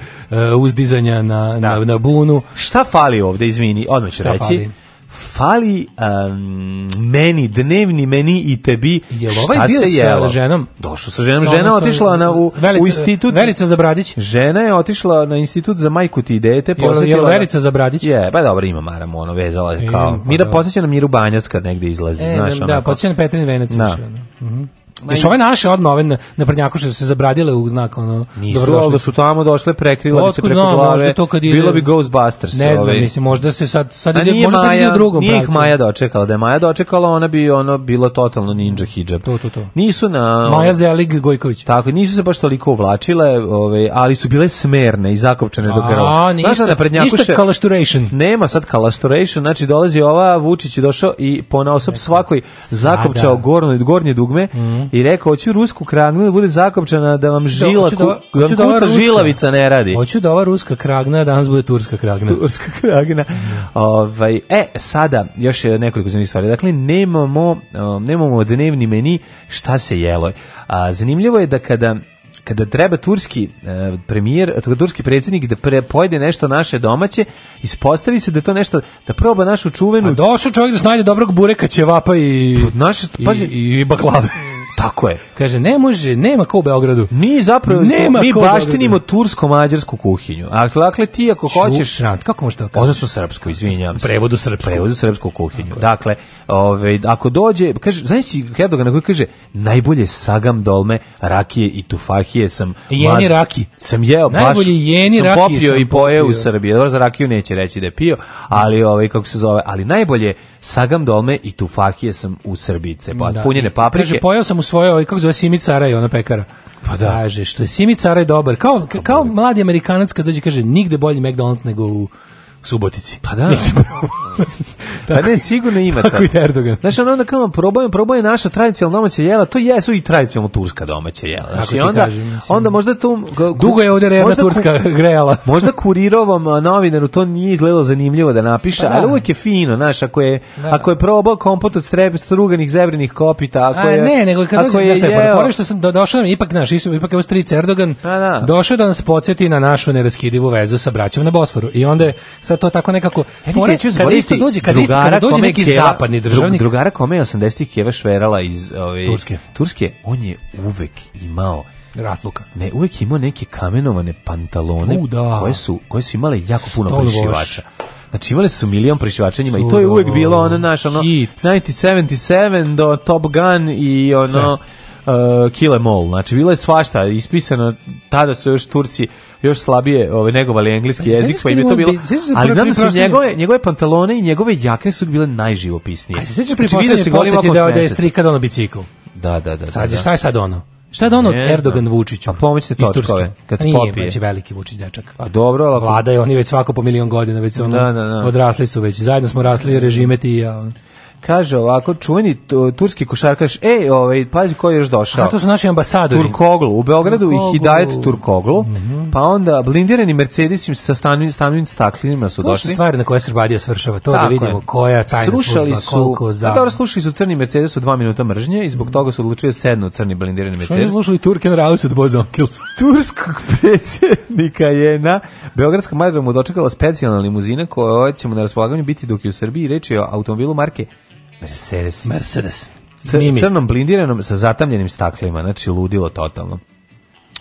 uzdizanja na, da. na, na bunu. Šta fali ovde, izvini, odmah ću Šta reći. Fali? fali um, meni, dnevni meni i tebi, Jel šta ovaj se jelo? Sa ženom? Došao sa ženom, žena je otišla na, u, Velica, u institut. Verica Zabradić? Žena je otišla na institut za majku ti i dete. Jel, jel Verica Zabradić? Je, pa dobro, ima maram, ono, vezala je e, kao. Pa Mira, da da. posjeća na Miru Banjac kad negde izlazi, e, znaš. Da, da posjeća na Petrin Venec. Da. Više, Maj... su ove naše odmah, ove na, na prnjaku što su se zabradile u znak, ono... Nisu, ali da su tamo došle, prekrila bi se preko znam, glave, to kad ide, bilo bi Ghostbusters. Ne znam, ove. mislim, možda se sad, sad ide, možda Maja, sad ide u drugom nije pravcu. ih Maja dočekala, da je Maja dočekala, ona bi ono bilo totalno ninja hijab. To, to, to. Nisu na... Maja Zelig Gojković. Tako, nisu se baš toliko uvlačile, ove, ali su bile smerne i zakopčane do grla. Ništa, da prednjakuše, ništa kalasturation. Nema sad kalasturation, znači dolazi ova, Vučić je došao i ponaosob svakoj zakopčao gornje dugme, mhm i rekao hoću rusku kragnu da bude zakopčana da vam žila da, da, da vam da ruska, žilavica ne radi. Hoću da ova ruska kragna da danas bude turska kragna. Turska kragna. Ovaj e sada još je nekoliko zanimljivih stvari. Dakle nemamo um, nemamo dnevni meni šta se jelo. A zanimljivo je da kada kada treba turski e, premijer, turski predsjednik da pre, pojede nešto naše domaće, ispostavi se da to nešto, da proba našu čuvenu... A pa došao čovjek da snajde dobrog bureka, ćevapa i, pa naše, pazi, i, i, i baklave. Tako je. Kaže, ne može, nema ko u Beogradu. Mi zapravo, nema mi baštinimo tursko-mađarsku kuhinju. A dakle, ti ako Ču, hoćeš... Šrant, kako možeš to da kažeš? Odnosno srpsko, izvinjam se. Prevodu srpsku. Prevodu srpsku kuhinju. dakle, ovaj ako dođe, kaže, znaš si Erdogan koji kaže, najbolje sagam dolme, rakije i tufahije sam... Jeni maz, raki. Sam jeo najbolje baš... Najbolje jeni sam rakije popio sam i pojeo u Srbiji. Dobro, za rakiju neće reći da je pio, ali ovaj, kako se zove, ali najbolje sagam dolme i tufahije sam u Srbice. Pa, da. punjene paprike. Kaže, pojeo sam u svoje, ovaj, kako zove, Simi Caraj, ona pekara. Pa da. Kaže, što je Simi Caraj dobar. Kao, kao mladi amerikanac kad dođe, kaže, nigde bolji McDonald's nego u Subotici. Pa da. Nisi pa ne, sigurno ima tako. Tako i Erdogan. Znaš, on onda kao probaju, probaju naša tradicionalna domaća jela, to jesu i tradicionalno turska domaća jela. Znaš, i onda, kažem, onda možda tu... Dugo je ovdje revna turska grejala. možda kurirovom novinaru to nije izgledalo zanimljivo da napiše, pa, da. ali uvijek je fino, znaš, ako je, da. ako je probao kompot od streb, struganih zebrinih kopita, ako je... A, ne, nego kad dođe, je, je što sam do, došao, ipak, naš, ipak je stric Erdogan, pa da. došao da nas podsjeti na našu neraskidivu vezu sa braćom na Bosforu. I onda je, to, to tako nekako... E, fore, kada isto dođe, kad isto, kad dođe neki kjeva, zapadni državnik... Drugara kome je 80-ih keva šverala iz ove, Turske. Turske, on je uvek imao ratluka. Ne, uvek imao neke kamenovane pantalone U, da. koje, su, koje su imale jako puno Stol prišivača. Znači imali su milion prišivača i to je uvek bilo ono naš ono Hit. 1977 do Top Gun i ono Sve. uh, Kill Em All. Znači bilo je svašta ispisano, tada su još Turci još slabije ovaj negovali engleski jezik, pa im je to bilo. Ali znam da su njegove njegove pantalone i njegove jakne su bile najživopisnije. A se sećaš se golim oko da je strika da ono bicikl. Da, da, da. Sad da, je da. šta je sad ono? Šta da ono ne, Erdogan Vučiću? A pa pomoćite točkove kad se popije. Nije, veliki Vučić dečak. A pa dobro, ali... Vlada je, oni već svako po milion godina, već da, ono, da, da, da. odrasli su već. Zajedno smo rasli režime ti i ja. Kaže ovako, čuveni turski košarkaš, ej, ovaj, pazi ko je još došao. A to su naši ambasadori. Turkoglu, u Beogradu i Hidajet Turkoglu. Mm -hmm. Pa onda blindirani Mercedesim sa stanovim, stanovim staklinima su to došli. To su stvari na koje Srbija svršava, to da Tako da vidimo je. koja tajna slušali služba, su, koliko pa za... Dobro, slušali su crni Mercedes u dva minuta mržnje i zbog toga su odlučili da sedno crni blindirani Mercedes. Što je slušali Turken Raus od Bozon Kills? Turskog predsjednika je na Beogradskom aerodromu dočekala specijalna limuzina koja ćemo na raspolaganju biti dok je u Srbiji reč je o automobilu marke Mercedes. Mercedes. Cr crnom blindiranom sa zatamljenim staklima, znači ludilo totalno.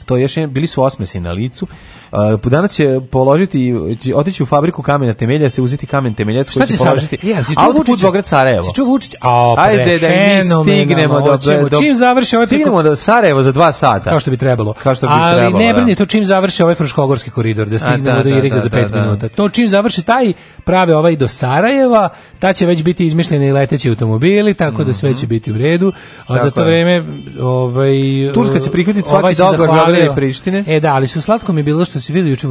To je još je, bili su osmesi na licu, Uh, danas će položiti, će otići u fabriku kamena temeljaca, uzeti kamen temeljac koji će položiti. Sada? Ja, si čuo Vučić, Beograd Sarajevo. Si čuo Vučić, a Ajde, da mi stignemo do, do, čim završi ovaj stignemo do Sarajevo za dva sata. Kao što bi trebalo. Kao što bi Ali ne da. brini to čim završi ovaj Fruškogorski koridor, da stignemo da, do da, Iriga za 5 minuta. To čim završi taj prave ovaj do Sarajeva, ta će već biti izmišljeni leteći automobili, tako da sve će biti u redu. A za to vreme ovaj Turska će prihvatiti ovaj svaki dogovor Beograda i Prištine. E da, ali su slatko mi bilo što se videli juče,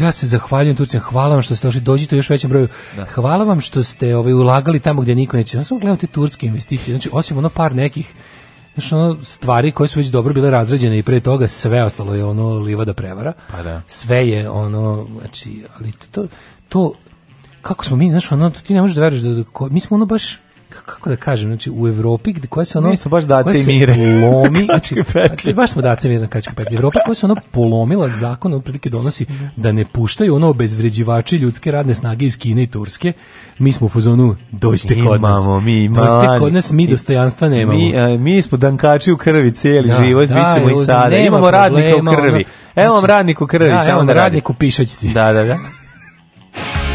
ja se zahvaljujem Turcima, hvala vam što ste došli, dođite još većem broju. Da. Hvala vam što ste ovaj, ulagali tamo gdje niko neće. Znači, gledam te turske investicije, znači, osim ono par nekih znači, ono, stvari koje su već dobro bile razređene i pre toga sve ostalo je ono livada prevara. Pa da. Sve je ono, znači, ali to, to kako smo mi, znaš, ono, ti ne možeš da veriš da, da, mi smo ono baš, kako da kažem, znači u Evropi gde koja se ono Nisu baš dace i mire. Lomi, znači, znači baš smo dace mire na kačke petlje. Evropa koja se ono polomila zakon otprilike donosi da ne puštaju ono obezvređivači ljudske radne snage iz Kine i Turske. Mi smo u fuzonu dojste imamo, kod nas. Mi imamo, dojste kod nas, mi dostojanstva nemamo. Mi, e, a, mi smo dankači u krvi cijeli da, život, da, mi i sada. Imamo radnika u krvi. Evo vam znači, radnik u krvi, da, samo da radi. radniku pišaćci. Da, da, da.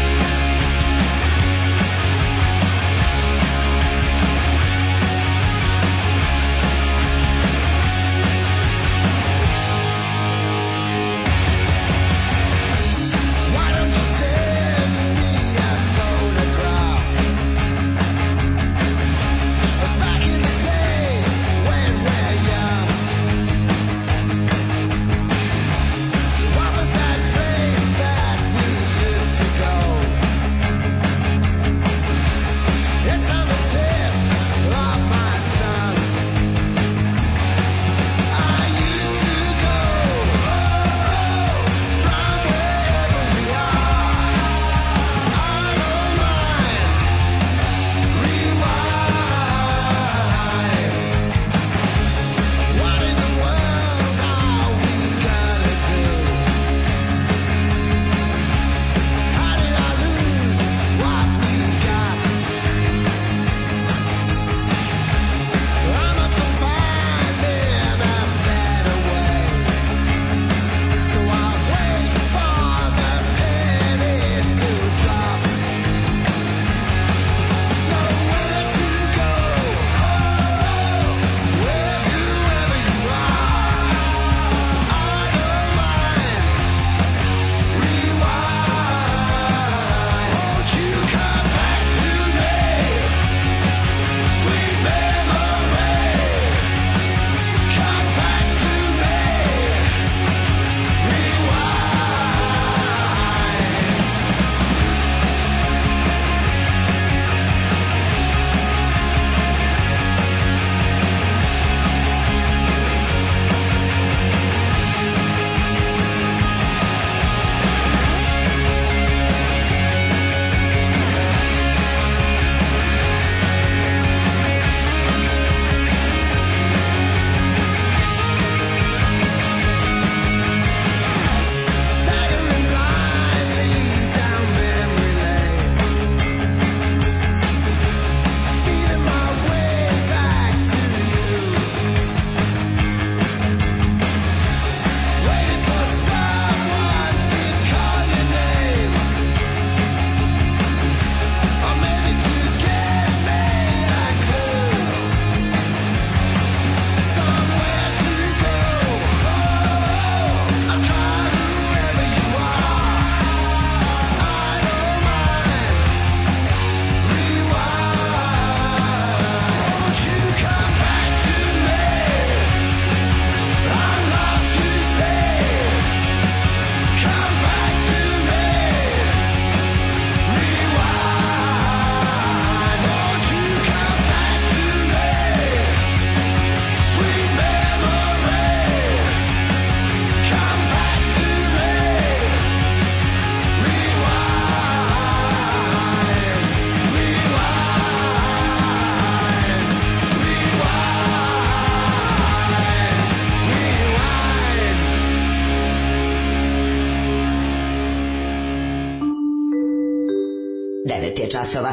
časova.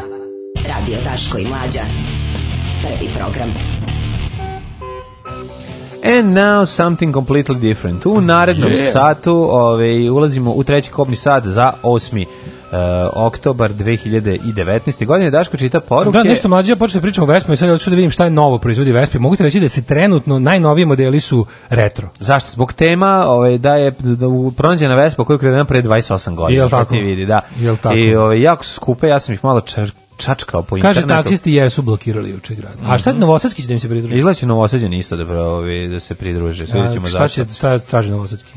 Radio Taško i Mlađa. Prvi program. And now something completely different. U narednom yeah. satu ove, ulazimo u treći kopni sat za osmi Eh, oktobar 2019. godine. Daško čita poruke. Da, nešto mlađe, ja počeo da pričamo o Vespama i sad hoću da vidim šta je novo proizvodi Vespi. Mogu ti reći da se trenutno najnoviji modeli su retro. Zašto? Zbog tema ovaj, da je da pronađena Vespa koju je kredena pre 28 godina. Jel tako? Vidi, da. Jel tako? I ovaj, jako skupe, ja sam ih malo čer, čačkao po internetu. Kaže, taksisti jesu blokirali juče grad. A šta je mhm. Novosadski će da im se pridruži? Izlači Novosadjani isto da, pravi, ovaj, da se pridruže. Sve ćemo šta će, šta traži Novosadski?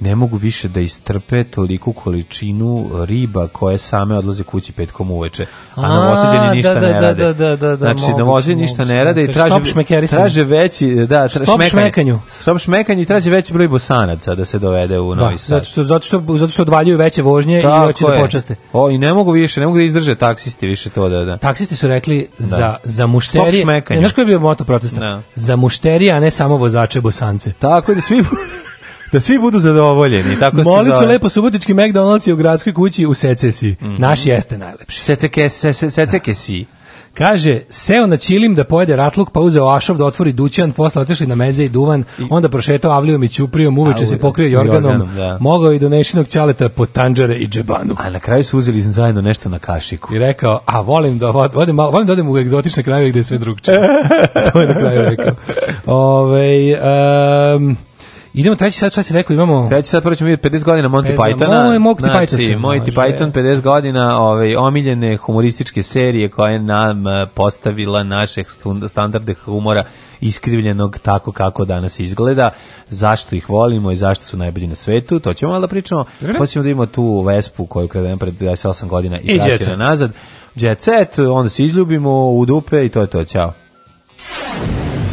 ne mogu više da istrpe toliku količinu riba koje same odlaze kući petkom uveče. A, a novosađeni da, ništa da, da, ne rade. Da, da, da, da znači, novosađeni ništa ne rade i traže, traže veći... Da, tra, stop šmekanju. šmekanju. Stop šmekanju i traže veći broj bosanaca da se dovede u da, Novi Sad. Zato što, zato što, zato što odvaljuju veće vožnje Tako i hoće da počaste. O, i ne mogu više, ne mogu da izdrže taksisti više to da... da. Taksisti su rekli za, za mušterije... Stop šmekanju. Znaš koji je bio moto protesta? Za mušterije, a ne samo vozače bosance. Tako da svi da svi budu zadovoljeni. Tako Molit ću lepo subotički McDonald's je u gradskoj kući u Secesi. Mm -hmm. Naš jeste najlepši. Secekesi. Se, Kaže, seo na čilim da pojede ratluk, pa uzeo ašov da otvori dućan, posle otišli na meze i duvan, onda prošetao avlijom i ćuprijom, uveče se pokrio jorganom, jorganom da. mogao i do nešinog ćaleta po tanđare i džebanu. A na kraju su uzeli zajedno nešto na kašiku. I rekao, a volim da, volim, volim da odem u egzotične krajeve gde je sve drugče. to je na kraju rekao. Ove, um, Idemo treći sat, šta si rekao, imamo... Treći sat, prvo ćemo vidjeti 50 godina Monty Pythona. Moj, mog znači, Python Monty Python, 50 godina ove, ovaj, omiljene humorističke serije koja je nam eh, postavila naše standarde humora iskrivljenog tako kako danas izgleda, zašto ih volimo i zašto su najbolji na svetu, to ćemo malo da pričamo. Pa ćemo da imamo tu Vespu koju kredem pred 28 godina i, I vraćena nazad. Jet set, onda se izljubimo u dupe i to je to, čao.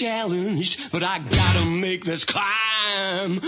challenged, but I gotta make this climb.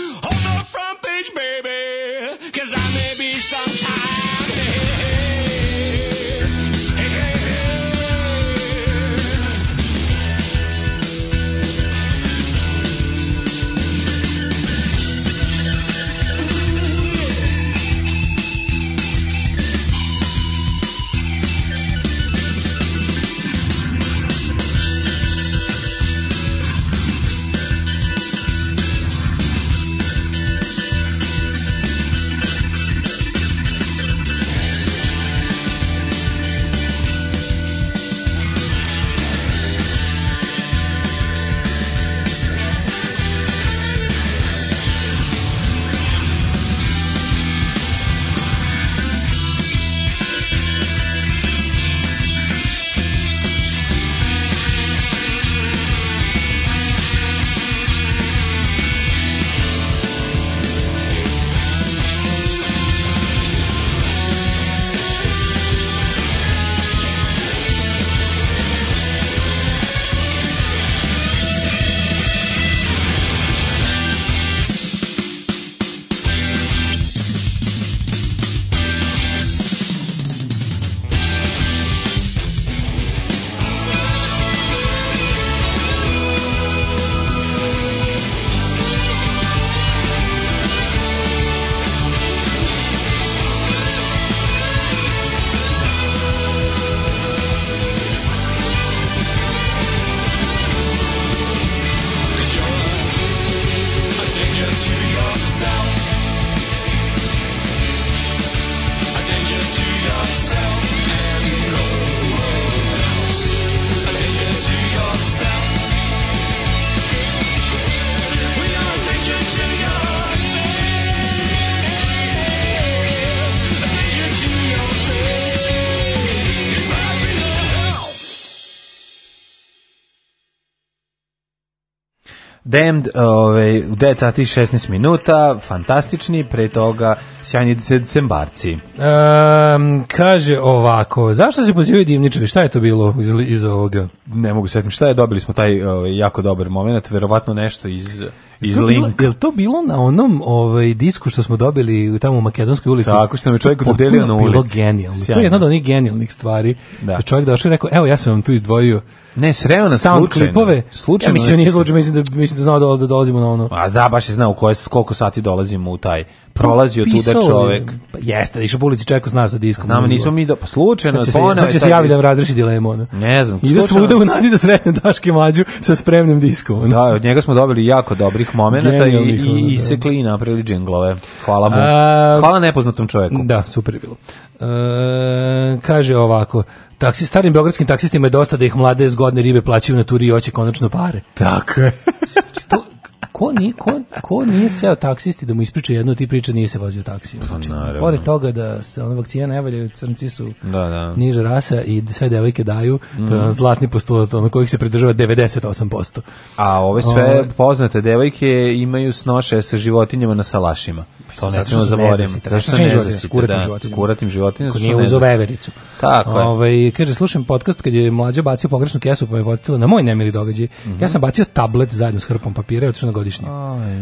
Damned, ovaj, u 9 sati 16 minuta, fantastični, pre toga sjajni decembarci. Um, kaže ovako, zašto se pozivaju divničari? Šta je to bilo iz, iz ovoga? Ne mogu setim šta je, dobili smo taj ovaj, jako dobar moment, verovatno nešto iz iz Link. Je to bilo na onom ovaj disku što smo dobili tamo u Makedonskoj ulici? Tako što nam je čovjek dodelio na ulici. Bilo genijalno. To je jedna od onih genijalnih stvari. Da. Čovjek došao i rekao, evo ja sam vam tu izdvojio Ne, sreo na sound slučajno. klipove. Slučajno. Ja mislim, nije slučajno, mislim da, mislim da znao da, da dolazimo na ono. A da, baš je znao koje, koliko sati dolazimo u taj. Prolazio pa, Pisao, tuda čovek. Pa jeste, da išao po ulici čekao s nas za disku. Znamo, nismo mi do... Pa slučajno. Sad će se, sad će se javi da vam razreši dilemu. Ono. Ne znam. Ide bude u nadi da sretne Daške Mađu sa spremnim diskom. Ono. Da, od njega smo dobili jako dobrih momenata i, i, i sekli da. i napravili džinglove. Hvala mu. A, Hvala nepoznatom čoveku. Da, super je bilo. A, e, kaže ovako, Taksi, starim beogradskim taksistima je dosta da ih mlade zgodne ribe plaćaju na turi i oće konačno pare. Tako je. Znači, to, ko, nije, ko, ko nije seo taksisti da mu ispriča jednu ti priča, nije se vozio taksiju. Pa znači, Naravno. pored toga da se ono vakcija ne valjaju, crnci su da, da. niža rasa i sve devojke daju, to je on mm. zlatni postulat na kojih se pridržava 98%. A ove sve um, poznate devojke imaju snoše sa životinjama na salašima. Pa to ne smemo zaboraviti. Da što ne zasite, kuratim životinjama. Kuratim životinjama. Ko nije uzo vevericu. Tako je. Ove, ovaj, kaže, slušam podcast kad je mlađa bacio pogrešnu kesu pa me potitila na moj nemili događaj. Mm -hmm. Ja sam bacio tablet zajedno s hrpom papira i otišao godišnje. Aj,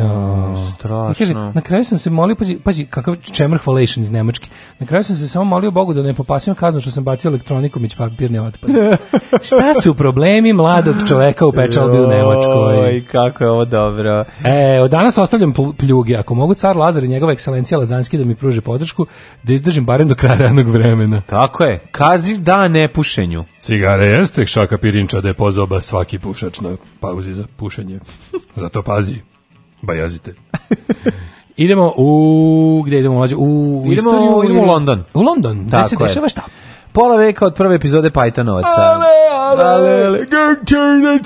ja, strašno. na kraju sam se molio, pazi, pazi kakav čemr hvalation iz Nemačke. Na kraju sam se samo molio Bogu da ne popasim kaznu što sam bacio elektronikom i papirne otpade. Šta su problemi mladog čoveka u pečalbi u Nemačkoj? Oj, kako je ovo dobro. E, od danas ostavljam pljugi. Ako mogu car Lazar i njegova ekscelencija Lazanski da mi pruže podršku, da izdržim barem do kraja radnog vremena. Tako je. Kazi da ne pušenju. Cigare jeste, šaka pirinča da je pozoba svaki pušač na pauzi za pušenje. Zato pazi, bajazite. idemo u... Gde idemo mlađe? U, u idemo, istoriju? Idemo u London. U London, gde se dešava šta? Pola veka od prve epizode Pythonovaca. Ale, ale, ale.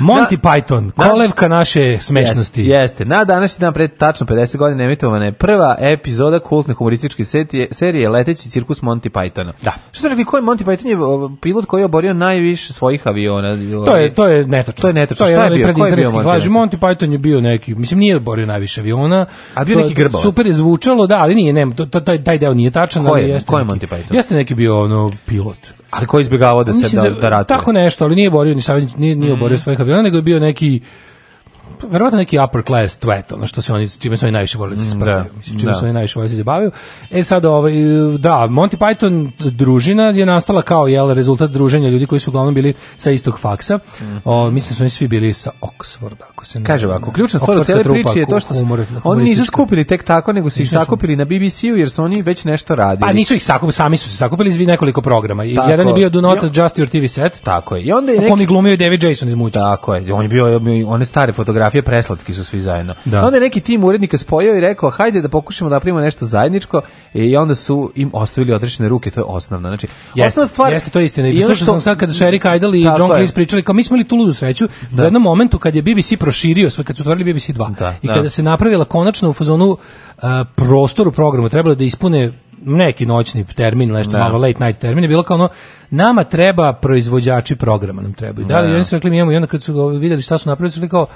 Monty Python, kolevka naše smešnosti. Jeste, jeste. na današnji dan pred tačno 50 godina emitovana je prva epizoda kultne humorističke setije, serije Leteći cirkus Monty Pythona. Da. Što ste rekli, ko Monty Python je pilot koji je oborio najviše svojih aviona? To je, to je netočno. To je netočno. To je, Šta je bio? Ko je bio Monty Python? Monty Python je bio neki, mislim nije oborio najviše aviona. A bio neki grbavac. Super je zvučalo, da, ali nije, nema, to, taj, taj deo nije tačan. Ko je, ali jeste ko je Monty Python? to. Jeste neki bio ono pilot. Ali ko izbegavao da se da-, da, da ratuje. Tako nešto, ali nije borio ni savjeznič, nije, nije mm. oborio mhm. svojih aviona, nego je bio neki verovatno neki upper class twat, ono što se oni čime su oni najviše voleli da se spravljaju, mm, da, mislim čime da. su oni najviše voleli da se zabavaju. E sad ovaj da, Monty Python družina je nastala kao jel rezultat druženja ljudi koji su uglavnom bili sa istog faksa. Mm. O, mislim da su oni svi bili sa Oxforda, ako se ne. Kaže ovako, ključna stvar cele priče je to što su, oni nisu skupili tek tako, nego su ih sakupili na BBC-u jer su oni već nešto radili. Pa nisu ih sakupili, sami su se sakupili iz nekoliko programa. I tako, jedan je bio Do Not Adjust Your TV Set. Tako je. I onda je neki... glumio David Jason iz Muća. Tako je. On je bio one stare fotografije fotografije preslatki su svi zajedno. Da. Onda je neki tim urednika spojio i rekao, hajde da pokušamo da napravimo nešto zajedničko e, i onda su im ostavili odrešene ruke, to je osnovno. Znači, jeste, osnovna stvar... Jeste, to je istina. I što, sam sad kada su Eric Idle i John Cleese pričali, kao mi smo imali tu ludu sreću, da. u jednom momentu kad je BBC proširio, svoj, kad su otvorili BBC 2, da, i da. kada se napravila konačno u fazonu uh, prostor u programu, trebalo da ispune neki noćni termin, nešto da. malo late night termin, je bilo kao ono, nama treba proizvođači programa, nam trebaju. Da li, da. oni su rekli, mi imamo, i onda kad su videli šta su napravili, su rekli kao,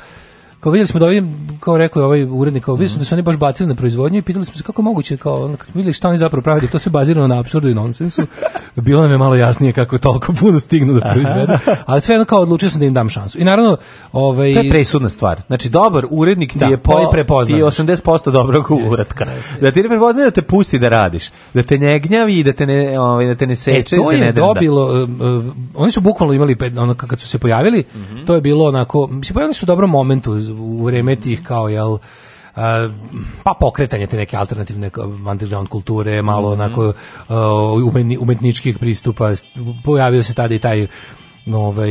kao vidjeli smo da ovim, kao rekao ovaj urednik, kao vidjeli da su oni baš bacili na proizvodnju i pitali smo se kako moguće, kao ono, kad smo vidjeli šta oni zapravo prave to sve bazirano na apsurdu i nonsensu, bilo nam je malo jasnije kako toliko puno stignu da proizvedu, ali sve jedno kao odlučio sam da im dam šansu. I naravno, ovaj... To je presudna stvar. Znači, dobar urednik ti da, je po, ti je 80% dobrog uredka. da ti ne prepoznaje da te pusti da radiš, da te ne gnjavi i da te ne, ovaj, da te ne e, seče. E, to da je ne dobilo, uh, oni su bukvalno imali, pet, ono, kad su se pojavili, mm -hmm. to je bilo onako, mislim, pojavili su u dobrom momentu u vreme tih kao jel pa pokretanje te neke alternativne underground kulture, malo mm -hmm. onako umetničkih pristupa. Pojavio se tada i taj ovaj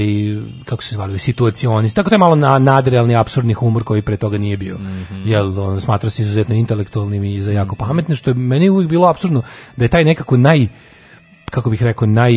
kako se zvalo situacionist tako da je malo na nadrealni apsurdni humor koji pre toga nije bio mm -hmm. jel on smatra se izuzetno intelektualnim i za jako mhm. pametne što je meni uvijek bilo apsurdno da je taj nekako naj kako bih rekao naj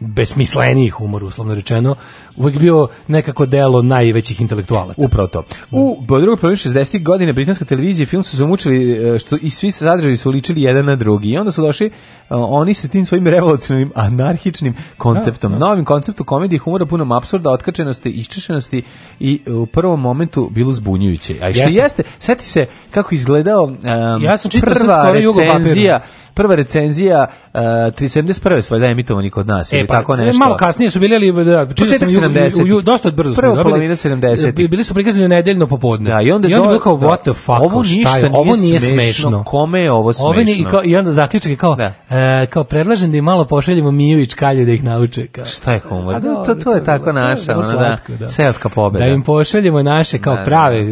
besmisleniji humor, uslovno rečeno, uvek bio nekako delo najvećih intelektualaca. Upravo to. U drugoj polovini 60. godine britanska televizija i film su zamučili e, što, i svi se sadržali su uličili jedan na drugi. I onda su došli uh, oni sa tim svojim revolucionarnim, anarhičnim konceptom. Da, da. Novim konceptu komedije humora punom absurda, otkačenosti, iščešenosti i u prvom momentu bilo zbunjujuće. A što jeste, jeste seti se kako izgledao um, ja sam čitao prva recenzija prva recenzija uh, 371. svojda emitovani kod nas, e, ili pa, tako e, nešto. Malo kasnije su bili, ali da, čini da sam, 70. Ju, ju, dosta brzo Prva smo dobili. 70. Bili su prikazani nedeljno popodne. Da, i onda, I onda do, bilo kao, da. what the fuck, ovo ništa šta je, ovo nije smešno. smešno. Kome je ovo smešno? Ovo nije, i, kao, I onda zaključak je kao, da. e, kao predlažem da im malo pošaljemo Mijović kalju da ih nauče. Kao. Šta je humor? A, da, to, to je tako naša, da, da. seoska pobeda. Da im pošaljemo naše kao da, prave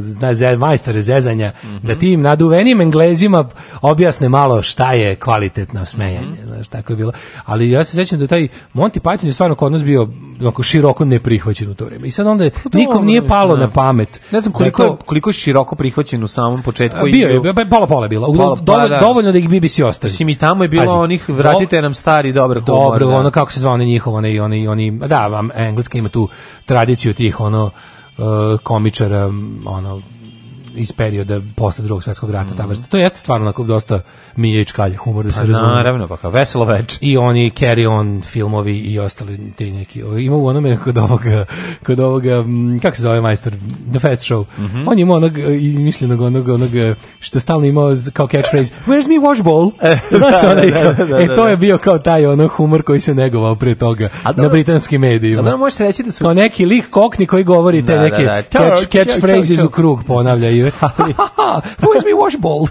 majstore zezanja, da mhm. tim naduvenim englezima objasne malo šta je kvar kvalitetno smejanje, mm -hmm. znaš, tako je bilo. Ali ja se sećam da taj Monty Python je stvarno kod nas bio onako široko neprihvaćen u to vreme. I sad onda to, pa nikom nije palo ne. Da. na pamet. Ne znam koliko, da dakle, to, koliko je široko prihvaćen u samom početku. Bio je, pa pola pola bilo. Pola, pa dovolj, da. Dovoljno da ih BBC ostavi. Mislim i tamo je bilo Pazi, onih, vratite nam stari dobar humor. Dobro, da. ono kako se zvao, oni njihov, oni, oni, oni, da, vam Engleska ima tu tradiciju tih, ono, e, komičara, ono, iz perioda posle drugog svetskog rata mm. ta mhm. vrsta. To jeste stvarno onako dosta milje i humor da se pa, razume. Naravno, pa kao veselo veče. I oni carry on filmovi i ostali te neki. Ima u onome kod ovoga, kod ovoga kako se zove majstor, The Fast Show. Mm -hmm. On ima onog e, izmišljenog onog, onog e, što stalno imao kao catchphrase Where's me washbowl? E, Znaš, da, onaj, da, da, da, e, to da. je bio kao taj ono humor koji se negovao pre toga a na britanskim medijima. A da možeš reći da su... Kao neki lik kokni koji govori te da, neke catchphrases catch u krug ponavljaju bile. Ali, Who is me washball?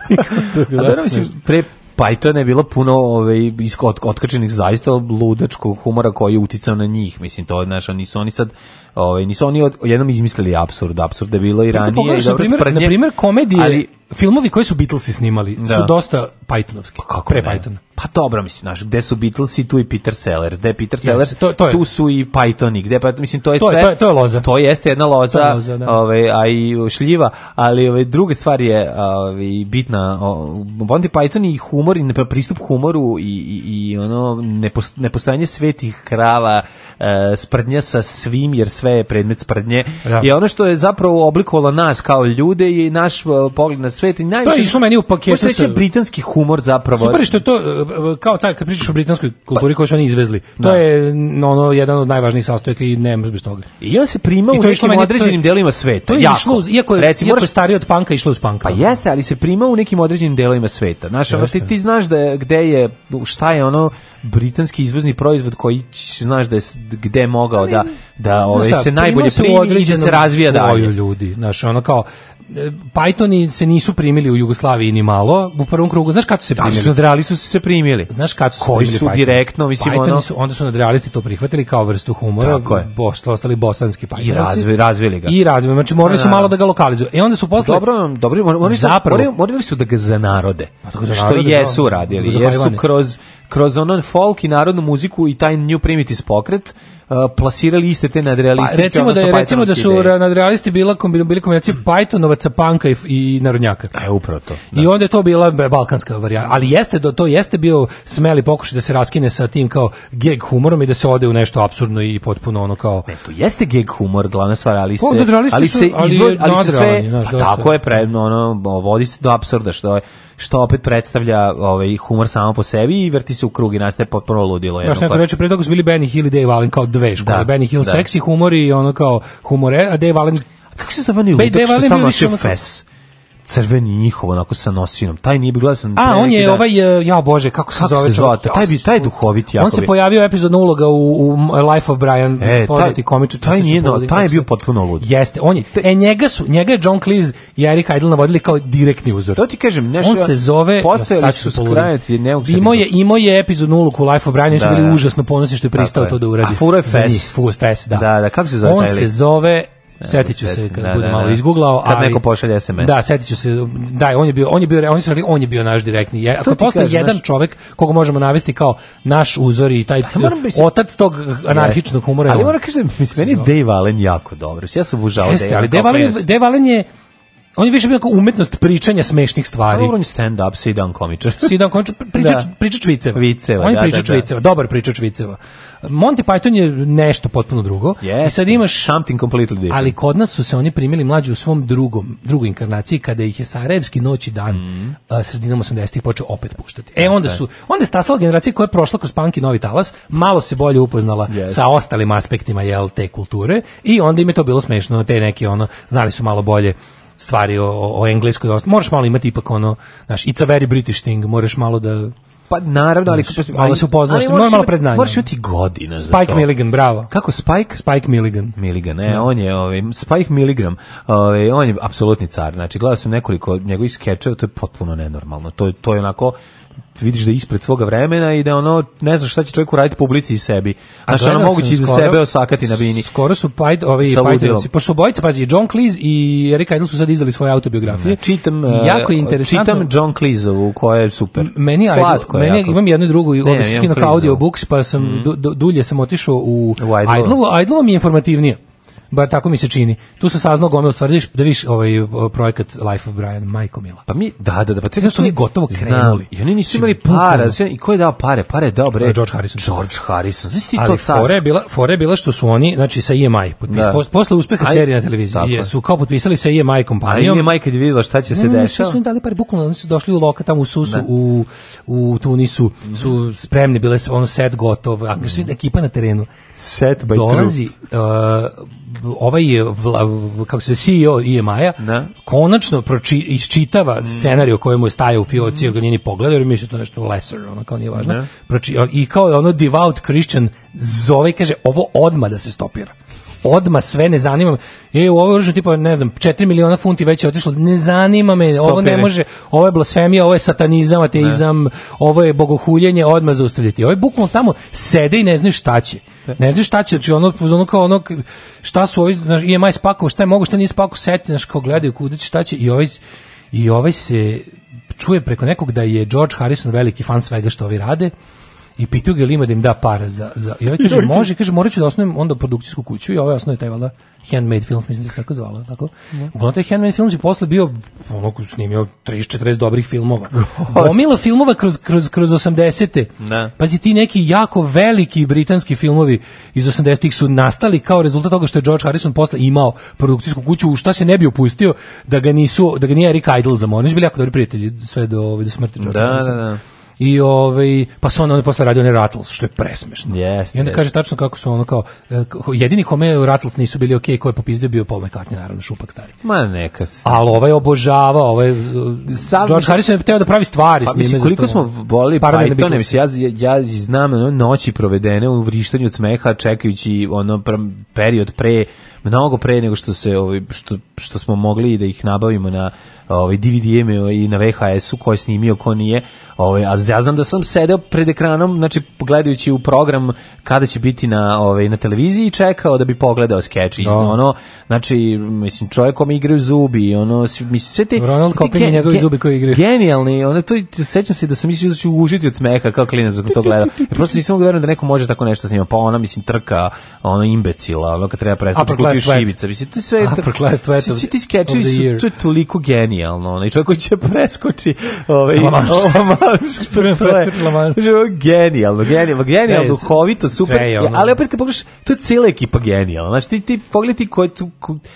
A da, mislim, pre Pythona je bilo puno ovaj iskot otkačenih zaista ludačkog humora koji je uticao na njih. Mislim to znaš, oni su oni sad Ovaj nisu oni od, jednom izmislili apsurd, apsurd je bilo i ranije i dobro na primjer, na primjer komedije, ali filmovi koje su Beatlesi snimali da. su dosta Pythonovski, pa pre ne? Pa dobro, mislim, znaš, gde su Beatlesi, tu i Peter Sellers, gde je Peter Sellers, to, to tu su i Pythoni, gde pa mislim to je to sve. Je, to, je, to je loza. To jeste jedna loza, je loza da. ovaj, a i šljiva, ali ovaj druga stvar je ovaj bitna, Monty Python i humor i pristup humoru i, i, i ono nepostojanje svetih krava, e, sprdnja sa svim jer sve sve je predmet sprdnje. Da. I ono što je zapravo oblikovalo nas kao ljude i naš e, pogled na svet i najviše To je išlo meni u paketu. Sa... britanski humor zapravo. Super što je to e, e, kao taj kad pričaš o britanskoj kulturi pa, koju su oni izvezli. Da. To je ono jedan od najvažnijih sastojaka i ne bez toga. I on se prima u nekim meni, određenim to je, delima sveta. To je jako. išlo iako je, Reci, iako moraš... stariji od panka išlo uz panka. Pa jeste, ali se prima u nekim određenim delovima sveta. Znaš, ono, ti, ti znaš da je, gde je šta je ono britanski izvozni proizvod koji znaš da je, gde mogao ali, da da ovaj Da, se najbolje primi i da se razvija dalje. ljudi, znaš, ono kao e, Pythoni se nisu primili u Jugoslaviji ni malo u prvom krugu. Znaš kad su se primili? Da, su nadreali su se primili. Znaš kad su Koji su Python? direktno, mislim Pythoni ono... su, onda su nadrealisti to prihvatili kao vrstu humora. Tako je. ostali bosanski Pythonci. I razvi, razvili ga. I razvili, znači morali su da, malo da ga lokalizuju. E onda su posle... Dobro, dobro, morali su, zapravo, morali, morali su da ga zanarode. Pa da ga zanarode što jesu radili, jesu kroz kroz onan folk i narodnu muziku i taj New Primitives pokret uh, plasirali iste te nadrealističke pa, recimo da je, recimo da su ideje. nadrealisti bila bili kombinacija mm. Pythonovaca, panka i, i narodnjaka. E upravo to. Da. I onda je to bila balkanska varijanta, ali jeste do to jeste bio smeli pokušaj da se raskine sa tim kao geg humorom i da se ode u nešto apsurdno i potpuno ono kao e, to jeste geg humor, glavna stvar, ali pa, se ali se izvoj, ali se sve znaš, pa, tako je predno ono vodi se do apsurda što je što opet predstavlja ovaj humor samo po sebi i vrti se u krug i nastaje potpuno ludilo. jedno. Baš neko reče, pre toga su bili Benny Hill i Dave Allen kao dve škole. Da, Benny Hill da. seksi humor i ono kao humore, a Dave Allen... Kako se zove Bej, Dave Allen bio više ono... fes? crveni njihov onako sa nosinom. Taj nije bio sam. A on je da... ovaj e, ja bože kako se kako zove čovjek. Taj bi taj duhovit jako. On se pojavio epizodna uloga u, u Life of Brian, e, poznati komičar. Taj, nije, no, taj je bio potpuno lud. Jeste, on je. E njega su njega je John Cleese i Eric Idle navodili kao direktni uzor. To ti kažem, nešto. On se zove postojali su skrajati neuksadni. Imao je imao je epizodnu ulogu u Life of Brian, da, su bili da. užasno ponosni što je pristao to da uradi. A Fura Fest. Fest, da. Da, da, kako se zove? On se zove setiću se kad da, budem da, malo da. izguglao, kad ali neko pošalje SMS. Da, setiću se. Da, on je bio on je bio on je on je bio naš direktni. Je, ako postoji jedan naš... čovjek koga možemo navesti kao naš uzor i taj pa, se... otac tog anarhičnog humora. Ali moram da kažem, mislim meni Dave Allen jako dobro. Ja sam obožavao Dave. Ali Dave Allen, Dave Allen je on je više bio kao umetnost pričanja smešnih stvari. Dobro, on je stand up, sidan komičar. sidan komičar, pričač, da. priča viceva. viceva. On je da, pričač da, da. viceva, dobar pričač viceva. Monty Python je nešto potpuno drugo. Yes, I sad imaš something completely different. Ali kod nas su se oni primili mlađi u svom drugom, drugoj inkarnaciji kada ih je Sarajevski noć i dan mm. a, sredinom 80-ih počeo opet puštati. E onda su onda je stasala generacija koja je prošla kroz punk i novi talas, malo se bolje upoznala yes. sa ostalim aspektima jel te kulture i onda im je to bilo smešno, te neki ono znali su malo bolje stvari o, o engleskoj moraš malo imati ipak ono znaš it's a very british thing moraš malo da pa naravno, ali kako malo se upoznaš, ali normalno predznanje. Moraš imati godina za Spike Milligan, bravo. Kako Spike? Spike Milligan. Milligan, ne, da. on je ovaj Spike Milligram, ovaj on je apsolutni car. Znači, gledao sam nekoliko njegovih skečeva, to je potpuno nenormalno. To je to je onako vidiš da je ispred svoga vremena i da ono ne znaš šta će čovjek uraditi publici i sebi. A znači, ono moguće da sebe osakati na bini. Skoro su Pajd, ovi Pajtonovci, pošto bojica, pazi, John Cleese i Erika Idle su sad izdali svoje autobiografije. Ne, čitam, e, jako je interesantno. Čitam John Cleese-ovu, koja je super. Meni, Slatko meni, jako. imam jednu i drugu, ne, ovaj, kao audio books, pa sam, mm. du, dulje sam otišao u, u Idle-ovu. Idle mi je informativnije. Bar tako mi se čini. Tu se saznao gomil stvari, da viš ovaj projekat Life of Brian, majko mila. Pa mi, da, da, da. Pa Znaš, oni gotovo krenuli. I oni nisu znači, imali para. I ko je dao pare? Pare dao, bre. George Harrison. George Harrison. Zisti ti to fore bila, fore bila što su oni, znači sa EMI, potpisali, da. posle uspeha serije na televiziji, Jesu kao potpisali sa EMI kompanijom. A EMI kad je vidjela šta će se dešava. su im dali pare, bukvalno, oni su došli u loka tamo u Susu, da. u, u Tunisu, su spremni, bile ono set gotov, a svi mhm. ekipa na terenu. Set by Dolazi, ovaj je vla, kako se CEO e IMA-a da. konačno proči, isčitava mm. scenarij o je stajao u Fioci, mm. ga nije pogledao, jer misli da to nešto lesser, ono kao nije važno. Ne. Da. Proči, I kao je ono devout Christian zove i kaže ovo odma da se stopira odma sve ne zanima me. E, u ovo je tipa, ne znam, 4 miliona funti već je otišlo. Ne zanima me, ovo ne može, ovo je blasfemija, ovo je satanizam, ateizam, ovo je bogohuljenje, odma zaustavljati. Ovo je bukvalno tamo sede i ne znaju šta će. Ne znaš šta će, znači ono, ono kao ono, šta su ovi, znaš, IMI e spakovo, šta je mogo, šta nije spakovo, seti, znaš, kao gledaju kuda će, šta će, i ovaj, i ovaj se čuje preko nekog da je George Harrison veliki fan svega što ovi rade, i pitao ga ima da im da para za, za... I ovaj kaže, može, kaže, morat ću da osnovim onda produkcijsku kuću i ovaj osnovio taj, valjda, Handmade Films, mislim da se tako zvalo, tako? Mm. Uglavnom, taj Handmade Films je posle bio, onako, snimio 30-40 dobrih filmova. Gomila filmova kroz, kroz, kroz 80-te. Da. Pazi, ti neki jako veliki britanski filmovi iz 80-ih su nastali kao rezultat toga što je George Harrison posle imao produkcijsku kuću, u šta se ne bi upustio da ga, nisu, da ga nije Eric Idle zamonio. Oni su bili jako dobri prijatelji sve do, ovaj, do smrti George da, Harrison. Da, da i ovaj pa su onda posle radio ne Rattles što je presmešno. Yes, I onda yes. kaže tačno kako su ono kao e, jedini kome u Rattles nisu bili okej okay, ko je popizdio bio Paul McCartney naravno šupak stari. Ma neka. Ali ovaj obožava, ovaj Sam, George Harrison je teo da pravi stvari pa, s njime. Mislim, koliko smo boli Python, ja, ja znam ono, noći provedene u vrištanju od smeha čekajući ono period pre mnogo pre nego što se ovaj što što smo mogli da ih nabavimo na ovaj DVD-ima i na VHS-u koji snimio, ko nije. Ovaj a ja znam da sam sedeo pred ekranom, znači gledajući u program kada će biti na ovaj na televiziji čekao da bi pogledao skeč no. Da. ono. Znači mislim čovjekom igraju zubi, ono mislim sve te Ronald Kopin i njegovi zubi koji igraju. Genijalni, ono to sećam se da sam mislio da ću užiti od smeha kako klinac dok to gleda Ja prosto nisam mogao da, da neko može tako nešto snima. Pa ona mislim trka, ono imbecila, ono kad treba pa pretvoriti Proklast Ivica. Mislim, to je sve... A, Proklast Vet Svi ti skečevi su, to je toliko genijalno. Onaj čovjek koji će preskoči ovaj, preskoči Lamanš. Lamanš. Znači, genijalno, genijalno, genijalno, duhovito, super. Ali opet kad pogledaš, to je cijela ekipa genijalna. Znači, ti, ti pogledaj ko je tu,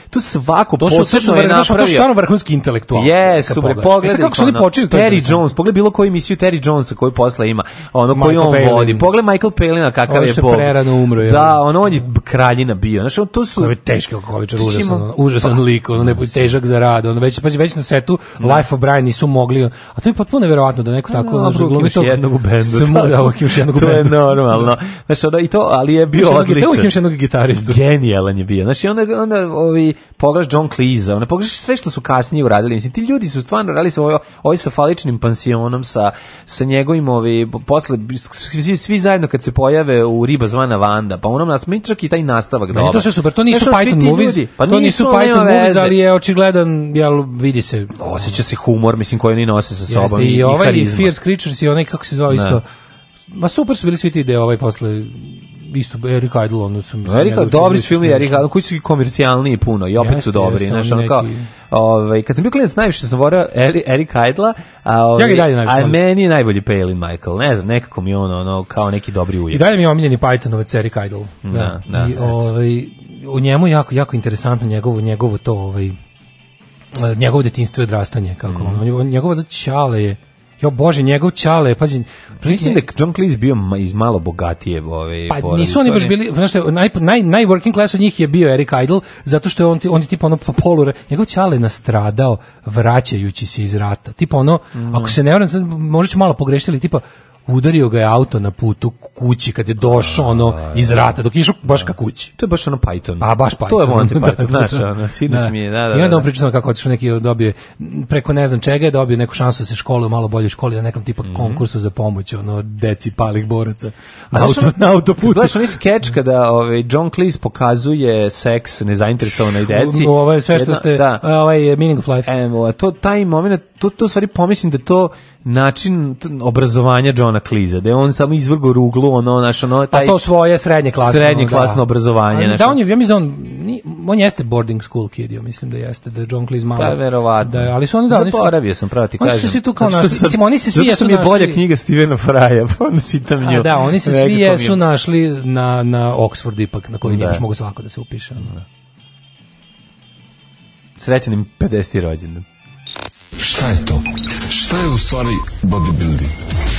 tu svako to su, posebno je napravio. To su stvarno vrhunski intelektualci. Yes, super, pogledaj. kako su oni počeli? Terry Jones, pogledaj bilo koju emisiju Terry Jonesa koju posle ima, ono koju on vodi. Pogledaj Michael Palina kakav je bog. Ovo je prerano umro. Da, ono on je kraljina bio. Znači, to su teški alkoholičar, užasan, užasan pa, lik, ono, ne, težak za rad, ono, već, pa, već na setu ne. Life of Brian nisu mogli, a to je potpuno neverovatno da neko pa, tako... No, no, imaš jednog u bendu. Smo, da, uvijek imaš jednog u bendu. To je normalno. Znaš, ono, i to, ali je bio odličan. Uvijek imaš jednog gitaristu. Genijalan je bio. Znaš, i onda, onda ovi, pogledaš John Cleese, onda pogledaš sve što su kasnije uradili. Mislim, ti ljudi su stvarno radili sa ovo, ovaj sa faličnim pansionom, sa, sa njegovim, ovi, posle, svi, svi zajedno kad se pojave u Riba zvana Vanda, pa onom nas, mi čak i taj nastavak dobro. to sve super, to nisu su Python movies, pa to nisu Python movies, ali je očigledan, jel, vidi se. Osjeća se humor, mislim, koji oni nose sa sobom. Jeste, i, i ovaj i Fierce Creatures i onaj, kako se zvao da. isto, Ma super su bili svi ti ideje ovaj posle isto Eric Idle ono su pa Erika dobri film je Erika koji su i komercijalni puno i opet su dobri jeste, znači ono kao ovaj kad sam bio klinac najviše sam voleo Eric Idla a ovaj, ja ga dalje a meni je najbolji Palin Michael ne znam nekako mi ono ono kao neki dobri uljak i dalje mi je omiljeni Pythonovac Eric Idle da, da, da i ovaj o njemu jako jako interesantno njegovo njegovo to ovaj e, njegovo detinjstvo i odrastanje kako mm. on, on njegovo da ćale je Jo bože, njegov čale, pazi. Mislim da John Cleese bio iz malo bogatije ove ovaj, Pa poradice. nisu oni baš bili, znači naj, naj, naj working class od njih je bio Eric Idle, zato što je on on je tipa ono po polu, njegov čale nastradao vraćajući se iz rata. Tipa ono, mm. ako se ne varam, možda ću malo pogrešili, ali tipa udario ga je auto na putu kući kad je došao ono iz rata dok je išao baš ka kući. To je baš ono Python. A baš Python. To je Monty Python, da, da, znaš, da. ono, da. mi je, da, da, I onda on pričao kako otišao neki dobio, preko ne znam čega je dobio neku šansu da se školuje u malo boljoj školi na nekom tipa mm -hmm. konkursu za pomoć, ono, deci palih boraca na, auto, on, na autoputu. Gledaš onaj skeč kada ovaj, John Cleese pokazuje seks nezainteresovanoj deci. Ovo je sve što ste, da. ovaj Meaning of Life. Evo, ovaj, to, taj moment, to, to stvari pomislim da to način obrazovanja Johna ona kliza, da je on samo izvrgo ruglu, ono, naš, ono, pa taj... Pa to svoje srednje klasno. Srednje da. klasno da. obrazovanje. Naš, da, on je, ja mislim da on, ni, on jeste boarding school kid, ja mislim da jeste, da je John Cleese malo... Pa, verovatno. Da, ali su da, oni da... Zaboravio sam, pravo ti kažem. Oni su svi tu kao našli, sam, mislim, oni se svi jesu našli... Zato mi je bolja knjiga Stevena Fraja, pa onda čitam nju. A, da, oni se svi jesu našli na, na Oxford ipak, na koji da. mogu svako da se upiše. Da. Srećenim 50. rođendan. Šta je to? Šta je u stvari bodybuilding?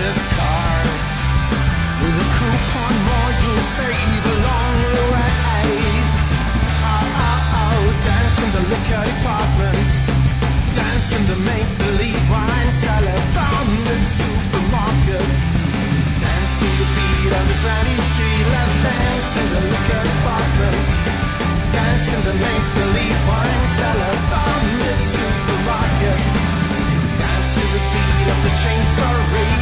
This car. With a coupon, more you'll save way. Oh oh oh, dance Dance Dance Dance Dance in in in in the the the the the the the the liquor liquor department. department. make make believe believe wine wine cellar. cellar. Found Found supermarket. supermarket. to beat of Street chain story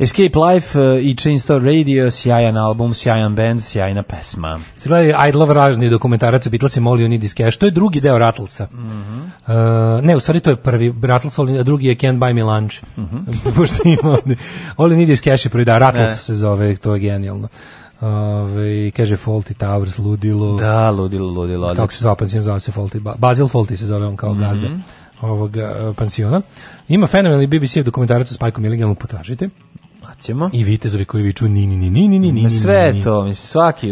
Escape Life uh, i Chainstore Radio, sjajan album, sjajan band, sjajna pesma. Ste gledali Idla Vražni dokumentarac o Beatlesi Molly Unidis Cash, to je drugi deo Rattlesa. Mm -hmm. uh, ne, u stvari to je prvi Rattles, a drugi je Can't Buy Me Lunch. Mm -hmm. Pošto ima ovdje. All Unidis Cash je prvi, da, Rattles ne. se zove, to je genijalno. Ove, kaže Faulty Towers, ludilo. Da, ludilo, ludilo. Odlično. Kako se zva pansion, zove se Faulty. Basil Faulty se zove on kao mm -hmm. gazda ovoga eh, pansiona. Ima fenomenalni BBC dokumentarac o Spike'u Milligamu, potražite ćemo. I vitezovi koji viču ni, ni, ni, ni, ni, ni, ni, Na Sve ni, to, mislim, svaki...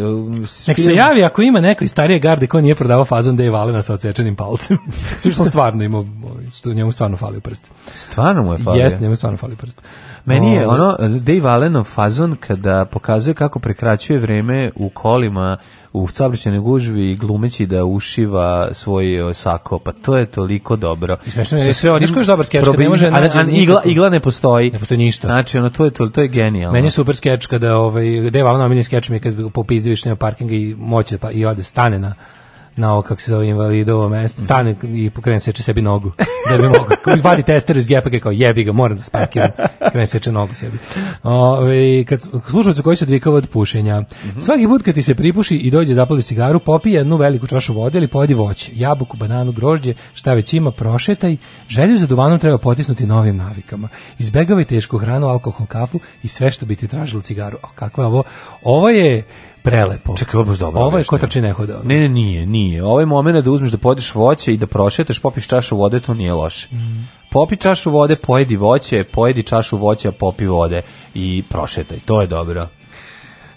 Nek se javi ako ima neko iz starije garde ko nije prodavao fazon da je valena sa odsečenim palcem. Svi što stvarno ima, ovaj, što njemu stvarno fali prst. Stvarno mu je fali. Jeste, njemu stvarno fali prst. Meni je ovaj. ono Dave Allenov fazon kada pokazuje kako prekraćuje vreme u kolima u saobraćajnoj gužvi i glumeći da ušiva svoj e, sako, pa to je toliko dobro. Smešno je sve odiš dobar skeč, probi, ne može an, igla, igla ne postoji. Ne postoji ništa. Znači ono to je to, to je genijalno. Meni je super skeč kada ovaj Dave Allenov omiljen skeč mi je kad popizdiviš nema parkinga i moće pa i ode stane na na ovo, kako se zove, invalidovo mesto, stane i pokrene seče sebi nogu, da bi mogao, vadi tester iz gepake kao jebi ga, moram da spakiram, krene seče nogu sebi. Ove, kad, slušalcu koji se odvikava od pušenja, mm -hmm. svaki put kad ti se pripuši i dođe zapali cigaru, popi jednu veliku čašu vode ili pojedi voće, jabuku, bananu, grožđe, šta već ima, prošetaj, želju za duvanom treba potisnuti novim navikama. Izbegavaj tešku hranu, alkohol, kafu i sve što bi ti tražilo cigaru. O, kakva je ovo? Ovo je prelepo. Čekaj, ovo baš dobro. Ovo je ko trči ne hoda. Ne, ne, nije, nije. Ovaj momenat da uzmeš da podiš voće i da prošetaš, popiš čašu vode, to nije loše. Mm. Popi čašu vode, pojedi voće, pojedi čašu voća, popi vode i prošetaj. To je dobro.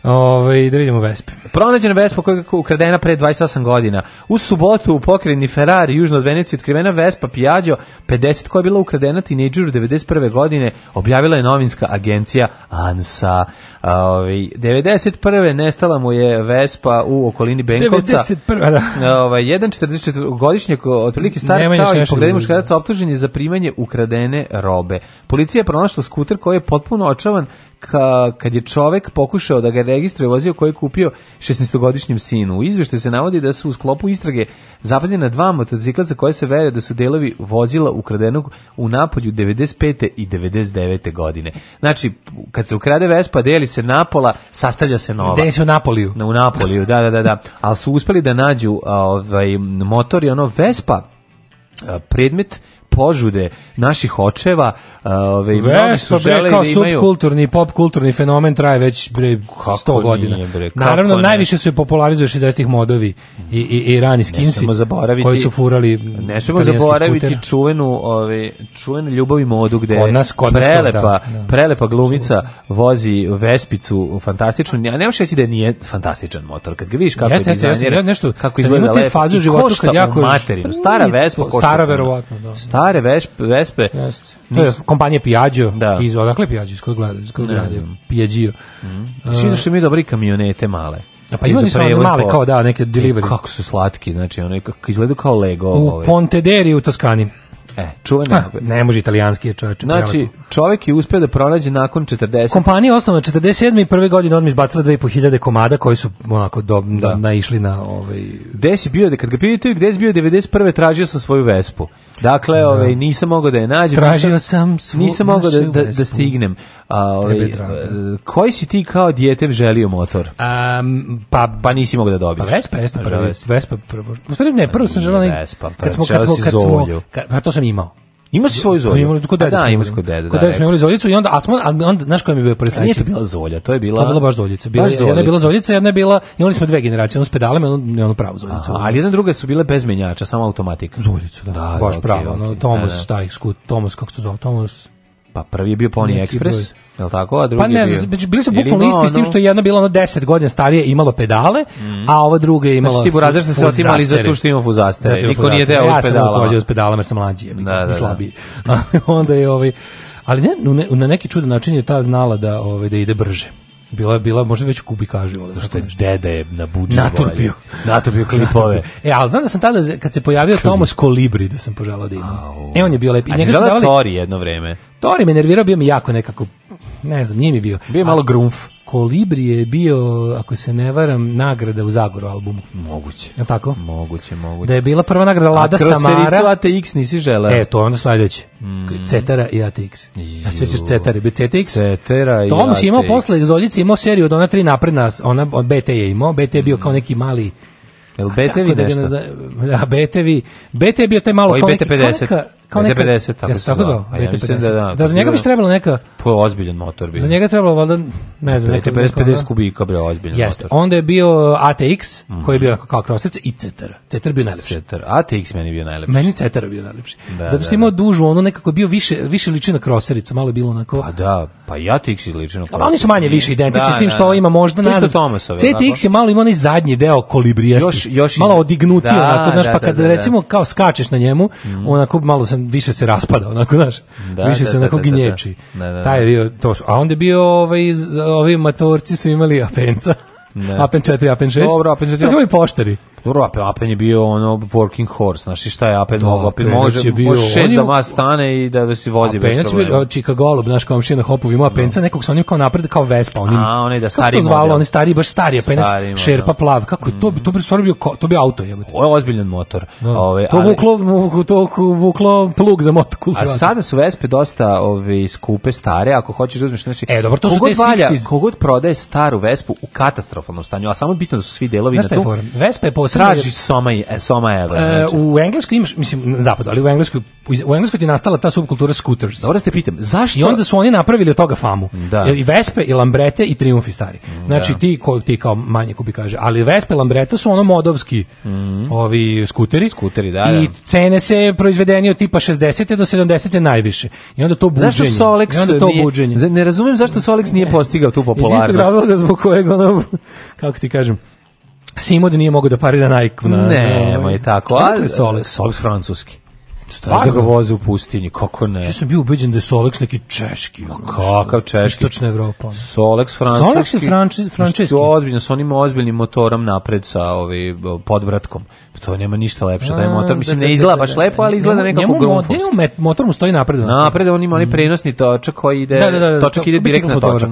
Ove, ovaj, da vidimo Vespe. Pronađena Vespa koja je ukradena pre 28 godina. U subotu u pokrenji Ferrari južno od Venecije otkrivena Vespa Piaggio 50 koja je bila ukradena tinejdžeru 91. godine objavila je novinska agencija ANSA. Ove, ovaj, 91. nestala mu je Vespa u okolini Benkovca. 91. da. Ove, ovaj, 1,44 godišnjak otprilike star kao i pogledaj da. muškarac optužen je za primanje ukradene robe. Policija je pronašla skuter koji je potpuno očavan ka, kad je čovek pokušao da ga registruje vozio koji je kupio 16-godišnjem sinu. U izveštaju se navodi da su u sklopu istrage zapadljena dva motocikla za koje se veruje da su delovi vozila ukradenog u napolju 95. i 99. godine. Znači, kad se ukrade Vespa, deli se napola, sastavlja se nova. Deli se u Napoliju. U Napoliju, da, da, da. da. Ali su uspeli da nađu ovaj, motor i ono Vespa predmet požude naših očeva, ovaj ove, mnogi su žele kao da imaju... subkulturni, kulturni fenomen traje već bre, 100 godina. Nije, bre, Naravno, ne? najviše su je popularizuje 60-ih modovi i, i, i rani skinsi koji su furali Ne smemo zaboraviti skutera. čuvenu, ovaj čuvenu ljubavi modu gde kod nas, kod nas, prelepa, da, da. prelepa glumica vozi vespicu fantastičnu. Ja ne mogu reći da nije fantastičan motor. Kad ga vidiš kako jeste, je jeste, nešto, kako izgleda lepo. Te faze u životu kad jako... materinu. Stara vespa košta. Stara verovatno, da. Stare vesp, vespe. Jeste. To je kompanija Piaggio. Da. Iz odakle Piaggio? Iz kojeg gleda? Iz kojeg gleda? Piaggio. Mm. Svi što uh, mi dobri kamionete male. A pa imali su one male kao da neke delivery. Kako su slatki, znači one izgledaju kao Lego. U Pontederi u Toskani. E, čuvena. Ha, ne može italijanski je čovjek. Znači, čovjek je uspio da pronađe nakon 40. Kompanija osnovna 47. i prve godine odmah izbacila 2500 komada koji su onako do, da. naišli na ovaj Gde si bio da kad ga pitaju gde si bio 91. tražio sam svoju Vespu. Dakle, da. ovaj nisam mogao da je nađem. Tražio nisam, sam svoju Nisam mogao da, da, da stignem. A, ovaj, e, koji si ti kao dijete želio motor? Um, pa pa nisi mogao da dobiješ. Pa Vespa jeste pa prvi. Vespa prvo. U stvari ne, prvo sam želeo Vespa. Pa kad smo kad smo kad smo, kad smo, kad smo, kad smo sam imao. Ima si svoju zolju. Pa da, imali kod dede. Da, ima kod dede. Kod dede smo imali zoljicu i onda a smo a onda znaš koja mi je bio presledeći. Nije to bila zolja, to je bila. To je bila baš zoljica. Bila baš zoljica. jedna je bila zoljica, jedna je bila imali smo dve generacije, onu s pedalama, onu ono pravo zoljicu. Aha, ali jedna druga su bile bez menjača, samo automatika. Zoljicu, da. da, da baš okay, pravo, okay. ono Thomas da, da. taj skut, Thomas kako se zove, Thomas. Pa prvi je bio Pony Express. Broj je tako? A drugi pa ne, znam, znači, bili su bukvalno isti s tim što je jedna bila ono 10 godina starije imalo pedale, mm. a ova druga je imala Znači ti burazer se otimali za tu što ima fuzastere. Niko nije teo uz pedala. Ja sam uz pedala, jer sam mlađi, je da, da, da, slabiji. onda je ovaj ali ne, na neki čudan način je ta znala da ovaj da ide brže. Bila je bila možda već kubi al zato što je deda je na budžet naturpio. Naturpio klipove. e, al znam da sam tada kad se pojavio Klip. Tomos Kolibri da sam poželao da imam. E on je bio lepi. Njega su davali Tori jedno vreme. Tori me nervirao, bio mi jako nekako ne znam, nije mi bio. Bio malo grunf. Kolibri je bio, ako se ne varam, nagrada u Zagoru albumu. Moguće. Je tako? Moguće, moguće. Da je bila prva nagrada Lada Samara. A kroz Samara, ATX nisi želeo. E, to onda sledeće. Mm. Cetara i ATX. Ja se ćeš Cetara, bi CTX? Cetara i Tomuš ATX. imao posle Zoljice, imao seriju od ona tri napredna, ona od BT je imao, BT je bio kao mm. neki mali Jel BT-vi da nešto? Da, BT-vi, BT je bio taj malo... Koji BT-50? kao neka 50 tako, ja se tako zvao. Ja mislim da da. Da za pa njega bi trebalo neka po ozbiljan motor bi. Za njega trebalo valjda ne znam neka 50 50 kubika bre ozbiljan Jeste. motor. Onda je bio ATX mm -hmm. koji je bio kao krosec i Cetar. Cetar bio najlepši. Cetar. ATX meni bio najlepši. Meni Cetar bio najlepši. Da, Zato što da, imao da. dužu, ono nekako bio više više liči na krosericu, malo je bilo onako. Pa da, pa i ATX je liči na pa oni su manje više identični da, s tim što da, ovo ima da. možda na CTX je malo ima onaj zadnji deo kolibrijasti. Još još malo odignuti onako, znaš, pa kad recimo kao skačeš na njemu, mhm. onako malo se više se raspada, onako, znaš. Da, više da, se da, onako da, da, da. ginječi. Taj je bio to. A onda je bio ovaj, ovi matorci su imali apenca. Ne. Apen 4, Apen 6. Dobro, Apen 4. Pa su imali poštari. Dobro, Apen, Apen je bio ono working horse, znaš, šta je Apen da, mogao? Apen može, je bio, može šest da vas stane i da, da se vozi Apen bez problema. Apen je Čika Golub, znaš, kao na hopovi, imao da. Apenca, no. nekog sa onim kao napred, kao Vespa, onim, A, onaj da stari kako to zvalo, onaj stari, baš stari Apenac, šerpa plav, kako je to, mhm. to bi stvarno bio, to bi auto, jebote. Ovo je ozbiljan motor. No. Ove, ovaj, to, ali, vuklo, to vuklo plug za motku. A sada su Vespe dosta ove, ovaj, skupe, stare, ako hoćeš da uzmeš, znači, e, dobro, to su kogod, valja, kogod prodaje staru Vespu u katastrofalnom stanju, a samo bitno da su svi delovi na tu. Vespa je Da tražiš soma, e, soma evra. E, znači. u Engleskoj imaš, mislim, na zapadu, ali u Engleskoj, u Engleskoj ti je nastala ta subkultura scooters. Dobro da te pitam, zašto? I onda su oni napravili od toga famu. Da. I Vespe, i Lambrete, i Triumfi stari. Mm, znači, da. ti, ko, ti kao manje kubi kaže, ali Vespe, Lambreta su ono modovski mm. ovi skuteri. Skuteri, da, da. I cene se proizvedeni od tipa 60. do 70. najviše. I onda to buđenje. Zašto Solex I onda to nije, buđenje. Ne razumijem zašto Solex nije postigao tu popularnost. Iz istog razloga zbog kojeg ono, kako ti kažem, Simod nije mogao da parira na Nike. Na, ne, moj tako. Ali, Solex? Solex francuski. Stvarno? da ga voze u pustinji, kako ne? Ja sam bio ubeđen da je Solex neki češki. Ma kakav češki? Istočna Evropa. Ono. Solex francuski. Solex je franči, frančeski. Ozbiljno, s onim ozbiljnim motorom napred sa ovi, ovaj, podvratkom. Pa to nema ništa lepše, taj motor. Mislim, da, ne izgleda baš da, da. lepo, ali izgleda nekako grunfovski. Njemu motor mu stoji napred. Napred, on ima onaj mm. prenosni točak koji ide, točak ide direktno na točak.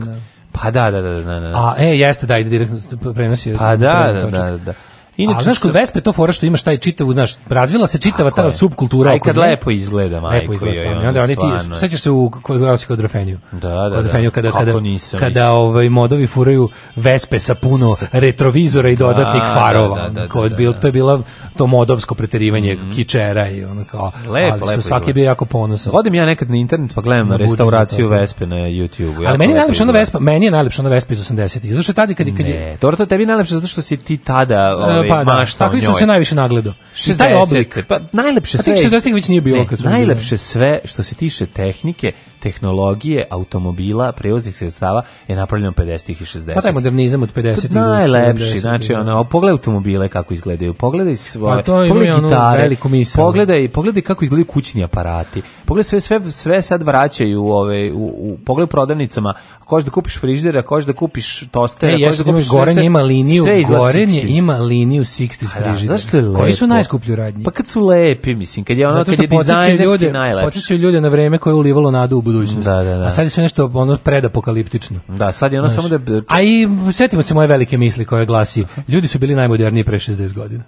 Pa da, da, da, da, da. A, e, jeste, da, ide direktno prenosi. Pa da, da, da, da, da. Inače, znaš, kod Vespe to fora što imaš taj čitavu, znaš, razvila se čitava ta subkultura. Aj e, kad lepo izgleda, majko. Lepo izgleda, stvarno. I onda oni ti, sećaš se u kojoj si da, Rafeniju. Da, da, da. kada, Rafeniju, kada, kada, kada ovaj, modovi furaju Vespe sa puno retrovizora i dodatnih da, farova. Da, kod, to je bila to modovsko preterivanje mhm. kičera i ono kao. Lepo, lepo. Svaki je bio jako ponosan. Odem ja nekad na internet pa gledam restauraciju Vespe na YouTube-u. Ali meni je najlepša ona Vespa, meni je najlepša ona Vespa iz 80-ih. Zašto tada kad kad je... Ne, to tebi najlepše zato što si ti tada, e, ovaj, pa, da, mašta Takvi sam se najviše nagledao. I taj oblik. Pa najlepše sve. Pa tih 60 već nije bilo ne, kad najlepše sve što se tiče tehnike tehnologije automobila, prevoznih sredstava je napravljeno 50 ih i 60. ih Pa taj modernizam od 50 ih i 60-ih. najlepši, znači da. ono, pogledaj automobile kako izgledaju, pogledaj svoje, pa to pogledaj ono gitare, da. pogledaj, pogledaj kako izgledaju kućni aparati. Pogledaj sve sve sve sad vraćaju ove u, u pogledaj prodavnicama, ako hoćeš da kupiš frižider, ako hoćeš da kupiš toster, ako e, hoćeš da kupiš Gorenje ima liniju, Gorenje ima liniju 60 frižidera. Koji su najskuplji radnji? Pa kad su lepi, mislim, kad je ono kad je dizajnerski najlepši. Podsećaju ljude na vreme koje ulivalo nadu budućnost. Da, da, da. A sad je sve nešto ono predapokaliptično. Da, sad je ono Znaš, samo da... A i setimo se moje velike misli koje glasi, ljudi su bili najmoderniji pre 60 godina.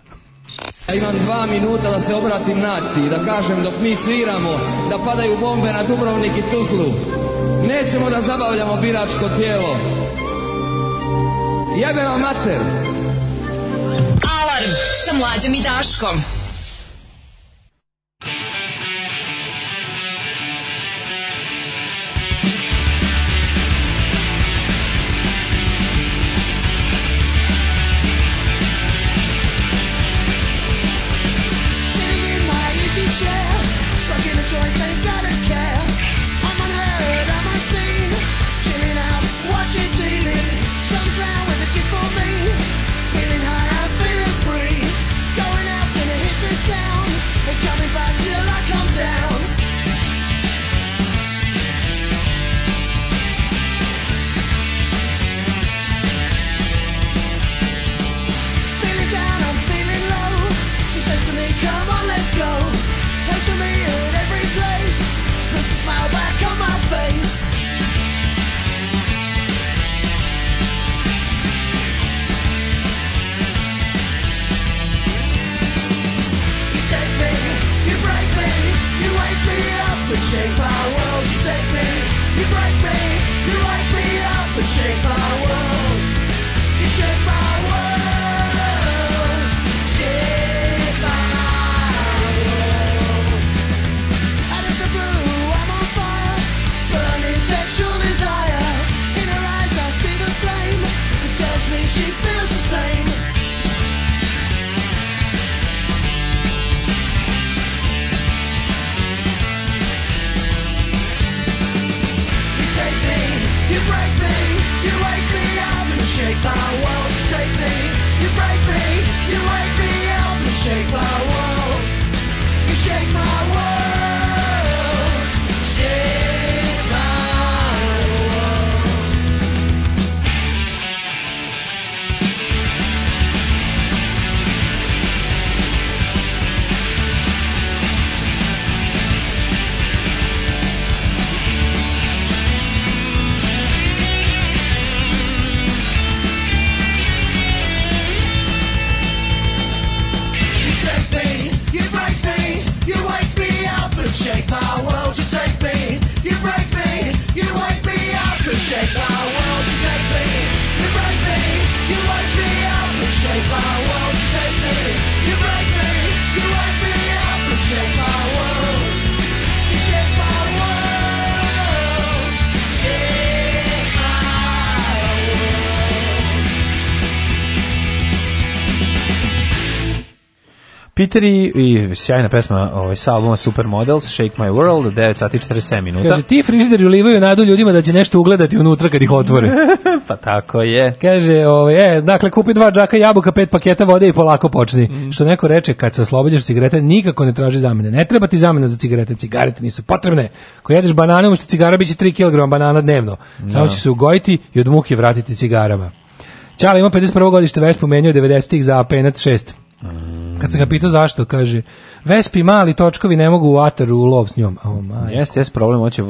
Ja imam dva minuta da se obratim naciji, da kažem dok mi sviramo, da padaju bombe na Dubrovnik i Tuzlu. Nećemo da zabavljamo biračko tijelo. Jebe vam mater! Alarm sa mlađom i Daškom. change. the shape find Piteri i sjajna pesma ovaj, sa albuma Supermodels, Shake My World, 9 sati 47 minuta. Kaže, ti frižideri ulivaju nadu ljudima da će nešto ugledati unutra kad ih otvore. pa tako je. Kaže, ovaj, e, dakle, kupi dva džaka jabuka, pet paketa vode i polako počni. Mm. Što neko reče, kad se oslobođaš cigarete, nikako ne traži zamene. Ne treba ti zamena za cigarete, cigarete nisu potrebne. Ko jedeš banane, umjesto cigara biće 3 kg banana dnevno. Samo no. Da. će se ugojiti i od muke vratiti cigarama. Ćala ima 51. godište, već pomenio 90-ih za penac 6. Mm. Kad sam ga pitao zašto, kaže, Vespi mali točkovi ne mogu u ataru u lov s njom. Oh, jeste, jeste problem, hoće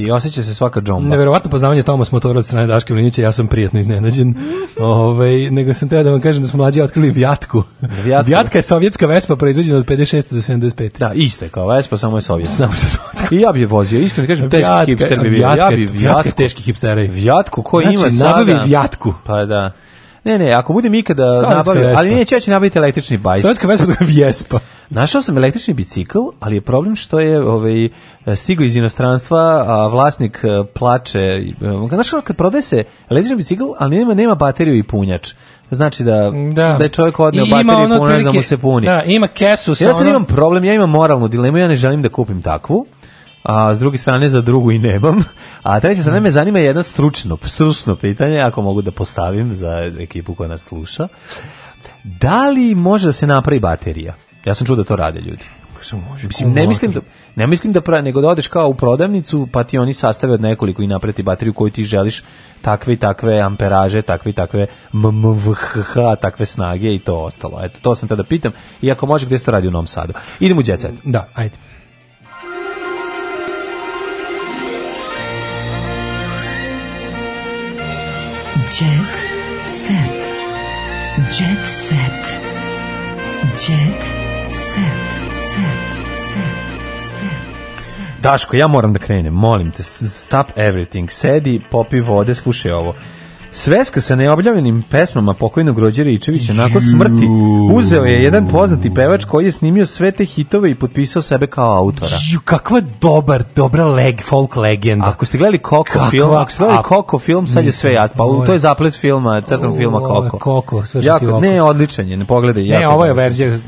i osjeća se svaka džomba. Neverovatno poznavanje Tomas motora od strane Daške Mlinića, ja sam prijatno iznenađen. Ove, ovaj, nego sam teo da vam kažem da smo mlađi otkrili Vjatku. Vjatka, Vjatka je sovjetska Vespa proizvođena od 56 do 75. Da, iste kao Vespa, samo je sovjetska. Samo što I ja bi je vozio, iskreno kažem, teški Vjatka, hipster bi bio. Ja bi Vjatku, teški hipsteri. Vjatku, ko znači, ima sada? Nabavi Vjatku. Pa da. Ne, ne, ako budem ikada nabavio, ali neću, ja ću nabaviti električni bajs. Sovjetska vespa to je vjespa. Našao sam električni bicikl, ali je problem što je ovaj, stigo iz inostranstva, a vlasnik e, plače. E, znaš kad prodaje se električni bicikl, ali nema, nema bateriju i punjač znači da da, da je čovjek odneo bateriju ono puno da mu se puni. Da, ima kesu sa Ja sad ono... imam problem, ja imam moralnu dilemu, ja ne želim da kupim takvu a s druge strane za drugu i nemam. A treća strana me mm. zanima jedno stručno, stručno pitanje, ako mogu da postavim za ekipu koja nas sluša. Da li može da se napravi baterija? Ja sam čuo da to rade ljudi. Može, mislim, ne mislim da ne mislim da pra, nego da odeš kao u prodavnicu pa ti oni sastave od nekoliko i napreti bateriju koju ti želiš takve i takve amperaže, takve i takve mmvhh, takve snage i to ostalo. Eto, to sam tada pitam. I ako može, gde se to radi u Novom Sadu? Idemo u Jet Set. Da, ajde. Jet set. Jet set. Jet set. Set. Set. Daško, ja moram da krenem, molim te, stop everything, sedi, popi vode, slušaj ovo. Sveska sa neobljavljenim pesmama pokojnog Rođe Ričevića nakon smrti uzeo je jedan poznati pevač koji je snimio sve te hitove i potpisao sebe kao autora. Ju, kakva dobar, dobra leg, folk legenda. Ako ste gledali Koko kakva, film, ako ste gledali Koko film, sad je sve jasno. Pa to je zaplet filma, crtom filma Koko. Koko, sve što ti oko. Ne, odličan je, ne pogledaj. Ne, ovo je verzija.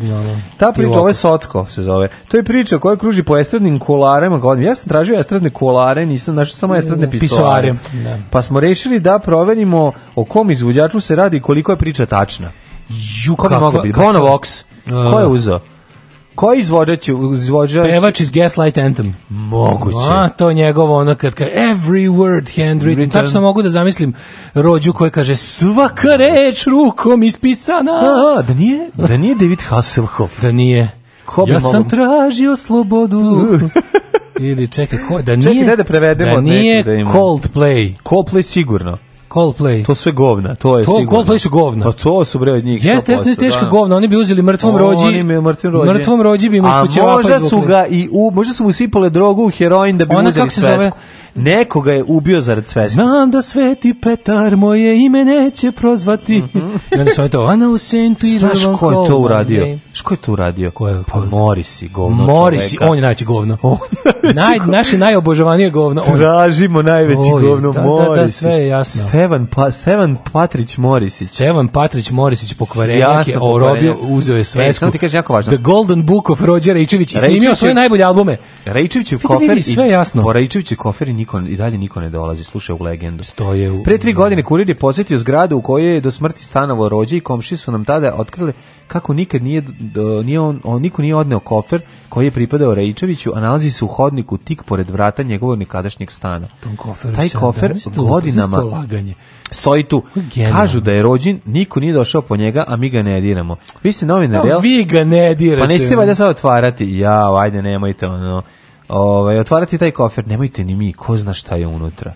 Ta priča, ovo je Socko se zove. To je priča koja kruži po estradnim kolarema godinama. Ja sam tražio estradne kolare, nisam našao samo estradne pisoare. Da. Pa smo rešili da proverimo vidimo o kom izvođaču se radi i koliko je priča tačna. Ju, kako mogu biti? Bono Vox. Ko je uzeo? Koji izvođač izvođač? Pevač iz Gaslight Anthem. Moguće. A to njegovo ono kad kaže every word handwritten. Tačno mogu da zamislim rođu koji kaže svaka reč rukom ispisana. A, da nije, da nije David Hasselhoff. Da nije. Ko ja mogu... sam tražio slobodu. Ili čekaj, ko, da nije, čekaj, da, da prevedemo da nije da ima. Coldplay. Coldplay sigurno. Coldplay. To sve govna, to je to, sigurno. Coldplay su govna. Pa to su bre od njih. Jeste, jeste teško da. govna, oni bi uzeli mrtvom rođi. Oni bi mrtvom rođi. Mrtvom rođi bi mu ispućevao. A možda su ga i u, možda su mu sipale drogu, heroin da bi Ona, uzeli Zove? Nekoga je ubio zarad cveska. Znam da Sveti Petar moje ime neće prozvati. Mm -hmm. Onda su to, Ana u sentu i Znaš ko je to uradio? Ško je to uradio? Ko je? Pa Morisi, govno Morisi, on je najveći govno. On Naj, naše najobožavanije govno. On. Tražimo najveći govno, Morisi. Da, da, da sve je jasno. Stevan, pa, Stevan Patrić Morisić. Stevan Patrić Morisić pokvarenjak je orobio, uzeo je e, svesku. E, ti kaže jako važno. The Golden Book of Rođe Rejčević i snimio svoje najbolje albume. Rejčevićev kofer i sve jasno. Po Rejčevićev kofer niko, i dalje niko ne dolazi, slušaj u legendu. Stoje u... Pre tri godine kurir je posjetio zgradu u kojoj je do smrti stanovao Rođe i komši su nam tada otkrili kako nikad nije, nije on, on, niko nije odneo kofer koji je pripadao Rejčeviću, a nalazi se u hodniku tik pored vrata njegovog nekadašnjeg stana. Taj kofer godinama laganje. stoji tu. Kažu da je rođen, niko nije došao po njega, a mi ga ne diramo. Vi ste novinar, pa jel? vi ga ne dirate. Pa nećete valjda sad otvarati. Ja, ajde, nemojte ono. Ovaj otvarati taj kofer, nemojte ni mi, ko zna šta je unutra.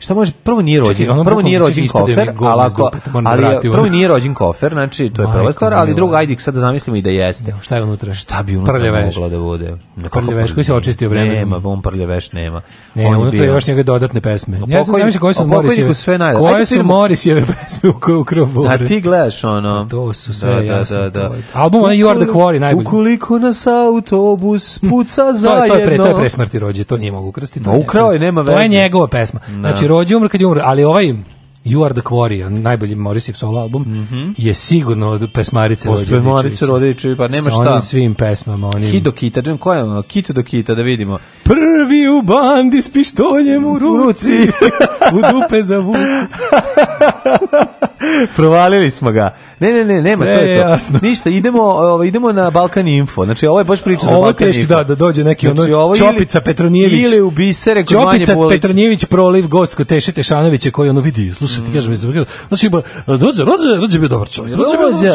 Šta može prvo nije rođen, Čekaj, prvo nije rođen kofer, ali ako da ali prvo nije rođen kofer, znači to je prva stvar, ali drugo ajde sad da zamislimo i da jeste. Šta je unutra? Šta bi unutra Prljaveš. moglo da bude? Prljaveš koji se očistio vreme. Nema, pa on prljaveš nema. Ne, on unutra je još njega dodatne pesme. Pa ja sam zamislio koje su pa Morisjeve. sve najlepše. Koje su Morisjeve pesme u koju krovu. A ti gledaš ono. To su sve da, da, da, da, Album You are the Quarry najbolji. Ukoliko nas autobus hm. puca zajedno. To je pre, to je pre smrti rođe, to nije mogu ukrstiti. Ukrao je, nema veze. To je njegova pesma. Da. Znači rođe umr kad je umr, ali ovaj You Are The Quarry, najbolji Morisiv solo album, mm -hmm. je sigurno od pesmarice Rodjevićevića. Pesmarice Rodjevićevića, pa nema šta. Sa onim svim pesmama. Onim... Hido Kita, džem, koja je ono? Kito do Kita, da vidimo. Prvi u bandi s pištoljem u ruci, u dupe za vuci. Provalili smo ga. Ne, ne, ne, nema, Sve to je, to. Jasno. Ništa, idemo, ovo, ovaj, idemo na Balkan Info. Znači, ovo je baš priča ovo za Balkan teški, Info. Da, da dođe neki znači, ono, Čopica Petronijević. Ili u bisere kod Čopica Petronijević proliv gost kod Teše Tešanovića koji ono vidi, slušaj, šta ti kažem, znači ba, rođe, rođe, rođe bio dobar čovjek. Rođe, rođe,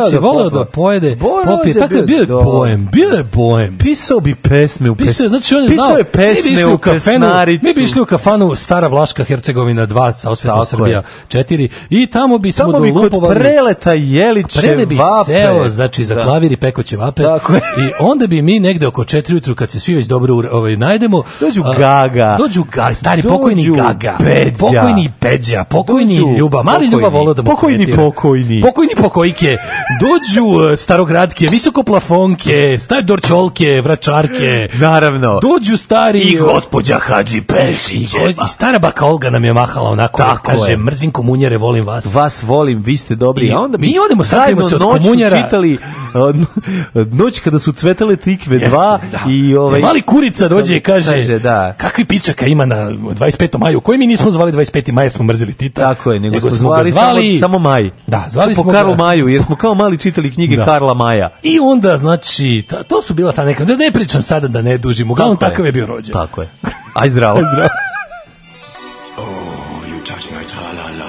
znači, voleo da pojede, popije, tako je bio je poem, bio je poem. Pisao bi pesme u pesnaricu. Znači, on je Pisao je pesme u pesnaricu. Mi bi išli u kafanu Stara Vlaška Hercegovina 2, sa osvetom Srbija 4 i tamo bi smo dolupovali. Tamo bi kod preleta Jeliće Prele bi seo, znači, za da. klavir i pekoće vape. I onda bi mi negde oko 4 ujutru, kad se svi već dobro ovaj, najdemo, dođu Gaga. Dođu Gaga, stari pokojni Gaga. Pokojni Peđa pokojni dođu, Ljuba, mali pokojni, Ljuba volao da mu Pokojni kretira. pokojni. Pokojni pokojke. Dođu e, starogradke, visokoplafonke, dorčolke, vračarke. Naravno. Dođu stari... I gospođa Hadži Pešićeva. I stara baka Olga nam je mahala onako. Tako kaže, je. mrzim komunjare, volim vas. Vas volim, vi ste dobri. I, A onda mi, mi odemo, sakrimo se od komunjara. čitali noć kada su cvetale tikve 2 da. i ovaj mali kurica dođe i kaže, kaže da. kakvi pičaka ima na 25. maju koji mi nismo zvali 25. maja smo mrzili Tita. Tako je, nego, nego smo, zvali, zvali, samo, samo Maj. Da, zvali po smo Karlu Maju, jer smo kao mali čitali knjige da. Karla Maja. I onda, znači, ta, to su bila ta neka, da ne pričam sada da ne dužim, uglavnom tako takav je. je bio rođen. Tako je. Aj zdravo. Aj zdravo.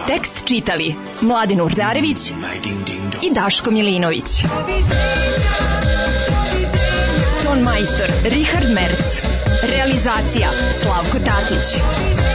Tekst čitali Mladin Urdarević i Daško Milinović. Ton majstor Richard Merc. Realizacija Slavko Tatić